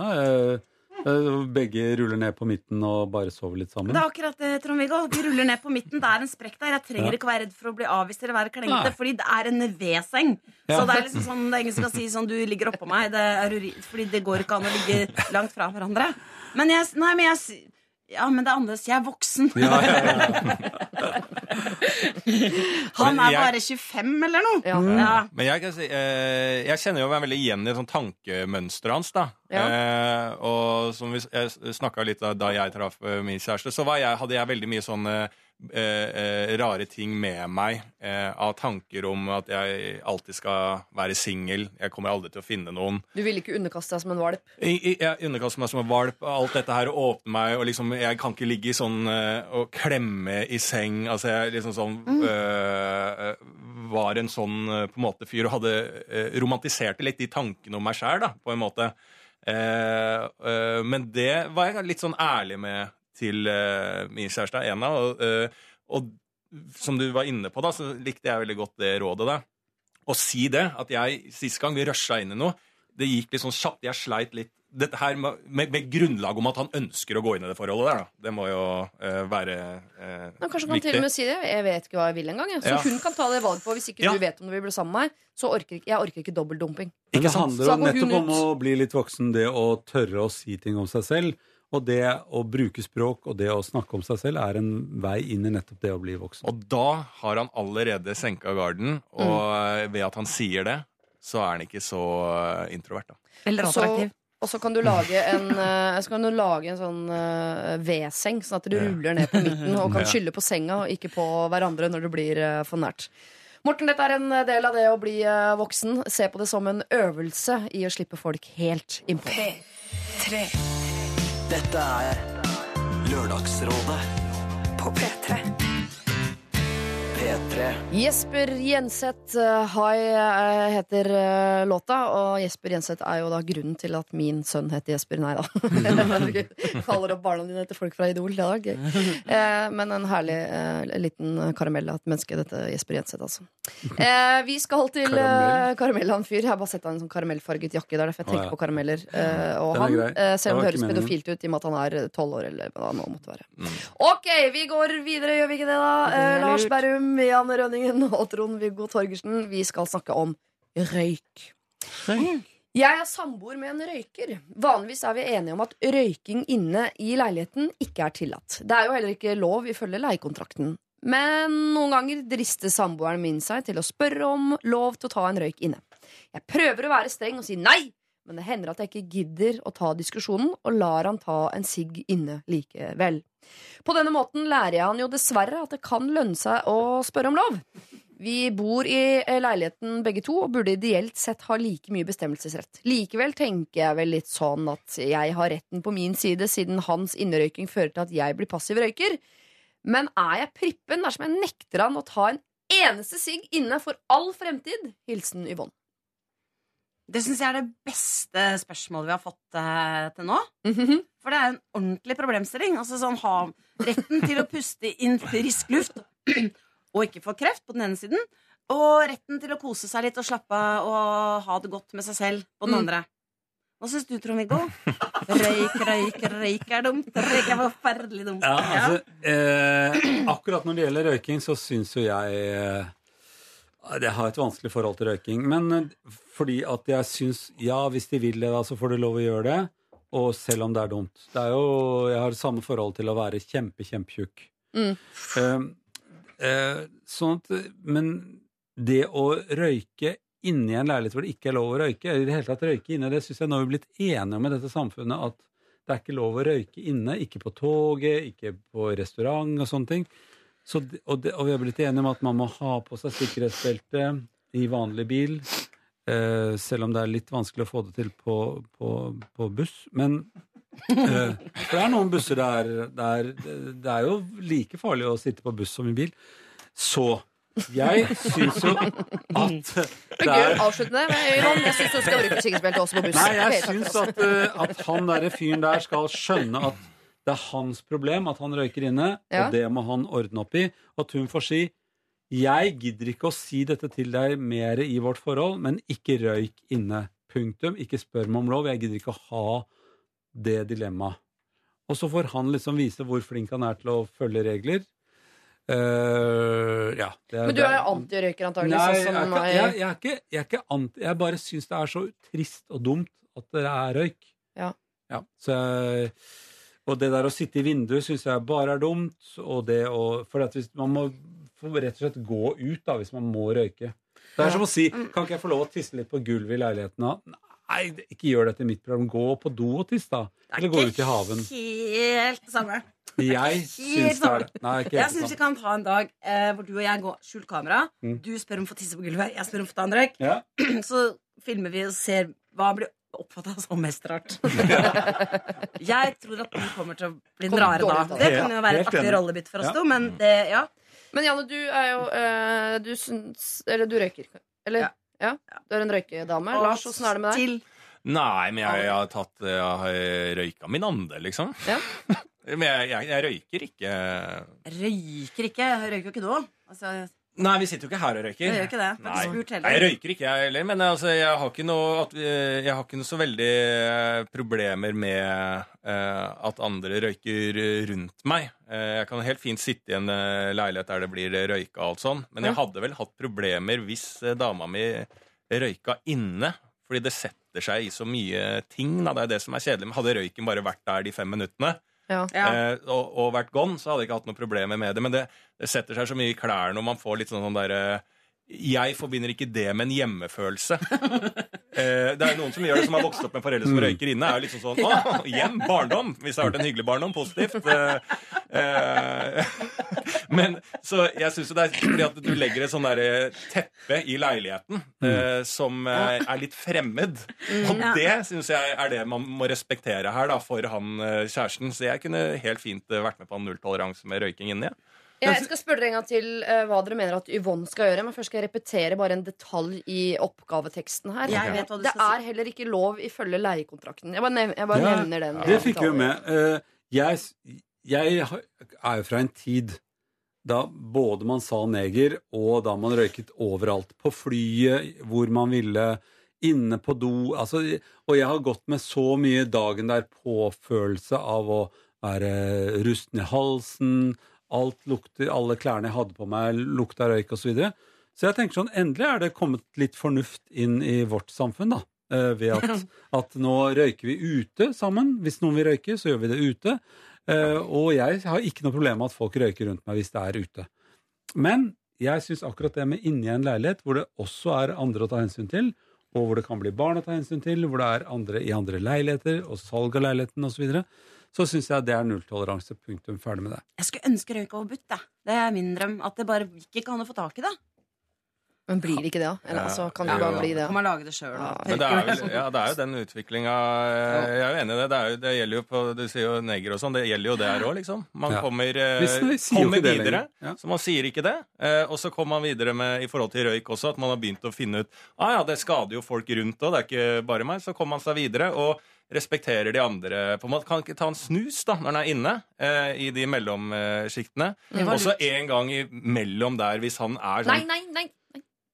Eh, Begge ruller ned på midten og bare sover litt sammen? Det er akkurat det, Trond-Viggo. De ruller ned på midten. Det er en sprekk der. Jeg trenger Ja. ikke være redd for å bli avvist eller være klengete, fordi det er en V-seng. Ja. Så det er liksom sånn, det er ingen som skal si sånn du ligger oppå meg. Det er uri fordi det går ikke an å ligge langt fra hverandre. Men jeg, nei, men jeg Ja, men det er annerledes. Jeg er voksen. Ja, ja, ja. Han er jeg- bare 25 eller noe. Ja. Ja. Men jeg, kan si, eh, jeg kjenner jo meg veldig igjen i sånn tankemønsteret hans. da eh, Og som vi, snakka litt da, da jeg traff eh, min kjæreste, så var jeg, hadde jeg veldig mye sånne eh, eh, rare ting med meg. Eh, av tanker om at jeg alltid skal være singel. Jeg kommer aldri til å finne noen. Du ville ikke underkaste deg som en valp. Jeg, jeg- underkaster meg som en valp. Alt dette her åpner meg, og liksom, jeg kan ikke ligge i sånn eh, og klemme i seng. Altså, jeg liksom sånn øh, Var en sånn på en måte fyr og hadde øh, romantiserte litt de tankene om meg sjæl, på en måte. Eh, eh, men det var jeg litt sånn ærlig med til uh, min kjæreste Ena. Og, uh, og som du var inne på, da, så likte jeg veldig godt det rådet. da Å si det, at jeg sist gang vi rusha inn i noe, det gikk litt sånn kjapt. Jeg sleit litt dette her med, med, med grunnlag om at han ønsker å gå inn i det forholdet der. Da. Det må jo uh, være uh, Men kanskje han kan til og med si det. Jeg vet ikke hva jeg vil engang. Så Ja. hun kan ta det valget på. Hvis ikke Ja. du vet om du vil bli sammen med meg, så orker ikke jeg orker ikke dobbeltdumping. Men det handler Så om nettopp om å bli litt voksen, det å tørre å si ting om seg selv. Og det å bruke språk og det å snakke om seg selv er en vei inn i nettopp det å bli voksen. Og da har han allerede senka garden, og Mm. ved at han sier det, så er han ikke så eh, introvert, da. Veldig attraktiv. Og så kan du lage en, eh, så kan du lage en sånn V-seng, sånn at du ruller ned på midten og kan skylde på senga og ikke på hverandre når det blir eh, for nært. Morten, dette er en del av det å bli eh, voksen. Se på det som en øvelse i å slippe folk helt innpå. Dette er Lørdagsrådet på P3. P3. Jesper Jenseth, eh, eh, heter eh, låta, og Jesper Jenseth er jo da grunnen til at min sønn heter Jesper. Nei da. Kaller opp barna dine etter folk fra Idol. Det er gøy. Eh, men en herlig liten karamell av et menneske, dette Jesper Jenseth, altså. Eh, vi skal til Karamell? av en fyr. Jeg har bare sett han i en sånn karamellfarget jakke. Det er derfor jeg tenker på karameller. Og han selv om Det høres pedofilt ut i og med at han er tolv år, eller hva det nå måtte være. Mm. Ok, vi går videre, gjør vi ikke det, da? Lars lurt. Berrum, Janne Rønningen og Trond-Viggo Torgersen. Vi skal snakke om røyk. Jeg er samboer med en røyker. Vanligvis er vi enige om at røyking inne i leiligheten ikke er tillatt. Det er jo heller ikke lov ifølge leiekontrakten. Men noen ganger drister samboeren min seg til å spørre om lov til å ta en røyk inne. Jeg prøver å være streng og si nei, men det hender at jeg ikke gidder å ta diskusjonen og lar han ta en sigg inne likevel. På denne måten lærer jeg han jo dessverre at det kan lønne seg å spørre om lov. Vi bor i eh, leiligheten begge to og burde ideelt sett ha like mye bestemmelsesrett. Likevel tenker jeg vel litt sånn at jeg har retten på min side, siden hans innerøyking fører til at jeg blir passiv røyker. Men er jeg prippen dersom jeg nekter han å ta en eneste sigg inne for all fremtid? Hilsen Yvonne. Det syns jeg er det beste spørsmålet vi har fått uh, til nå. Mhm. For det er en ordentlig problemstilling. Altså sånn ha Retten til å puste inn frisk luft og ikke få kreft på den ene siden. Og retten til å kose seg litt og slappe av og ha det godt med seg selv på den Mm. andre. Hva syns du, Trond-Viggo? Røyk, røyk, røyk er dumt. Røyk er forferdelig dumt. Ja, altså, eh, akkurat når det gjelder røyking, så syns jo jeg eh, Jeg har et vanskelig forhold til røyking. Men eh, fordi at jeg syns Ja, hvis de vil det, da, så får de lov å gjøre det. Og selv om det er dumt. Det er jo, jeg har samme forhold til å være kjempe, kjempetjukk. Mm. Uh, uh, sånn at Men det å røyke inni en leilighet hvor det ikke er lov å røyke, eller i det hele tatt røyke inne, det syns jeg nå har vi blitt enige om i dette samfunnet at det er ikke lov å røyke inne. Ikke på toget, ikke på restaurant og sånne ting. Så, og, det, og vi har blitt enige om at man må ha på seg sikkerhetsbelte i vanlig bil. Eh, selv om det er litt vanskelig å få det til på, på, på buss. Men eh, For det er noen busser der, der Det er jo like farlig å sitte på buss som i bil. Så jeg syns jo at Det er gøy å avslutte det. Men Yvonne, jeg syns du skal bruke sikkerhetsbelte også på buss. Nei, jeg syns at, eh, at han derre fyren der skal skjønne at det er hans problem at han røyker inne, Ja. og det må han ordne opp i. At hun får si jeg gidder ikke å si dette til deg mer i vårt forhold, men ikke røyk inne. Punktum. Ikke spør meg om lov. Jeg gidder ikke å ha det dilemmaet. Og så får han liksom vise hvor flink han er til å følge regler. Uh, ja, det Men du er jo antirøyker, antakelig. Nei, sånn jeg, er jeg, jeg, er ikke, jeg er ikke anti Jeg bare syns det er så trist og dumt at det er røyk. Ja. Ja. så jeg, og det der å sitte i vinduet syns jeg bare er dumt. Og det å For at hvis, man må rett og slett gå ut da, hvis man må røyke. Det er som å si Kan ikke jeg få lov å tisse litt på gulvet i leiligheten? da? Nei, ikke gjør det til mitt program. Gå på do og tiss, da. Eller gå ut i haven. Helt det samme. Jeg syns det er det. Nei, ikke Jeg helt syns vi kan ta en dag eh, hvor du og jeg går skjult kamera. Mm. Du spør om å få tisse på gulvet, jeg spør om å få ta en røyk. Ja. Så filmer vi og ser hva blir oppfatta som mest rart. jeg tror at du kommer til å bli den rare da. Det kan jo være et artig rollebytte for oss to, men det, ja. Men Janne, du er jo eh, Du syns Eller du røyker. Eller? Ja. Du er en røykedame. Lars, åssen er det med deg? Nei, men jeg, jeg har tatt Jeg har røyka min ande, liksom. Ja. Men jeg, jeg, jeg røyker ikke røyker ikke. Røyker jo ikke nå. Altså, Nei, vi sitter jo ikke her og røyker. jeg gjør ikke det. Nei. Nei, jeg røyker ikke, jeg heller. Men altså, jeg har ikke noe, at, jeg har ikke noe så veldig eh, problemer med uh, at andre røyker rundt meg. Uh, jeg kan helt fint sitte i en uh, leilighet der det blir røyka og alt sånn. Men jeg hadde vel hatt problemer hvis dama mi røyka inne. Fordi det setter seg i så mye ting. Da. Det er det som er kjedelig. Men hadde røyken bare vært der de fem minuttene, Ja. eh, og, og vært gone, så hadde jeg ikke hatt noe problemer med det. Men det, det setter seg så mye i klærne, og man får litt sånn sånn derre jeg forbinder ikke det med en hjemmefølelse. Eh, det er jo noen som gjør det, som har vokst opp med foreldre som røyker inne. er jo liksom sånn, å, hjem, barndom, Hvis det har vært en hyggelig barndom, positivt. Eh, eh, men så jeg syns jo det er fordi at du legger et sånn der teppe i leiligheten eh, som eh, er litt fremmed. Og det syns jeg er det man må respektere her da, for han eh, kjæresten. Så jeg kunne helt fint eh, vært med på en nulltoleranse med røyking inne. Ja. Jeg skal spørre dere en gang til uh, hva dere mener at Yvonne skal gjøre. Men først skal jeg repetere bare en detalj i oppgaveteksten her. Jeg vet hva du det skal si. er heller ikke lov ifølge leiekontrakten. Jeg bare, nev jeg bare Ja, nevner den. Det fikk vi jo med. Uh, Jeg, jeg er jo fra en tid da både man sa neger, og da man røyket overalt. På flyet, hvor man ville, inne på do. Altså, og jeg har gått med så mye dagen der-på-følelse av å være rusten i halsen. Alt lukter, alle klærne jeg hadde på meg, lukta røyk osv. Så, videre. så jeg tenker sånn, endelig er det kommet litt fornuft inn i vårt samfunn, da. eh, Ved at, at nå røyker vi ute sammen. Hvis noen vil røyke, så gjør vi det ute. Eh, Og jeg har ikke noe problem med at folk røyker rundt meg hvis det er ute. Men jeg syns akkurat det med inni en leilighet, hvor det også er andre å ta hensyn til, og hvor det kan bli barn å ta hensyn til, hvor det er andre i andre leiligheter, og salg av leiligheten osv., så, syns jeg det er nulltoleranse. Punktum. Ferdig med det. Jeg skulle ønske røyk var forbudt. Det er min drøm. At det bare ikke kan å få tak i det. Men blir det ikke det, da? Eller, Ja. altså, kan det Ja, bare ja. bli det? Kan man lage det sjøl? Ja. Men det er, vel, ja, det er jo den utviklinga Jeg er jo enig i det. Det, er jo, det gjelder jo på Du sier jo neger og sånn. Det gjelder jo der òg, liksom. Man Ja. kommer, eh, kommer videre. Ja. Så man sier ikke det. Eh, og så kommer man videre med i forhold til røyk også, at man har begynt å finne ut ah, ja, det skader jo folk rundt òg, det er ikke bare meg. Så kommer man seg videre. og respekterer de andre. På en måte Kan ikke ta en snus da, når den er inne eh, i de mellomsjiktene. Også en gang imellom der, hvis han er sånn nei, nei! nei.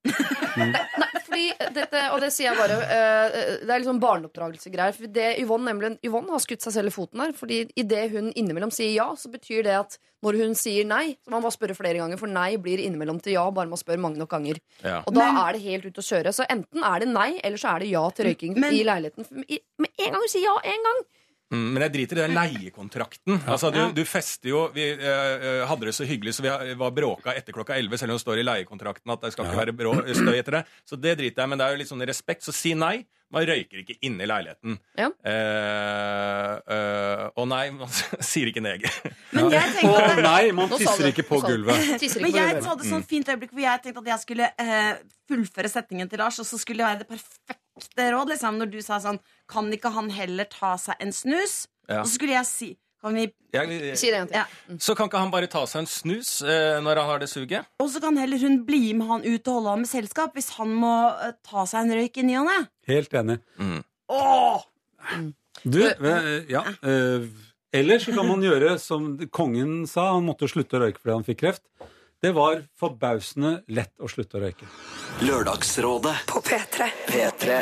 Nei, nei fordi dette, og det sier jeg bare eh, Det er liksom barneoppdragelsegreier. For det Yvonne, nemlig, Yvonne har skutt seg selv i foten her. Fordi idet hun innimellom sier ja, så betyr det at når hun sier nei, så man må spørre flere ganger. For nei blir innimellom til ja, bare man spør mange nok ganger. ja. Og da er det helt ute å kjøre. Så enten er det nei, eller så er det ja til røyking Men- i leiligheten. Med en gang hun sier ja, en gang Mm, men jeg driter i den leiekontrakten. Altså, du, du fester jo Vi eh, eh, hadde det så hyggelig, så vi var bråka etter klokka 11, selv om det står i leiekontrakten at det skal ikke være brå, støy etter det. Så det driter jeg men det er jo litt sånn respekt. Så si nei. Man røyker ikke inne i leiligheten. Ja. Eh, eh, og nei, man sier ikke neger. Men jeg tenkte at nei, man tisser ikke på gulvet. Men jeg hadde et sånt fint øyeblikk hvor jeg tenkte at jeg skulle eh, fullføre setningen til Lars, og så skulle det være det perfekte råd. Liksom, når du sa sånn Kan ikke han heller ta seg en snus? Ja. Så skulle jeg si kan vi, Jeg, Si det en til. ja. så kan ikke han bare ta seg en snus eh, når han har det suget? Og så kan heller hun bli med han ut og holde han med selskap hvis han må eh, ta seg en røyk i ny og ne. Helt enig. Mm. Åh! Du, eh, ja. eh, Eller så kan man gjøre som kongen sa, han måtte slutte å røyke fordi han fikk kreft. Det var forbausende lett å slutte å røyke. Lørdagsrådet På P3. P3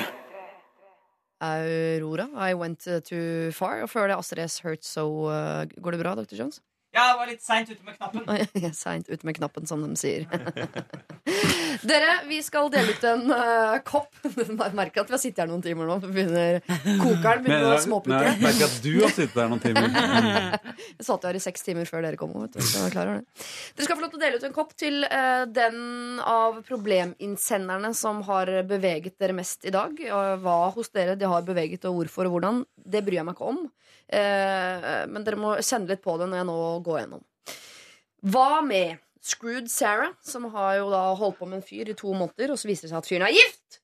Aurora, I went uh, too far. Og før det Astrid S Hurt So uh, Går det bra, Dr. Jones? Ja, jeg var litt seint ute med knappen. Jeg Seint ute med knappen, som de sier. Dere, vi skal dele ut en uh, kopp. Merk at vi har sittet her noen timer nå. Begynner, kokeren begynner å småputre. merker at du har sittet her noen timer. Jeg satt her i seks timer før dere kom. Vet du, så jeg er klar. Dere skal få lov til å dele ut en kopp til uh, den av probleminnsenderne som har beveget dere mest i dag. Og hva hos dere de har beveget, og hvorfor og hvordan. Det bryr jeg meg ikke om. Uh, men dere må kjenne litt på det når jeg nå går gjennom. Hva med Screwed Sarah, som har jo da holdt på med en fyr i to måneder, og så viser det seg at fyren er gift?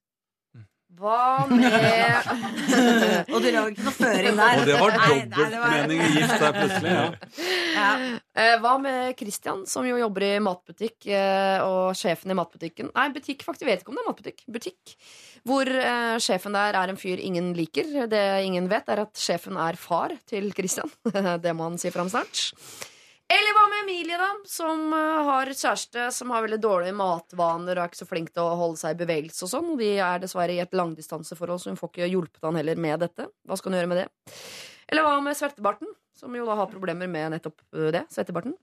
Hva med Og du la jo ikke noe føring der. Og det var dobbeltmening i gift der plutselig. Ja. Ja. Eh, Hva med Christian, som jo jobber i matbutikk, eh, og sjefen i matbutikken Nei, butikk, faktisk. Vet ikke om det er matbutikk. Butikk. Hvor eh, sjefen der er en fyr ingen liker. Det ingen vet, er at sjefen er far til Christian. det må han si fram snart. Eller hva med Emilie, da? Som eh, har kjæreste som har veldig dårlige matvaner og er ikke så flink til å holde seg i bevegelse og sånn. Og de er dessverre i et langdistanseforhold, så hun får ikke hjulpet han heller med dette. Hva skal hun gjøre med det? Eller hva med svettebarten, som jo da har problemer med nettopp eh, det. Svettebarten.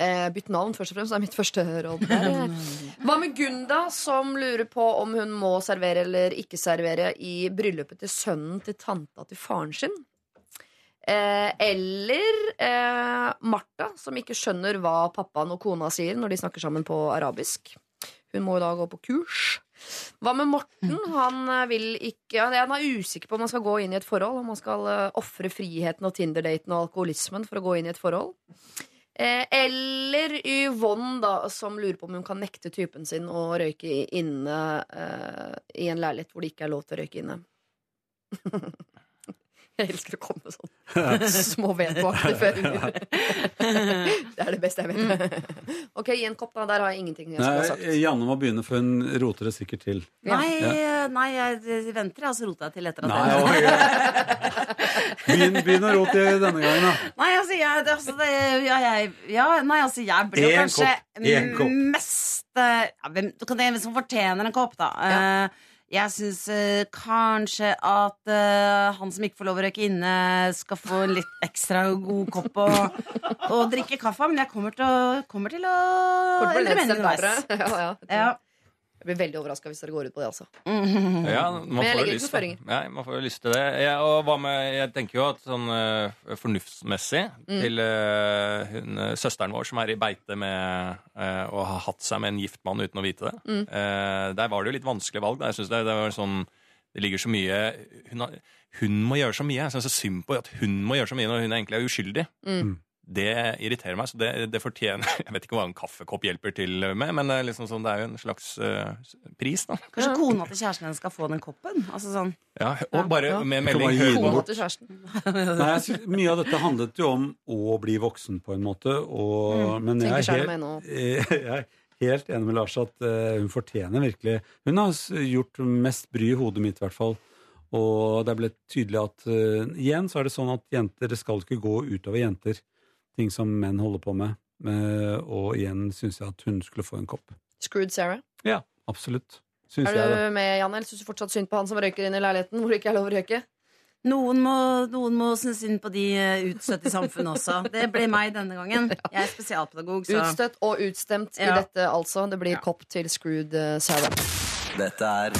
Eh, bytt navn, først og fremst. Det er mitt første råd. Der. Hva med Gunda, som lurer på om hun må servere eller ikke servere i bryllupet til sønnen til tanta til faren sin? Eh, eller eh, Martha, som ikke skjønner hva pappaen og kona sier når de snakker sammen på arabisk. Hun må jo da gå på kurs. Hva med Morten? Han eh, vil ikke Han er usikker på om han skal gå inn i et forhold. Om han skal uh, ofre friheten og Tinder-daten og alkoholismen for å gå inn i et forhold. Eh, eller Yvonne, da, som lurer på om hun kan nekte typen sin å røyke inne eh, i en leilighet hvor det ikke er lov til å røyke inne. Jeg elsker å komme med sånne små vedvarende Det er det beste jeg vet. Ok, gi en kopp, da. Der har jeg ingenting jeg skulle ha sagt. Nei, Janne må begynne, for hun roter det sikkert til. Nei, Ja. nei, jeg venter, jeg, og så roter jeg til etter at Nei, jeg Begynn, begynn å rote denne gangen, da. Nei, altså, jeg, altså det, ja, jeg, ja, nei, altså, jeg ble jo En kanskje kopp, en mest eh, ja, hvem, Du kan tenke hvem som fortjener en kopp, da. Eh, jeg syns eh, kanskje at eh, han som ikke får lov å røyke inne, skal få en litt ekstra god kopp og, og drikke kaffe. Men jeg kommer til å, kommer til å endre mening underveis. ja, ja. Ja. Jeg blir veldig overraska hvis dere går ut på det, altså. Ja, man Men jeg får jo legger ikke lyst, noen føringer. Ja, man får jo lyst til det. Ja, og hva med, jeg tenker jo at sånn eh, fornuftsmessig Mm. til eh, hun, eh, søsteren vår som er i beite med eh, å ha hatt seg med en gift mann uten å vite det. Mm. uh, der var det jo litt vanskelig valg. Da. Jeg synes det, det var sånn det ligger så mye hun, har, hun må gjøre så mye. Jeg syns så synd på at hun må gjøre så mye når hun egentlig er uskyldig. Mm. Det irriterer meg. så det, det fortjener Jeg vet ikke hva en kaffekopp hjelper til med, men det er, liksom sånn, det er jo en slags uh, pris, da. Kanskje kona til kjæresten din skal få den koppen? Altså sånn Ja, og bare Ja. med melding. Kona til kjæresten. Nei, jeg synes, mye av dette handlet jo om å bli voksen, på en måte. Og, men jeg er, helt, jeg er helt enig med Lars at uh, hun fortjener virkelig Hun har gjort mest bry i hodet mitt, i hvert fall. Og det er blitt tydelig at uh, igjen så er det sånn at jenter Det skal ikke gå utover jenter. Ting som menn holder på med. Eh, og igjen syns jeg at hun skulle få en kopp. Screwed Sarah. Ja, absolutt. Syns Er jeg det. du med, Janne, eller syns du fortsatt synd på han som røyker inn i leiligheten hvor det ikke er lov å røyke? Noen må, noen må synes synd på de eh, utstøtte i samfunnet også. Det ble meg denne gangen. Jeg er spesialpedagog, så Utstøtt og utstemt i dette, altså. Det blir kopp til Screwed eh, Sarah. Dette er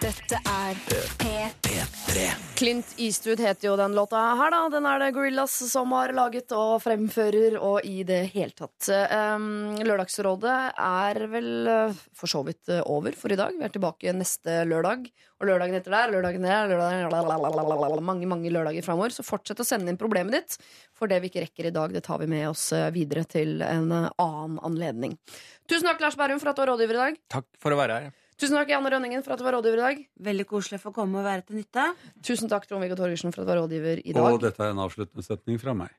Dette er P3. Clint Eastwood heter jo den låta her, da. Den er det Gorillas som har laget og fremfører, og i det hele tatt. Um, Lørdagsrådet er vel uh, for så vidt uh, over for i dag. Vi er tilbake neste lørdag. Og lørdagen etter der, lørdagen der, lørdagen mange mange lørdager framover. Så fortsett å sende inn problemet ditt. For det vi ikke rekker i dag, det tar vi med oss uh, videre til en uh, annen anledning. Tusen takk, Lars Berrum, for at du var rådgiver i dag. Takk for å være her. Tusen takk, Janne Rønningen, for at du var rådgiver i dag. veldig koselig for å komme og være til nytte. Tusen takk, Trond-Viggo Torgersen, for at du var rådgiver i dag. Og dette er en avsluttende setning fra meg.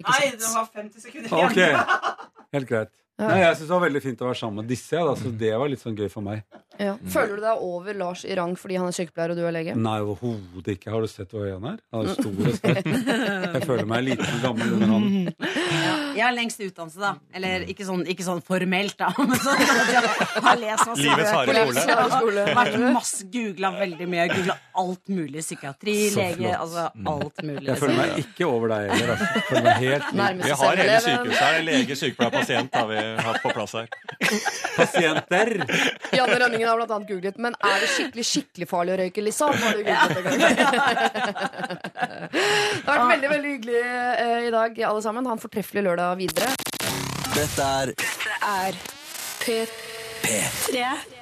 Ikke Nei, du har 50 sekunder igjen. Ok, helt greit. Ja. Nei, jeg syns det var veldig fint å være sammen med disse. Ja, da, så det var litt sånn gøy for meg. Ja. Føler du deg over Lars i rang fordi han er sykepleier og du er lege? Nei, overhodet ikke. Har du sett hvor høy han er? Han er stor og sterk. Jeg føler meg liten og gammel under han. Jeg har lengst utdannelse, da. Eller ikke sånn, ikke sånn formelt, da. Men sånn har lest masse Livets harde skole. Vært masse, googla veldig mye. Googla alt mulig. Psykiatri, Så lege, flott. altså alt mulig. Jeg føler meg ikke over deg heller. Altså. Jeg føler meg helt Vi har hele sykehuset her. Lege, sykepleier, pasient har vi hatt på plass her. pasienter. Janne Rønningen har blant annet googlet Men er det skikkelig skikkelig farlig å røyke, liksom? Har du googlet gang? Det har vært veldig veldig hyggelig eh, i dag, alle sammen. Ha en fortreffelig lørdag videre. Dette er er P3. P3.